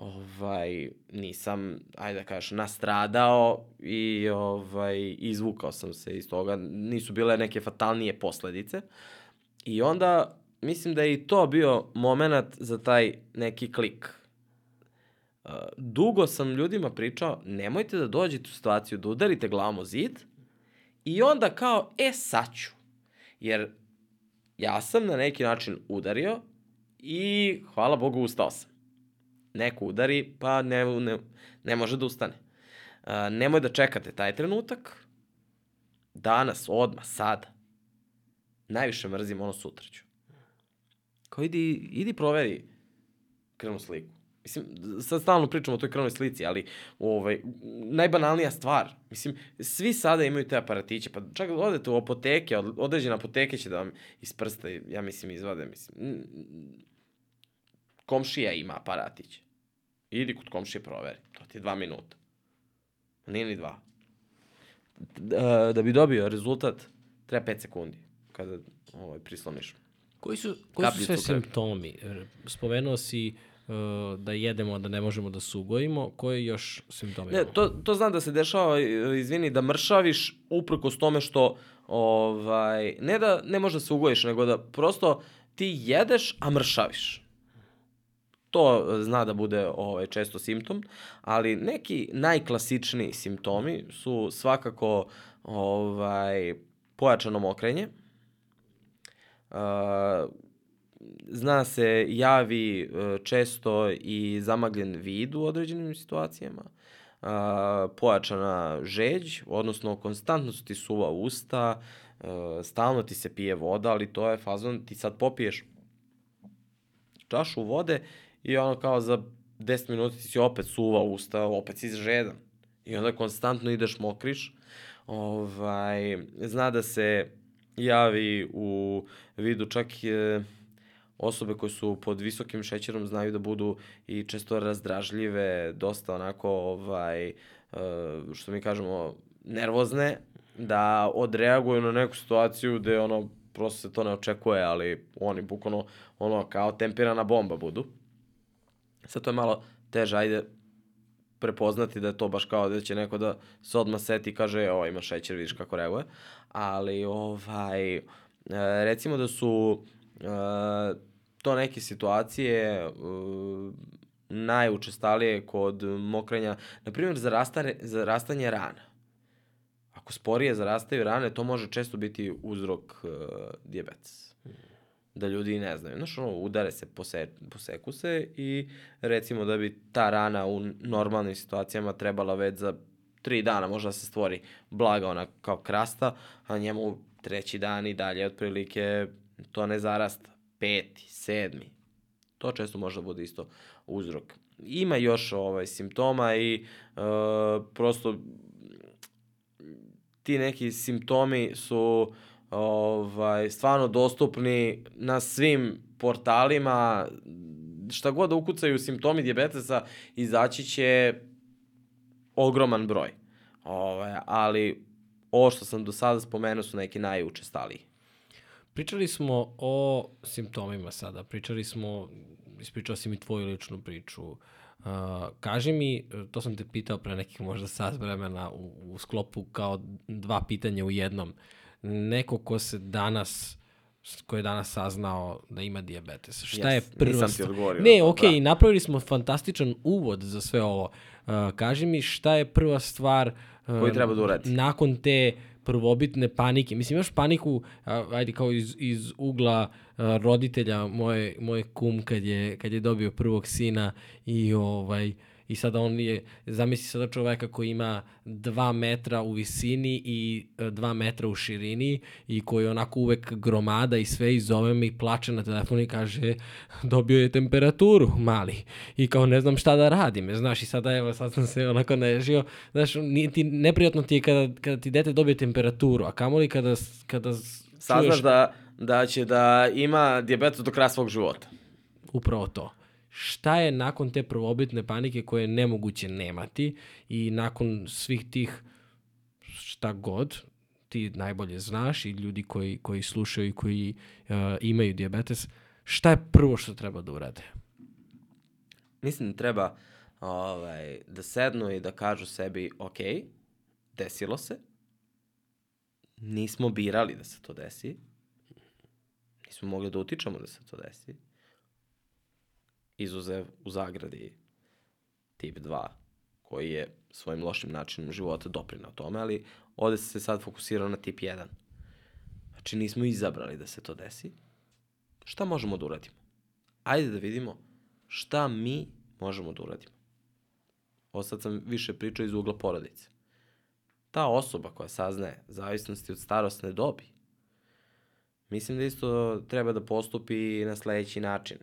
ovaj, nisam, ajde da kažeš, nastradao i ovaj, izvukao sam se iz toga. Nisu bile neke fatalnije posledice. I onda mislim da je i to bio moment za taj neki klik. Uh, dugo sam ljudima pričao, nemojte da dođete u situaciju da udarite glavom o zid i onda kao, e, sad ću. Jer ja sam na neki način udario i hvala Bogu ustao sam neko udari, pa ne, ne, ne može da ustane. Uh, nemoj da čekate taj trenutak, danas, odmah, sada. Najviše mrzim ono sutra ću. Kao idi, idi proveri krvnu sliku. Mislim, sad stalno pričamo o toj krvnoj slici, ali ovaj, najbanalnija stvar. Mislim, svi sada imaju te aparatiće, pa čak odete u apoteke, određene apoteke će da vam iz prsta, ja mislim, izvade. Mislim, komšija ima aparatić. Idi kod komšije proveri. To ti je dva minuta. Nije ni dva. Da, da bi dobio rezultat, treba 5 sekundi kada ovaj, prisloniš. Koji su, koji su sve simptomi? Spomenuo si uh, da jedemo, da ne možemo da se ugojimo. Koji još simptomi? Ne, to, to znam da se dešava, izvini, da mršaviš uprkos tome što ovaj, ne da ne možeš da se ugojiš, nego da prosto ti jedeš, a mršaviš. To zna da bude ovaj, često simptom, ali neki najklasičniji simptomi su svakako ovaj, pojačano mokrenje, uh, zna se javi uh, često i zamagljen vid u određenim situacijama, uh, pojačana žeđ, odnosno konstantno su ti suva usta, uh, stalno ti se pije voda, ali to je fazon, ti sad popiješ čašu vode i ono kao za 10 minuta ti si opet suva usta, opet si žedan. I onda konstantno ideš mokriš. Ovaj, zna da se javi u vidu čak je, osobe koje su pod visokim šećerom znaju da budu i često razdražljive, dosta onako, ovaj, eh, što mi kažemo, nervozne, da odreaguju na neku situaciju gde ono, prosto se to ne očekuje, ali oni bukvalno ono kao tempirana bomba budu. Sad to je malo teže, ajde prepoznati da je to baš kao da će neko da se odmah seti i kaže, ovo ima šećer, vidiš kako reaguje. Ali, ovaj, e, recimo da su e, to neke situacije e, najučestalije kod mokrenja, na primjer zarastanje, zarastanje rana. Ako sporije zarastaju rane, to može često biti uzrok uh, diabetes. Da ljudi ne znaju. Znaš, ono, udare se, pose, poseku se i recimo da bi ta rana u normalnim situacijama trebala već za tri dana možda da se stvori blaga ona kao krasta, a njemu treći dan i dalje otprilike to ne zarasta. Peti, sedmi. To često može da bude isto uzrok. Ima još ovaj simptoma i uh, prosto ti neki simptomi su ovaj, stvarno dostupni na svim portalima, šta god da ukucaju simptomi diabetesa, izaći će ogroman broj. Ovaj, ali ovo što sam do sada spomenuo su neki najučestaliji. Pričali smo o simptomima sada, pričali smo, ispričao si mi tvoju ličnu priču, uh, Uh, kaži mi, to sam te pitao pre nekih možda sat vremena u, u sklopu kao dva pitanja u jednom. Neko ko se danas ko je danas saznao da ima diabetes. Šta yes, je prva nisam ti odgovorio. Ne, okay, da. napravili smo fantastičan uvod za sve ovo. Uh, kaži mi šta je prva stvar uh, koji treba da uradi nakon te prvobitne panike. Mislim, imaš paniku, ajde kao iz, iz ugla roditelja moje, moje kum kad je, kad je dobio prvog sina i ovaj, i sada on je, zamisli sada čoveka koji ima 2 metra u visini i 2 metra u širini i koji onako uvek gromada i sve i zove me i plače na telefon i kaže dobio je temperaturu mali. I kao ne znam šta da radim, znaš i sada evo sad sam se onako nežio, znaš nije ti, neprijatno ti je kada, kada ti dete dobije temperaturu, a kamoli kada, kada Saznaš čuješ... da, da će da ima diabetes do kraja svog života. Upravo to šta je nakon te prvobitne panike koje je nemoguće nemati i nakon svih tih šta god, ti najbolje znaš i ljudi koji, koji slušaju i koji uh, imaju diabetes, šta je prvo što treba da urade? Mislim da treba ovaj, da sednu i da kažu sebi, ok, desilo se, nismo birali da se to desi, nismo mogli da utičemo da se to desi, izuzev u zagradi tip 2, koji je svojim lošim načinom života doprinao tome, ali ovde se sad fokusirao na tip 1. Znači nismo izabrali da se to desi. Šta možemo da uradimo? Ajde da vidimo šta mi možemo da uradimo. Ovo sad sam više pričao iz ugla porodice. Ta osoba koja saznaje zavisnosti od starostne dobi, mislim da isto treba da postupi na sledeći način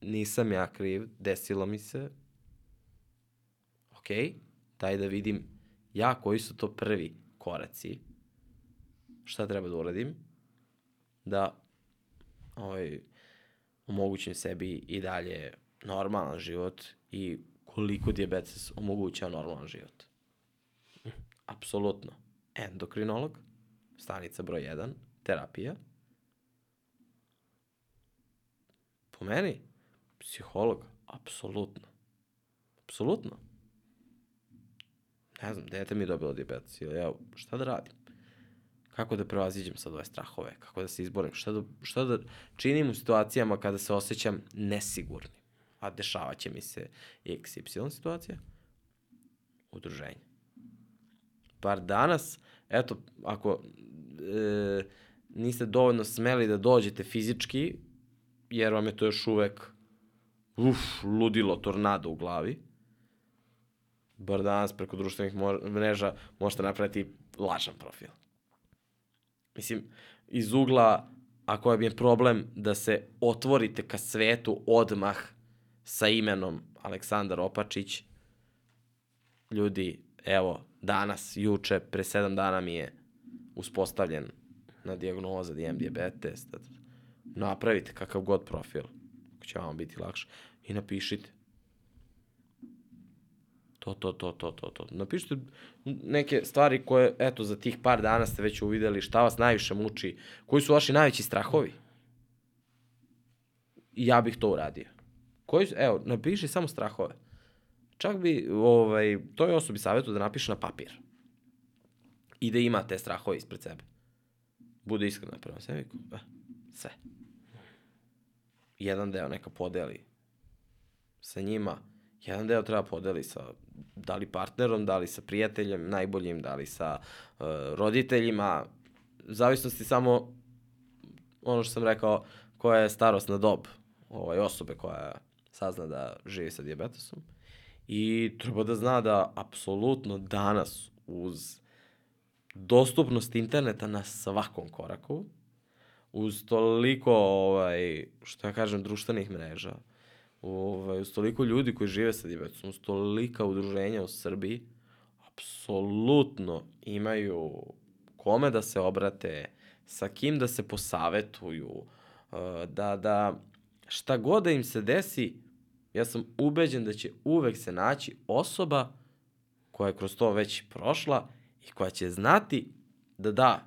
nisam ja kriv, desilo mi se, ok, daj da vidim ja koji su to prvi koraci, šta treba da uradim, da ovaj, omogućim sebi i dalje normalan život i koliko diabetes omogućava normalan život. Apsolutno. Endokrinolog, stanica broj 1, terapija. Po meni, Psiholog? Apsolutno. Apsolutno. Ne znam, dete mi je dobilo diabetes. Ili ja, šta da radim? Kako da prevaziđem sad ove strahove? Kako da se izborim? Šta da, šta da činim u situacijama kada se osjećam nesigurnim? A dešavaće mi se x, y situacija? Udruženje. Bar danas, eto, ako e, niste dovoljno smeli da dođete fizički, jer vam je to još uvek uf, ludilo, tornado u glavi, bar danas preko društvenih mreža možete napraviti lažan profil. Mislim, iz ugla, ako vam je problem da se otvorite ka svetu odmah sa imenom Aleksandar Opačić, ljudi, evo, danas, juče, pre sedam dana mi je uspostavljen na diagnoza da imam diabetes, da napravite kakav god profil, će vam biti lakše, i napišite. To, to, to, to, to, to. Napišite neke stvari koje, eto, za tih par dana ste već uvideli, šta vas najviše muči, koji su vaši najveći strahovi. I ja bih to uradio. Koji evo, napiši samo strahove. Čak bi, ovaj, toj osobi savjetu da napiše na papir. I da ima te strahove ispred sebe. Bude iskrena prema sebi. Eh, sve. Jedan deo neka podeli sa njima, jedan deo treba podeli sa da li partnerom, da li sa prijateljem najboljim, da li sa uh, roditeljima, zavisnosti samo ono što sam rekao, koja je starostna dob ovaj, osobe koja sazna da živi sa diabetesom. I treba da zna da apsolutno danas uz dostupnost interneta na svakom koraku, uz toliko, ovaj, što ja kažem, društvenih mreža, ovaj, uz toliko ljudi koji žive sa diabetesom, uz tolika udruženja u Srbiji, apsolutno imaju kome da se obrate, sa kim da se posavetuju, eh, da, da šta god da im se desi, ja sam ubeđen da će uvek se naći osoba koja je kroz to već prošla i koja će znati da da,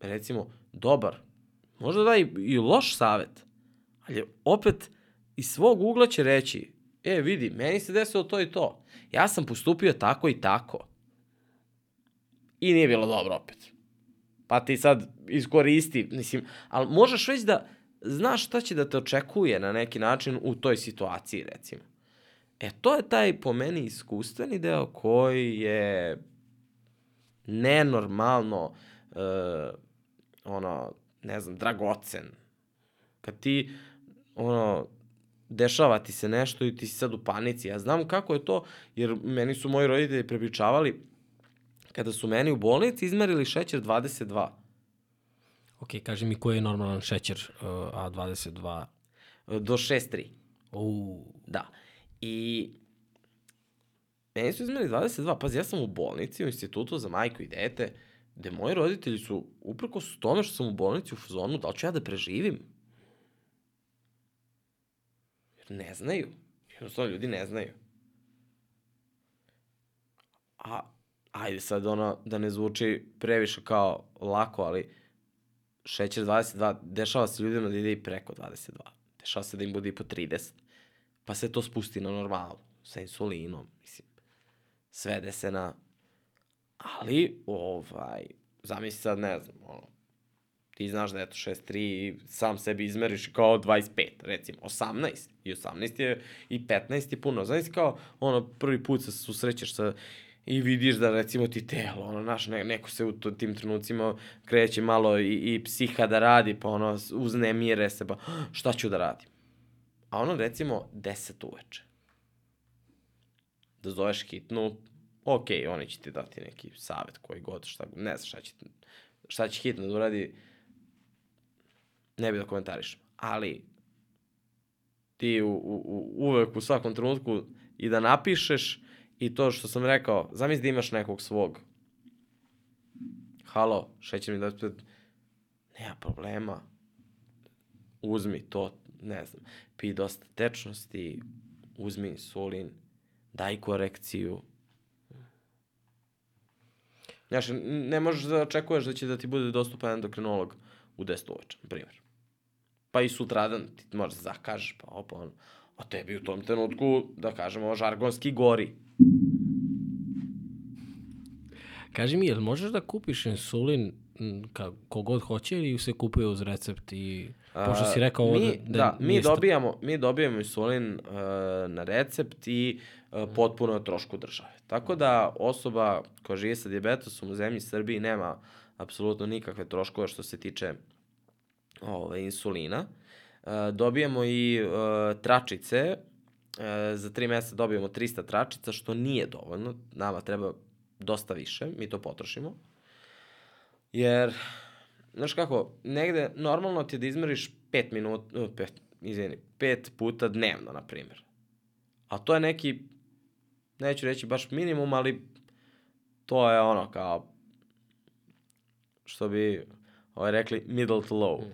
recimo, dobar, možda da i, i loš savet, ali opet iz svog ugla će reći, e, vidi, meni se desilo to i to. Ja sam postupio tako i tako. I nije bilo dobro opet. Pa ti sad iskoristi, mislim, ali možeš već da znaš šta će da te očekuje na neki način u toj situaciji, recimo. E, to je taj, po meni, iskustveni deo koji je nenormalno, uh, ono, ne znam, dragocen. Kad ti, ono, dešava ti se nešto i ti si sad u panici. Ja znam kako je to, jer meni su moji roditelji prepričavali kada su meni u bolnici izmerili šećer 22. Ok, kaži mi koji je normalan šećer uh, A22? Do 6,3. Uh, Da. I meni su izmerili 22. Pazi, ja sam u bolnici, u institutu za majku i dete, gde moji roditelji su, uprko s tome što sam u bolnici u fazonu, da li ću ja da preživim? Jer ne znaju. Jednostavno, ljudi ne znaju. A, ajde sad ono, da ne zvuči previše kao lako, ali šećer 22, dešava se ljudima da ide i preko 22. Dešava se da im bude i po 30. Pa se to spusti na normalu, sa insulinom, mislim. Svede se na... Ali, ovaj, zamisli sad, ne znam, ono, ti znaš da je to 6.3 i sam sebi izmeriš kao 25, recimo, 18. I 18 je, i 15 je puno. Znaš kao, ono, prvi put se susrećeš sa i vidiš da recimo ti telo, ono, znaš, ne, neko se u to, tim trenucima kreće malo i, i psiha da radi, pa ono, uznemire se, pa šta ću da radim? A ono, recimo, 10 uveče. Da zoveš hitnu, ok, oni će ti dati neki savet koji god, šta, ne znam šta će, šta će hitno da uradi, ne bi da komentarišem. Ali, ti u, u, u, uvek u svakom trenutku i da napišeš i to što sam rekao, zamisli da imaš nekog svog. Halo, šećer mi da nema problema. Uzmi to, ne znam, pi dosta tečnosti, uzmi insulin, daj korekciju. Znaš, ne možeš da očekuješ da će da ti bude dostupan endokrinolog u 10 uveče, na primjer. Pa i sutradan ti možeš da zakažeš, pa opa, ono. A tebi u tom trenutku, da kažemo, žargonski gori. kaži mi, jel možeš da kupiš insulin ka, kogod hoće ili se kupuje uz recept i... Pošto si rekao ovo mi, da, da, da mi dobijamo, mi dobijamo insulin uh, na recept i uh, potpuno trošku države. Tako da osoba koja živi sa diabetesom u zemlji Srbiji nema apsolutno nikakve troškove što se tiče ove, insulina. Uh, dobijamo i uh, tračice, uh, za tri meseca dobijamo 300 tračica, što nije dovoljno, nama treba dosta više, mi to potrošimo. Jer, znaš kako, negde normalno ti je da izmeriš 5 minuta, uh, pet, izvini, 5 puta dnevno, na primjer. A to je neki, neću reći baš minimum, ali to je ono kao, što bi ovaj, rekli middle to low.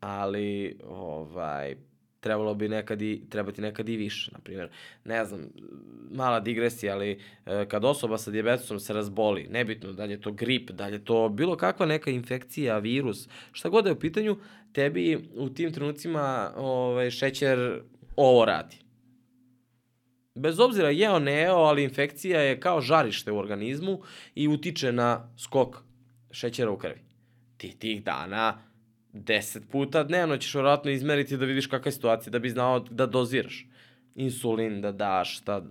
Ali, ovaj, trebalo bi nekad i, trebati nekad i više, na primjer. Ne znam, mala digresija, ali e, kad osoba sa dijabetesom se razboli, nebitno da li je to grip, da li je to bilo kakva neka infekcija, virus, šta god da je u pitanju, tebi u tim trenucima ovaj, šećer ovo radi. Bez obzira jeo neo, ali infekcija je kao žarište u organizmu i utiče na skok šećera u krvi. Ti tih dana 10 puta dnevno ćeš vjerojatno izmeriti da vidiš kakva je situacija, da bi znao da doziraš. Insulin da daš, šta...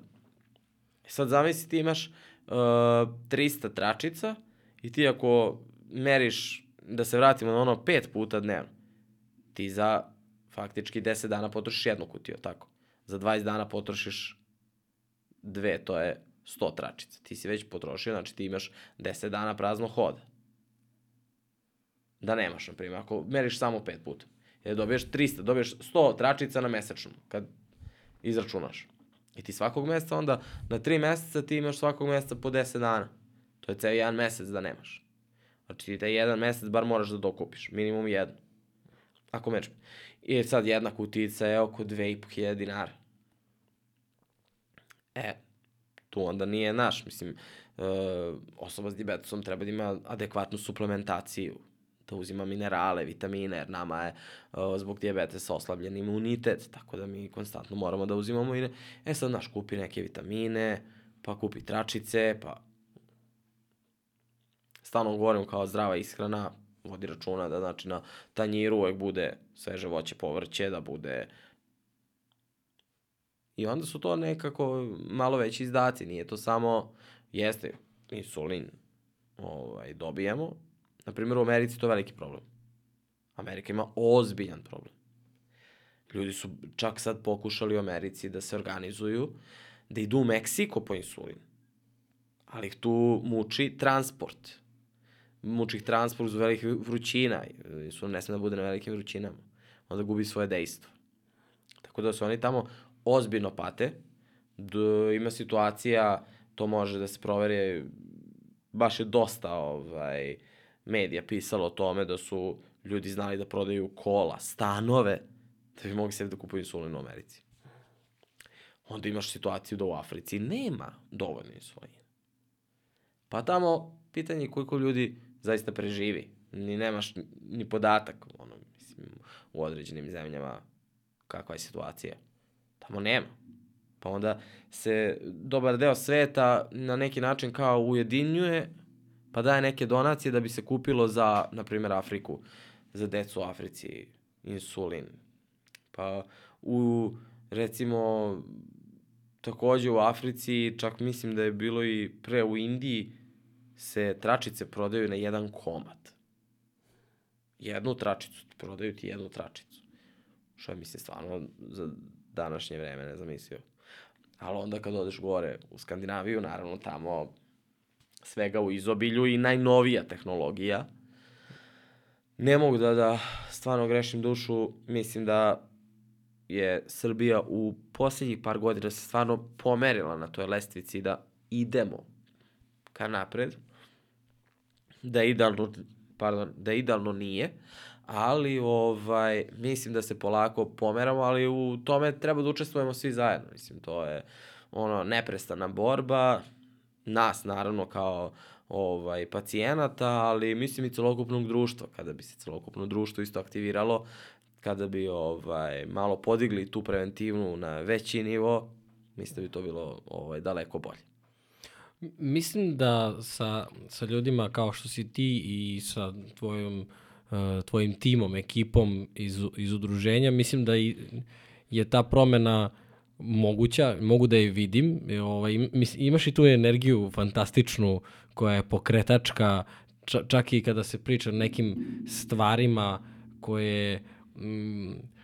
E sad zamisli ti imaš uh, 300 tračica i ti ako meriš, da se vratimo na ono 5 puta dnevno, ti za faktički 10 dana potrošiš jednu kutiju, tako. Za 20 dana potrošiš dve, to je 100 tračica. Ti si već potrošio, znači ti imaš 10 dana prazno hoda da nemaš, na primjer, ako meriš samo 5 puta. Jer dobiješ 300, dobiješ 100 tračica na mesečnom, kad izračunaš. I ti svakog meseca onda, na 3 meseca ti imaš svakog meseca po 10 dana. To je ceo jedan mesec da nemaš. Znači ti taj jedan mesec bar moraš da dokupiš, minimum jednu. Ako meriš. I sad jedna kutica je oko 2500 dinara. E, tu onda nije naš, mislim, e, osoba s diabetesom treba da ima adekvatnu suplementaciju, da uzima minerale, vitamine, jer nama je uh, zbog diabetesa oslabljen imunitet, tako da mi konstantno moramo da uzimamo i. E sad, naš, kupi neke vitamine, pa kupi tračice, pa... Stalno govorimo kao zdrava ishrana, vodi računa da znači na tanjiru uvek bude sveže voće, povrće, da bude I onda su to nekako malo veći izdaci, nije to samo, jeste, insulin ovaj, dobijemo, Na primjer, u Americi to je veliki problem. Amerika ima ozbiljan problem. Ljudi su čak sad pokušali u Americi da se organizuju, da idu u Meksiko po insulin. Ali ih tu muči transport. Muči ih transport uz velikih vrućina. Insulin ne sme da bude na velikim vrućinama. Onda gubi svoje dejstvo. Tako da su oni tamo ozbiljno pate. Da ima situacija, to može da se proveri, baš je dosta ovaj, medija pisalo o tome da su ljudi znali da prodaju kola, stanove, da bi mogli sebi da kupuju insulin u Americi. Onda imaš situaciju da u Africi nema dovoljno insulina. Pa tamo pitanje koliko ljudi zaista preživi. Ni nemaš ni podatak, ono, mislim, u određenim zemljama kakva je situacija. Tamo nema. Pa onda se dobar deo sveta na neki način kao ujedinjuje pa daje neke donacije da bi se kupilo za, na primjer, Afriku, za decu u Africi, insulin. Pa u, recimo, takođe u Africi, čak mislim da je bilo i pre u Indiji, se tračice prodaju na jedan komad. Jednu tračicu, prodaju ti jednu tračicu. Što je, mislim, stvarno za današnje vreme nezamislio. Ali onda kad odeš gore u Skandinaviju, naravno tamo svega u izobilju i najnovija tehnologija. Ne mogu da, da stvarno grešim dušu, mislim da je Srbija u poslednjih par godina se stvarno pomerila na toj lestvici da idemo ka napred, da idealno, pardon, da idealno nije, ali ovaj, mislim da se polako pomeramo, ali u tome treba da učestvujemo svi zajedno. Mislim, to je ono neprestana borba, nas naravno kao ovaj pacijenata, ali mislim i celokupnog društva, kada bi se celokupno društvo isto aktiviralo, kada bi ovaj malo podigli tu preventivnu na veći nivo, mislim da bi to bilo ovaj daleko bolje. Mislim da sa, sa ljudima kao što si ti i sa tvojom, uh, tvojim timom, ekipom iz, iz udruženja, mislim da je ta promena moguća, mogu da je vidim. Ovaj, imaš i tu energiju fantastičnu koja je pokretačka, čak i kada se priča o nekim stvarima koje... Mm,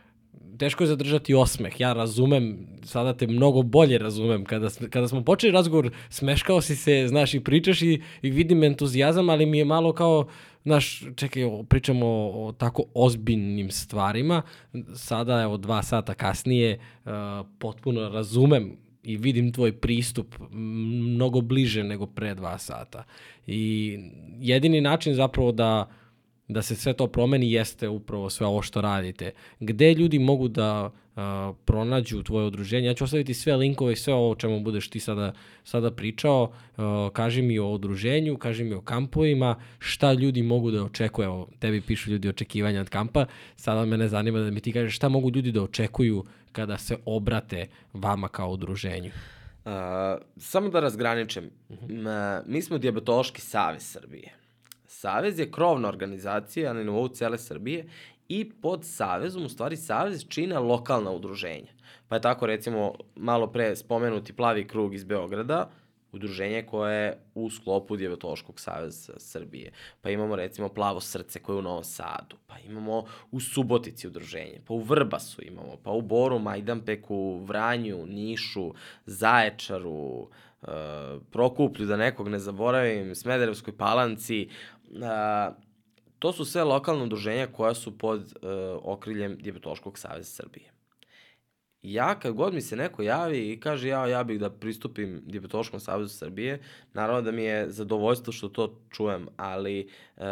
teško je zadržati osmeh. Ja razumem, sada te mnogo bolje razumem. Kada, kada smo počeli razgovor, smeškao si se, znaš, i pričaš i, i vidim entuzijazam, ali mi je malo kao, znaš, čekaj, pričamo o, o tako ozbiljnim stvarima. Sada, evo, dva sata kasnije, uh, potpuno razumem i vidim tvoj pristup mnogo bliže nego pre dva sata. I jedini način zapravo da da se sve to promeni jeste upravo sve ovo što radite. Gde ljudi mogu da uh, pronađu tvoje udruženje. Ja ću ostaviti sve linkove i sve ovo o čemu budeš ti sada, sada pričao. Uh, kaži mi o udruženju, kaži mi o kampovima, šta ljudi mogu da očekuju. Evo, tebi pišu ljudi očekivanja od kampa. Sada mene zanima da mi ti kažeš šta mogu ljudi da očekuju kada se obrate vama kao udruženju. Uh, samo da razgraničem, uh -huh. mi smo Diabetološki savez Srbije. Savez je krovna organizacija na nivou cele Srbije i pod Savezom, u stvari Savez čine lokalna udruženja. Pa je tako recimo malo pre spomenuti Plavi krug iz Beograda, udruženje koje je u sklopu Diabetološkog saveza Srbije. Pa imamo recimo Plavo srce koje je u Novom Sadu, pa imamo u Subotici udruženje, pa u Vrbasu imamo, pa u Boru, Majdanpeku, Vranju, Nišu, Zaječaru, uh, Prokuplju, da nekog ne zaboravim, Smederevskoj palanci, uh, to su sve lokalne udruženja koja su pod uh, okriljem Diabetološkog saveza Srbije ja kad god mi se neko javi i kaže ja, ja bih da pristupim Diabetološkom savezu Srbije, naravno da mi je zadovoljstvo što to čujem, ali e,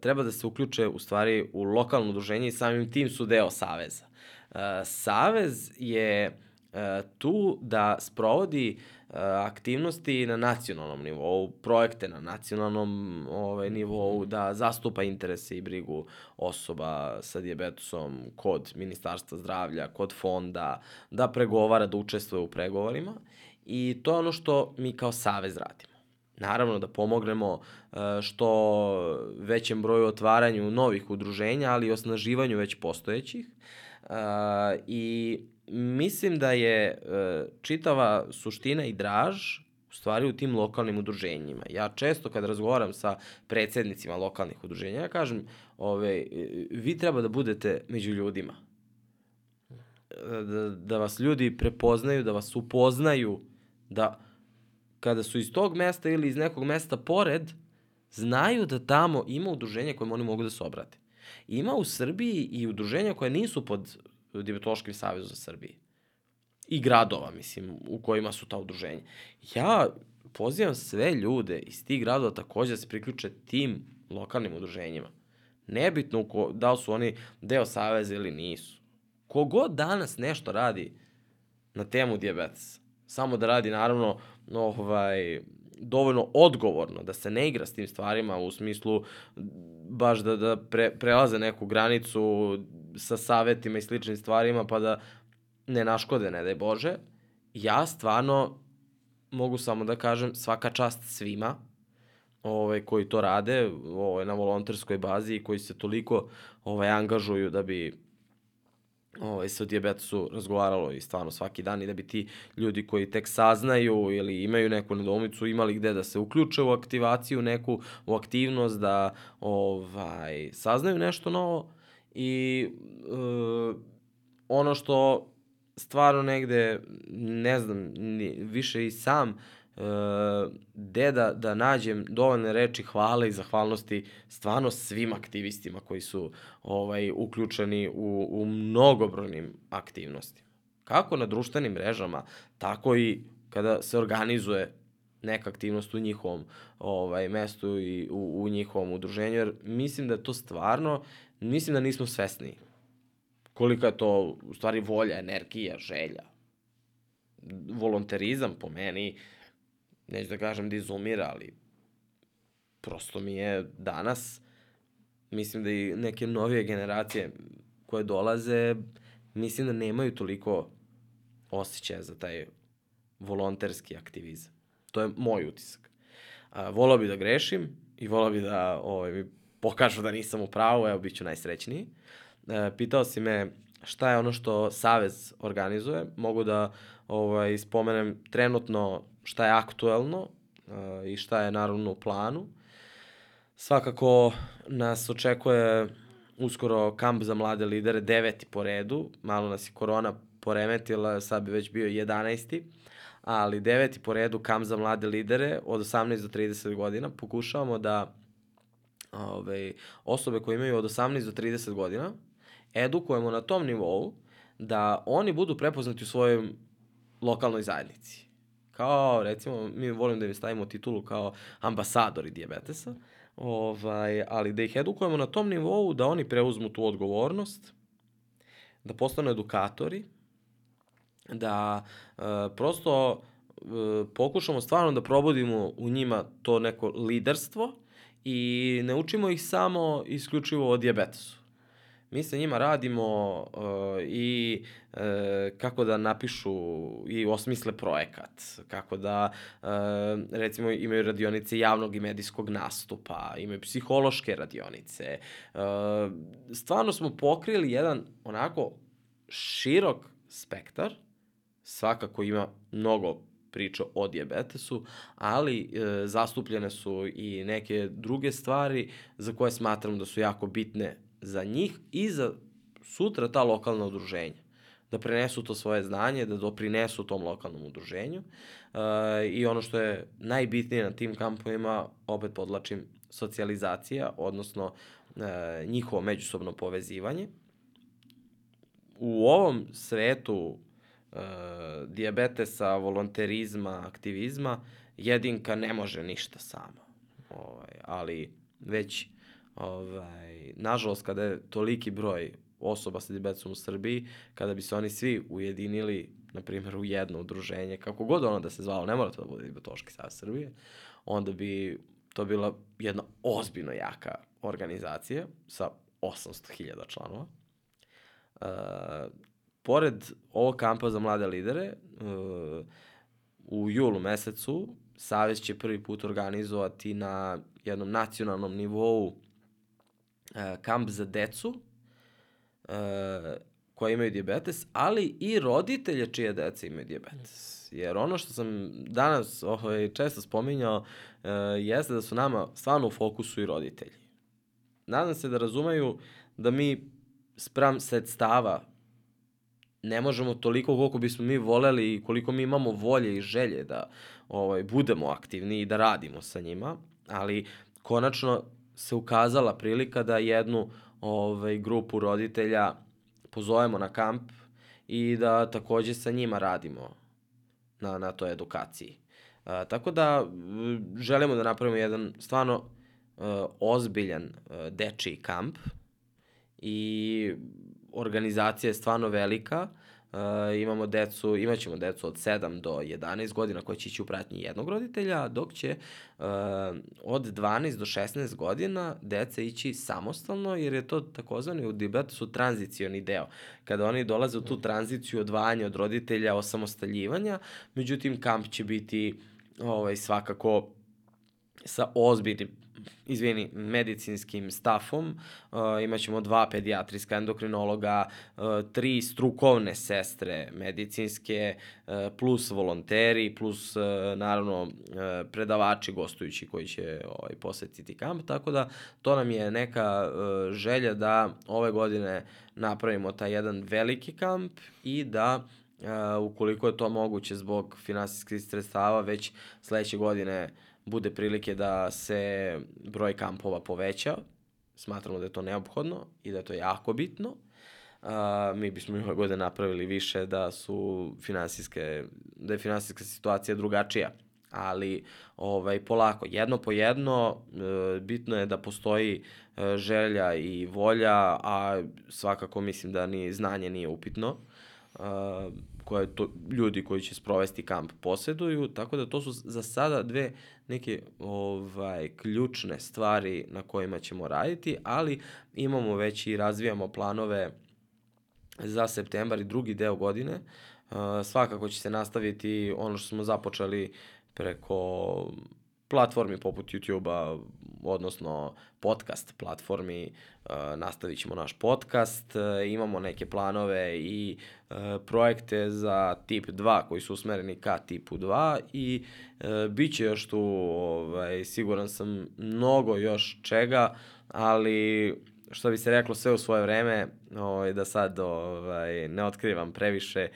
treba da se uključe u stvari u lokalno udruženje i samim tim su deo saveza. E, savez je e, tu da sprovodi Eh, aktivnosti na nacionalnom nivou, projekte na nacionalnom ovaj, nivou, da zastupa interese i brigu osoba sa diabetesom kod Ministarstva zdravlja, kod fonda, da pregovara, da učestvuje u pregovorima i to je ono što mi kao savez radimo. Naravno da pomognemo eh, što većem broju otvaranju novih udruženja, ali i osnaživanju već postojećih. Eh, I mislim da je e, čitava suština i draž u stvari u tim lokalnim udruženjima. Ja često kad razgovaram sa predsednicima lokalnih udruženja, ja kažem, ove, vi treba da budete među ljudima. Da, da vas ljudi prepoznaju, da vas upoznaju, da kada su iz tog mesta ili iz nekog mesta pored, znaju da tamo ima udruženja kojima oni mogu da se obrate. Ima u Srbiji i udruženja koja nisu pod Diabetološkim savezu za Srbije. I gradova, mislim, u kojima su ta udruženja. Ja pozivam sve ljude iz tih gradova takođe da se priključe tim lokalnim udruženjima. Nebitno ko, da li su oni deo saveza ili nisu. Kogod danas nešto radi na temu diabetesa, samo da radi naravno ovaj, dovoljno odgovorno, da se ne igra s tim stvarima u smislu baš da, da pre, prelaze neku granicu sa savetima i sličnim stvarima pa da ne naškode, ne daj Bože. Ja stvarno mogu samo da kažem svaka čast svima ovaj, koji to rade ovaj, na volonterskoj bazi i koji se toliko ovaj, angažuju da bi ovaj, se o diabetesu razgovaralo i stvarno svaki dan i da bi ti ljudi koji tek saznaju ili imaju neku nedomicu imali gde da se uključe u aktivaciju, neku u aktivnost, da ovaj, saznaju nešto novo i uh, ono što stvarno negde, ne znam, ni, više i sam gde da, da nađem dovoljne reči hvale i zahvalnosti stvarno svim aktivistima koji su ovaj uključeni u, u mnogobrojnim aktivnostima. Kako na društvenim mrežama, tako i kada se organizuje neka aktivnost u njihovom ovaj, mestu i u, u njihovom udruženju, jer mislim da to stvarno, mislim da nismo svesni kolika je to u stvari volja, energija, želja. Volonterizam po meni uh, neću da kažem da izumira, ali prosto mi je danas, mislim da i neke novije generacije koje dolaze, mislim da nemaju toliko osjećaja za taj volonterski aktivizam. To je moj utisak. A, volao bi da grešim i volao bi da ovaj, mi pokažu da nisam u pravu, evo, bit ću najsrećniji. E, pitao si me šta je ono što Savez organizuje. Mogu da ovaj, spomenem trenutno šta je aktuelno uh, i šta je naravno u planu. Svakako nas očekuje uskoro kamp za mlade lidere, deveti po redu, malo nas je korona poremetila, sad bi već bio 11. Ali deveti po redu kamp za mlade lidere od 18 do 30 godina. Pokušavamo da ove, ovaj, osobe koje imaju od 18 do 30 godina edukujemo na tom nivou da oni budu prepoznati u svojoj lokalnoj zajednici kao recimo mi volimo da im stavimo titulu kao ambasadori diabetesa, ovaj, ali da ih edukujemo na tom nivou da oni preuzmu tu odgovornost, da postanu edukatori, da uh, prosto uh, pokušamo stvarno da probudimo u njima to neko liderstvo i ne učimo ih samo isključivo o diabetesu. Mi sa njima radimo uh, i uh, kako da napišu i osmisle projekat, kako da uh, recimo imaju radionice javnog i medijskog nastupa, imaju psihološke radionice. Uh, stvarno smo pokrili jedan onako širok spektar, svakako ima mnogo priča o diabetesu, ali e, zastupljene su i neke druge stvari za koje smatram da su jako bitne za njih i za sutra ta lokalna udruženja da prenesu to svoje znanje, da doprinesu tom lokalnom udruženju. E, I ono što je najbitnije na tim kampovima, opet podlačim, socijalizacija, odnosno e, njihovo međusobno povezivanje. U ovom svetu e, diabetesa, volonterizma, aktivizma, jedinka ne može ništa sama. Ovaj, ali već ovaj, nažalost kada je toliki broj osoba sa diabetesom u Srbiji, kada bi se oni svi ujedinili, na primjer, u jedno udruženje, kako god ono da se zvalo, ne mora to da bude Diabetološki savez Srbije, onda bi to bila jedna ozbiljno jaka organizacija sa 800.000 članova. Uh, pored ovog kampa za mlade lidere, uh, u julu mesecu Savez će prvi put organizovati na jednom nacionalnom nivou kamp za decu uh, koja imaju diabetes, ali i roditelje čije deca imaju diabetes. Jer ono što sam danas ovaj, često spominjao uh, jeste da su nama stvarno u fokusu i roditelji. Nadam se da razumeju da mi spram sredstava ne možemo toliko koliko bismo mi voleli i koliko mi imamo volje i želje da ovaj, budemo aktivni i da radimo sa njima, ali konačno se ukazala prilika da jednu ovaj, grupu roditelja pozovemo na kamp i da takođe sa njima radimo na, na toj edukaciji. A, tako da želimo da napravimo jedan stvarno a, ozbiljan a, dečiji kamp i organizacija je stvarno velika. Uh, imamo decu, imaćemo decu od 7 do 11 godina koja će ići u pratnji jednog roditelja, dok će uh, od 12 do 16 godina deca ići samostalno, jer je to takozvani u diabetesu tranzicioni deo. Kada oni dolaze u tu tranziciju odvajanja od roditelja, osamostaljivanja, međutim kamp će biti ovaj, svakako sa ozbiljnim izvini, medicinskim stafom, uh, imaćemo dva pedijatrijska endokrinologa, uh, tri strukovne sestre medicinske, uh, plus volonteri, plus uh, naravno uh, predavači gostujući koji će ovaj, posetiti kamp, tako da to nam je neka uh, želja da ove godine napravimo taj jedan veliki kamp i da uh, ukoliko je to moguće zbog finansijskih sredstava već sledeće godine uh, bude prilike da se broj kampova poveća, smatramo da je to neophodno i da je to jako bitno. Uh, mi bismo i ove godine napravili više da su finansijske, da je finansijska situacija drugačija. Ali ovaj, polako, jedno po jedno, e, bitno je da postoji e, želja i volja, a svakako mislim da ni znanje nije upitno. Uh, koje to, ljudi koji će sprovesti kamp poseduju, tako da to su za sada dve neke ovaj, ključne stvari na kojima ćemo raditi, ali imamo već i razvijamo planove za septembar i drugi deo godine. Uh, svakako će se nastaviti ono što smo započeli preko platformi poput YouTube-a, odnosno podcast platformi, uh, nastavit ćemo naš podcast, uh, imamo neke planove i uh, projekte za tip 2 koji su usmereni ka tipu 2 i bit će još tu, ovaj, siguran sam, mnogo još čega, ali što bi se reklo sve u svoje vreme, ovaj, da sad ovaj, ne otkrivam previše,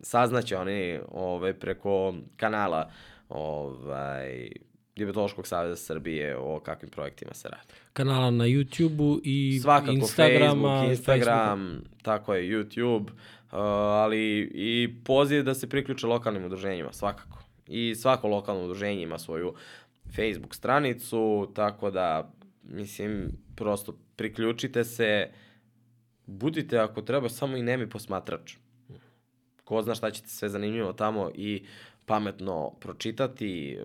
saznaće oni ovaj, preko kanala ovaj, Diabetološkog saveza Srbije o kakvim projektima se radi. Kanala na YouTube-u i Svakako Instagrama. Facebook, Instagram, Facebook. tako je, YouTube, uh, ali i poziv da se priključe lokalnim udruženjima, svakako. I svako lokalno udruženje ima svoju Facebook stranicu, tako da, mislim, prosto priključite se, budite ako treba samo i nemi posmatrač. ko zna šta ćete sve zanimljivo tamo i pametno pročitati, e,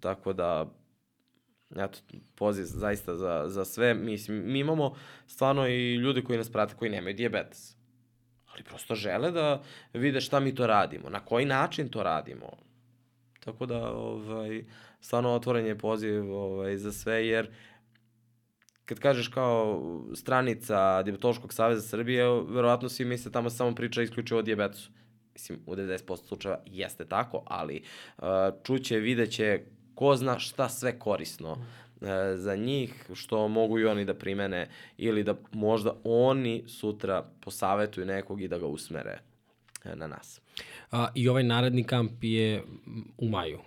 tako da eto, poziv zaista za, za sve. Mislim, mi imamo stvarno i ljude koji nas prate koji nemaju diabetes. Ali prosto žele da vide šta mi to radimo, na koji način to radimo. Tako da, ovaj, stvarno otvoren je poziv ovaj, za sve, jer kad kažeš kao stranica Diabetološkog saveza Srbije, verovatno svi misle tamo samo priča isključivo o diabetesu. Mislim, u 90% slučajeva jeste tako, ali uh, čuće, videće ko zna šta sve korisno uh, za njih, što mogu i oni da primene ili da možda oni sutra posavetuju nekog i da ga usmere uh, na nas. A, I ovaj naredni kamp je u maju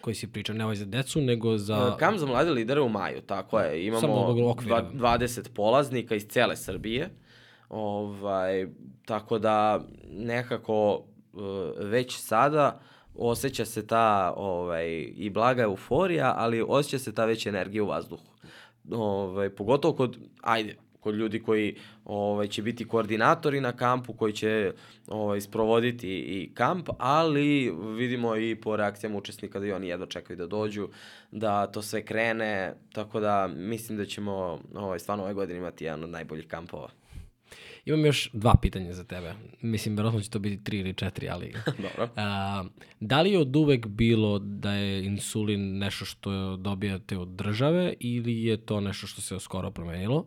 koji si pričao, ne ovaj za decu, nego za... Kamp za mlade lidere u maju, tako je. Imamo dva, 20 polaznika iz cele Srbije. Ovaj, tako da nekako već sada osjeća se ta ovaj, i blaga euforija, ali osjeća se ta već energija u vazduhu. Ovaj, pogotovo kod, ajde, kod ljudi koji ovaj, će biti koordinatori na kampu, koji će ovaj, sprovoditi i kamp, ali vidimo i po reakcijama učesnika da i oni jedno čekaju da dođu, da to sve krene, tako da mislim da ćemo ovaj, stvarno ove godine imati jedan od najboljih kampova. Imam još dva pitanja za tebe. Mislim, verovatno će to biti tri ili četiri, ali... Dobro. A, da li je od uvek bilo da je insulin nešto što dobijate od države ili je to nešto što se skoro promenilo?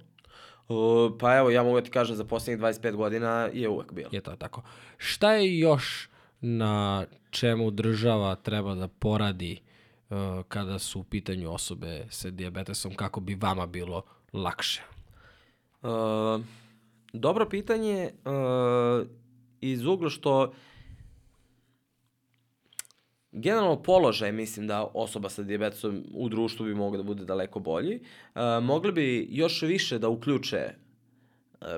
Uh, pa evo, ja mogu da ti kažem, za poslednjih 25 godina je uvek bilo. Je to tako. Šta je još na čemu država treba da poradi uh, kada su u pitanju osobe sa diabetesom, kako bi vama bilo lakše? Uh, dobro pitanje uh, iz ugla što generalno položaj mislim da osoba sa diabetesom u društvu bi mogao da bude daleko bolji. Uh, mogli bi još više da uključe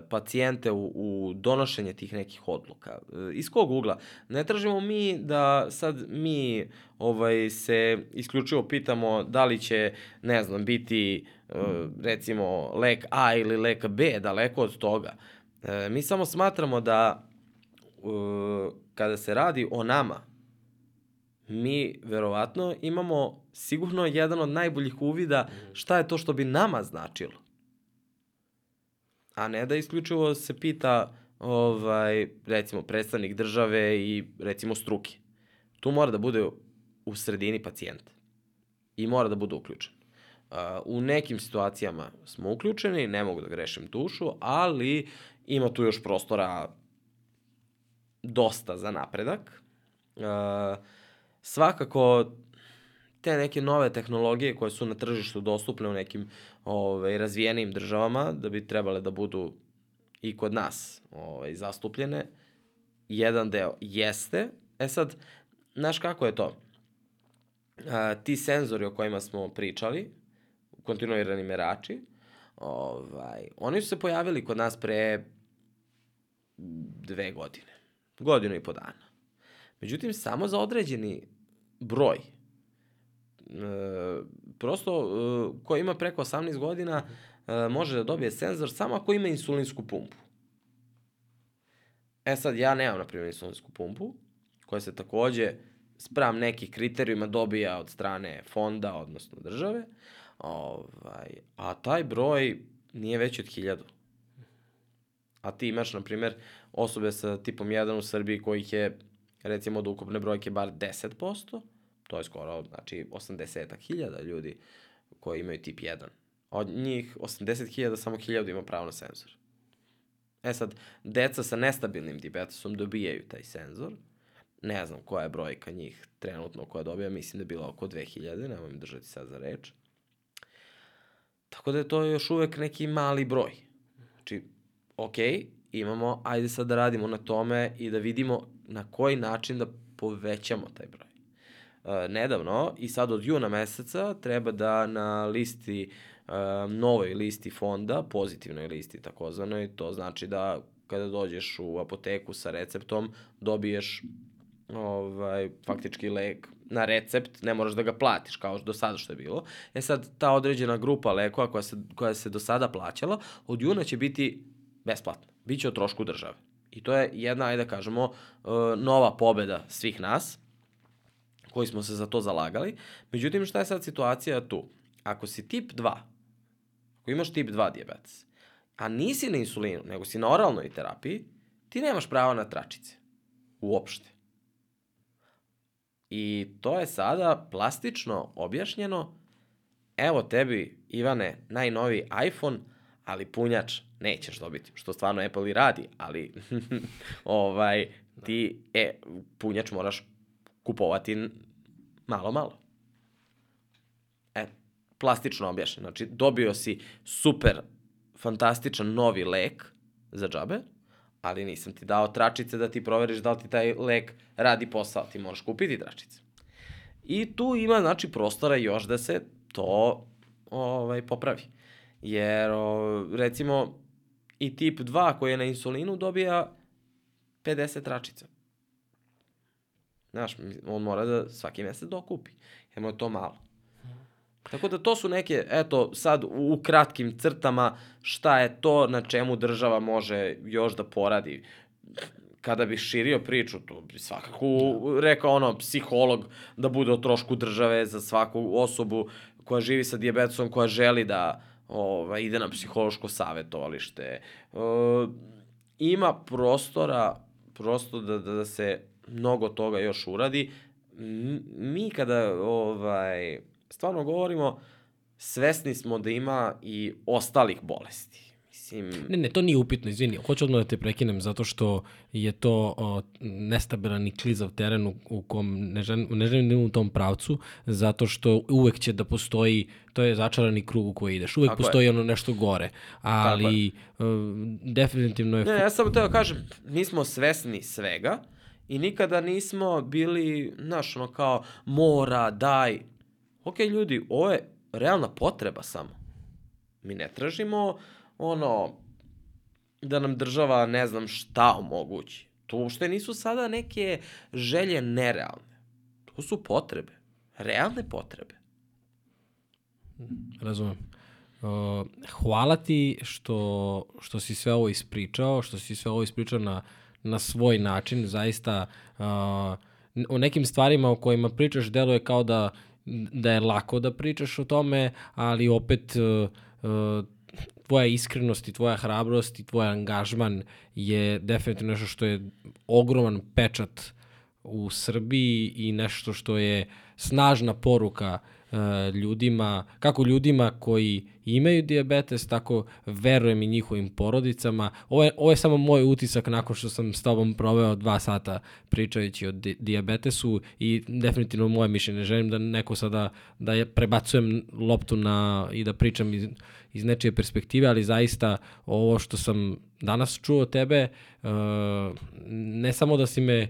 pacijente u, u donošenje tih nekih odluka. Uh, iz kog ugla? Ne tražimo mi da sad mi ovaj se isključivo pitamo da li će, ne znam, biti uh, recimo lek A ili lek B, daleko od toga. Mi samo smatramo da kada se radi o nama, mi verovatno imamo sigurno jedan od najboljih uvida šta je to što bi nama značilo. A ne da isključivo se pita ovaj, recimo predstavnik države i recimo struke. Tu mora da bude u sredini pacijent. I mora da bude uključen. U nekim situacijama smo uključeni, ne mogu da grešim dušu, ali ima tu još prostora dosta za napredak. Svakako te neke nove tehnologije koje su na tržištu dostupne u nekim ovaj, razvijenim državama, da bi trebale da budu i kod nas ovaj, zastupljene, jedan deo jeste. E sad, znaš kako je to? A, ti senzori o kojima smo pričali, kontinuirani merači, ovaj, oni su se pojavili kod nas pre dve godine. Godinu i po dana. Međutim, samo za određeni broj. E, prosto, e, ko ima preko 18 godina, e, može da dobije senzor samo ako ima insulinsku pumpu. E sad, ja nemam, na primjer, insulinsku pumpu, koja se takođe spram nekih kriterijuma dobija od strane fonda, odnosno države, ovaj, a taj broj nije veći od hiljadu. A ti imaš, na primjer, osobe sa tipom 1 u Srbiji kojih je, recimo, od ukupne brojke bar 10%, to je skoro, znači, 80.000 ljudi koji imaju tip 1. Od njih 80.000, samo 1000 ima pravo na senzor. E sad, deca sa nestabilnim diabetesom dobijaju taj senzor. Ne znam koja je brojka njih trenutno koja dobija, mislim da je bila oko 2000, nemoj mi držati sad za reč. Tako da je to još uvek neki mali broj. Znači, ok, imamo, ajde sad da radimo na tome i da vidimo na koji način da povećamo taj broj. Uh, nedavno i sad od juna meseca treba da na listi, uh, novoj listi fonda, pozitivnoj listi takozvanoj, to znači da kada dođeš u apoteku sa receptom, dobiješ ovaj, faktički lek na recept, ne moraš da ga platiš kao do sada što je bilo. E sad, ta određena grupa lekova koja se, koja se do sada plaćala, od juna će biti besplatna. Biće o trošku države. I to je jedna, ajde da kažemo, uh, nova pobeda svih nas, koji smo se za to zalagali. Međutim, šta je sad situacija tu? Ako si tip 2, ako imaš tip 2 diabetes, a nisi na insulinu, nego si na oralnoj terapiji, ti nemaš prava na tračice. Uopšte. I to je sada plastično objašnjeno. Evo tebi, Ivane, najnoviji iPhone, ali punjač nećeš dobiti, što stvarno Apple i radi, ali ovaj, ti e, punjač moraš kupovati malo, malo. E, plastično objašnjeno. Znači, dobio si super, fantastičan novi lek za džabe, ali nisam ti dao tračice da ti proveriš da li ti taj lek radi posao. Ti moraš kupiti tračice. I tu ima, znači, prostora još da se to ovaj, popravi. Jer, o, recimo, i tip 2 koji je na insulinu dobija 50 tračica. Znaš, on mora da svaki mesec dokupi. Jer mu je to malo. Tako da to su neke, eto, sad u kratkim crtama šta je to na čemu država može još da poradi. Kada bih širio priču, to bi svakako rekao ono, psiholog da bude o trošku države za svaku osobu koja živi sa diabetesom, koja želi da ovaj, ide na psihološko savetovalište. E, ima prostora prosto da, da, da se mnogo toga još uradi. Mi kada ovaj, stvarno govorimo, svesni smo da ima i ostalih bolesti. Mislim... Ne, ne, to nije upitno, izvini. Hoću odmah da te prekinem zato što je to o, nestabilan i klizav teren u, u kom ne želim, ne želim da u tom pravcu, zato što uvek će da postoji, to je začarani krug u koji ideš, uvek Tako postoji je. ono nešto gore, ali uh, definitivno je... Ne, ja samo teo kažem, nismo svesni svega i nikada nismo bili, znaš, ono kao, mora, daj, ok, ljudi, ovo je realna potreba samo. Mi ne tražimo ono, da nam država ne znam šta omogući. To uopšte nisu sada neke želje nerealne. To su potrebe. Realne potrebe. Razumem. Uh, hvala ti što, što si sve ovo ispričao, što si sve ovo ispričao na, na svoj način. Zaista uh, o nekim stvarima o kojima pričaš deluje kao da da je lako da pričaš o tome, ali opet uh, uh, tvoja iskrenost i tvoja hrabrost i tvoj angažman je definitivno nešto što je ogroman pečat u Srbiji i nešto što je snažna poruka uh, ljudima, kako ljudima koji imaju diabetes, tako verujem i njihovim porodicama. Ovo je, ovo je samo moj utisak nakon što sam s tobom proveo dva sata pričajući o di diabetesu i definitivno moje mišljenje. Želim da neko sada, da je prebacujem loptu na, i da pričam iz, iz nečije perspektive, ali zaista ovo što sam danas čuo tebe, uh, ne samo da si me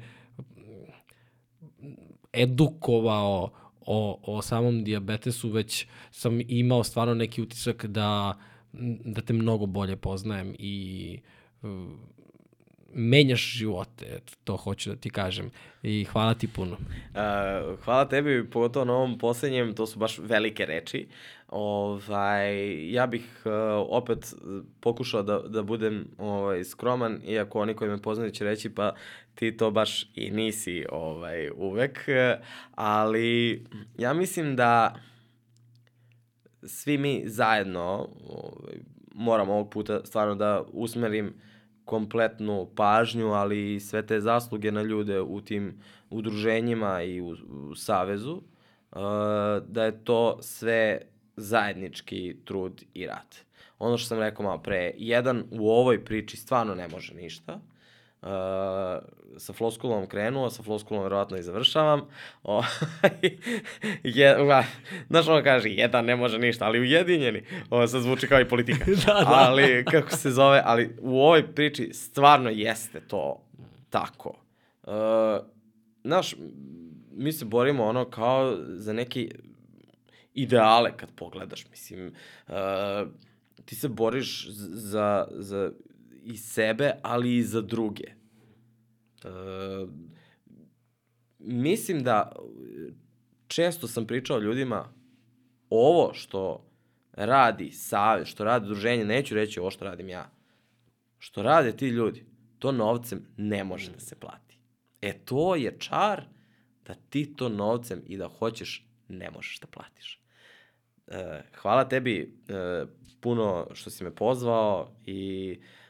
edukovao o, o samom diabetesu, već sam imao stvarno neki utisak da, da te mnogo bolje poznajem i menjaš živote, to hoću da ti kažem. I hvala ti puno. Uh, hvala tebi, pogotovo na ovom poslednjem, to su baš velike reči. Ovaj, ja bih uh, opet pokušao da, da budem ovaj, skroman, iako oni koji me poznaju će reći pa ti to baš i nisi ovaj, uvek, ali ja mislim da svi mi zajedno ovaj, moramo ovog puta stvarno da usmerim kompletnu pažnju, ali i sve te zasluge na ljude u tim udruženjima i u, u Savezu, uh, da je to sve zajednički trud i rad. Ono što sam rekao malo pre, jedan u ovoj priči stvarno ne može ništa, Uh, sa floskulom krenuo, sa floskulom verovatno i završavam. O, je, znaš ono kaže, jedan ne može ništa, ali ujedinjeni. Ovo sad zvuči kao i politika. da, da. Ali, kako se zove, ali u ovoj priči stvarno jeste to tako. Uh, znaš, mi se borimo ono kao za neki ideale kad pogledaš, mislim, uh, ti se boriš za, za i sebe, ali i za druge. Uh, mislim da često sam pričao ljudima ovo što radi savjet, što radi druženje, neću reći ovo što radim ja, što rade ti ljudi, to novcem ne može da se plati. E to je čar da ti to novcem i da hoćeš ne možeš da platiš. E, hvala tebi e, puno što si me pozvao i e,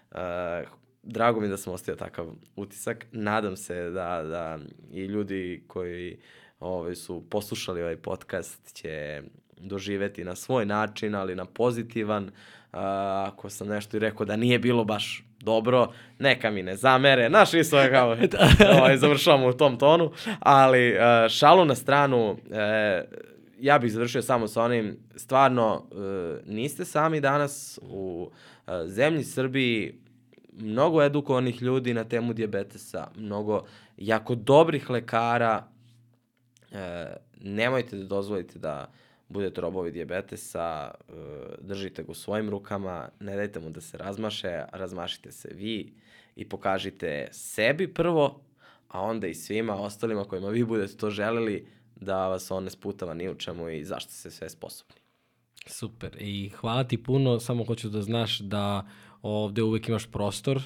drago mi da sam ostavio takav utisak. Nadam se da, da i ljudi koji ovaj, su poslušali ovaj podcast će doživeti na svoj način, ali na pozitivan. A, ako sam nešto i rekao da nije bilo baš dobro, neka mi ne zamere. Naš isto je kao, ovaj, završavamo u tom tonu, ali a, šalu na stranu, e, ja bih završio samo sa onim, stvarno, e, niste sami danas u e, zemlji Srbiji, mnogo edukovanih ljudi na temu dijabetesa, mnogo jako dobrih lekara, e, nemojte da dozvolite da budete robovi dijabetesa, e, držite ga u svojim rukama, ne dajte mu da se razmaše, razmašite se vi i pokažite sebi prvo, a onda i svima ostalima kojima vi budete to želeli, da vas on ne sputava ni u čemu i zašto ste sve sposobni. Super. I hvala ti puno, samo hoću da znaš da ovde uvek imaš prostor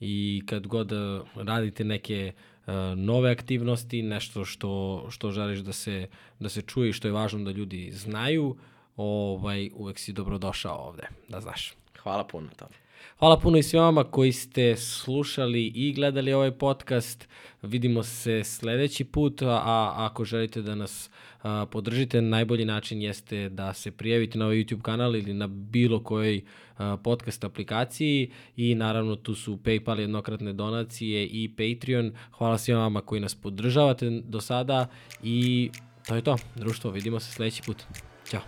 i kad god eh, radite neke uh, nove aktivnosti, nešto što, što želiš da se, da se čuje i što je važno da ljudi znaju, ovaj, uvek si dobrodošao ovde, da znaš. Hvala puno tome. Hvala puno i svima koji ste slušali i gledali ovaj podcast. Vidimo se sledeći put, a ako želite da nas podržite, najbolji način jeste da se prijavite na ovaj YouTube kanal ili na bilo kojoj podcast aplikaciji i naravno tu su PayPal jednokratne donacije i Patreon. Hvala svima vama koji nas podržavate do sada i to je to, društvo. Vidimo se sledeći put. Ćao.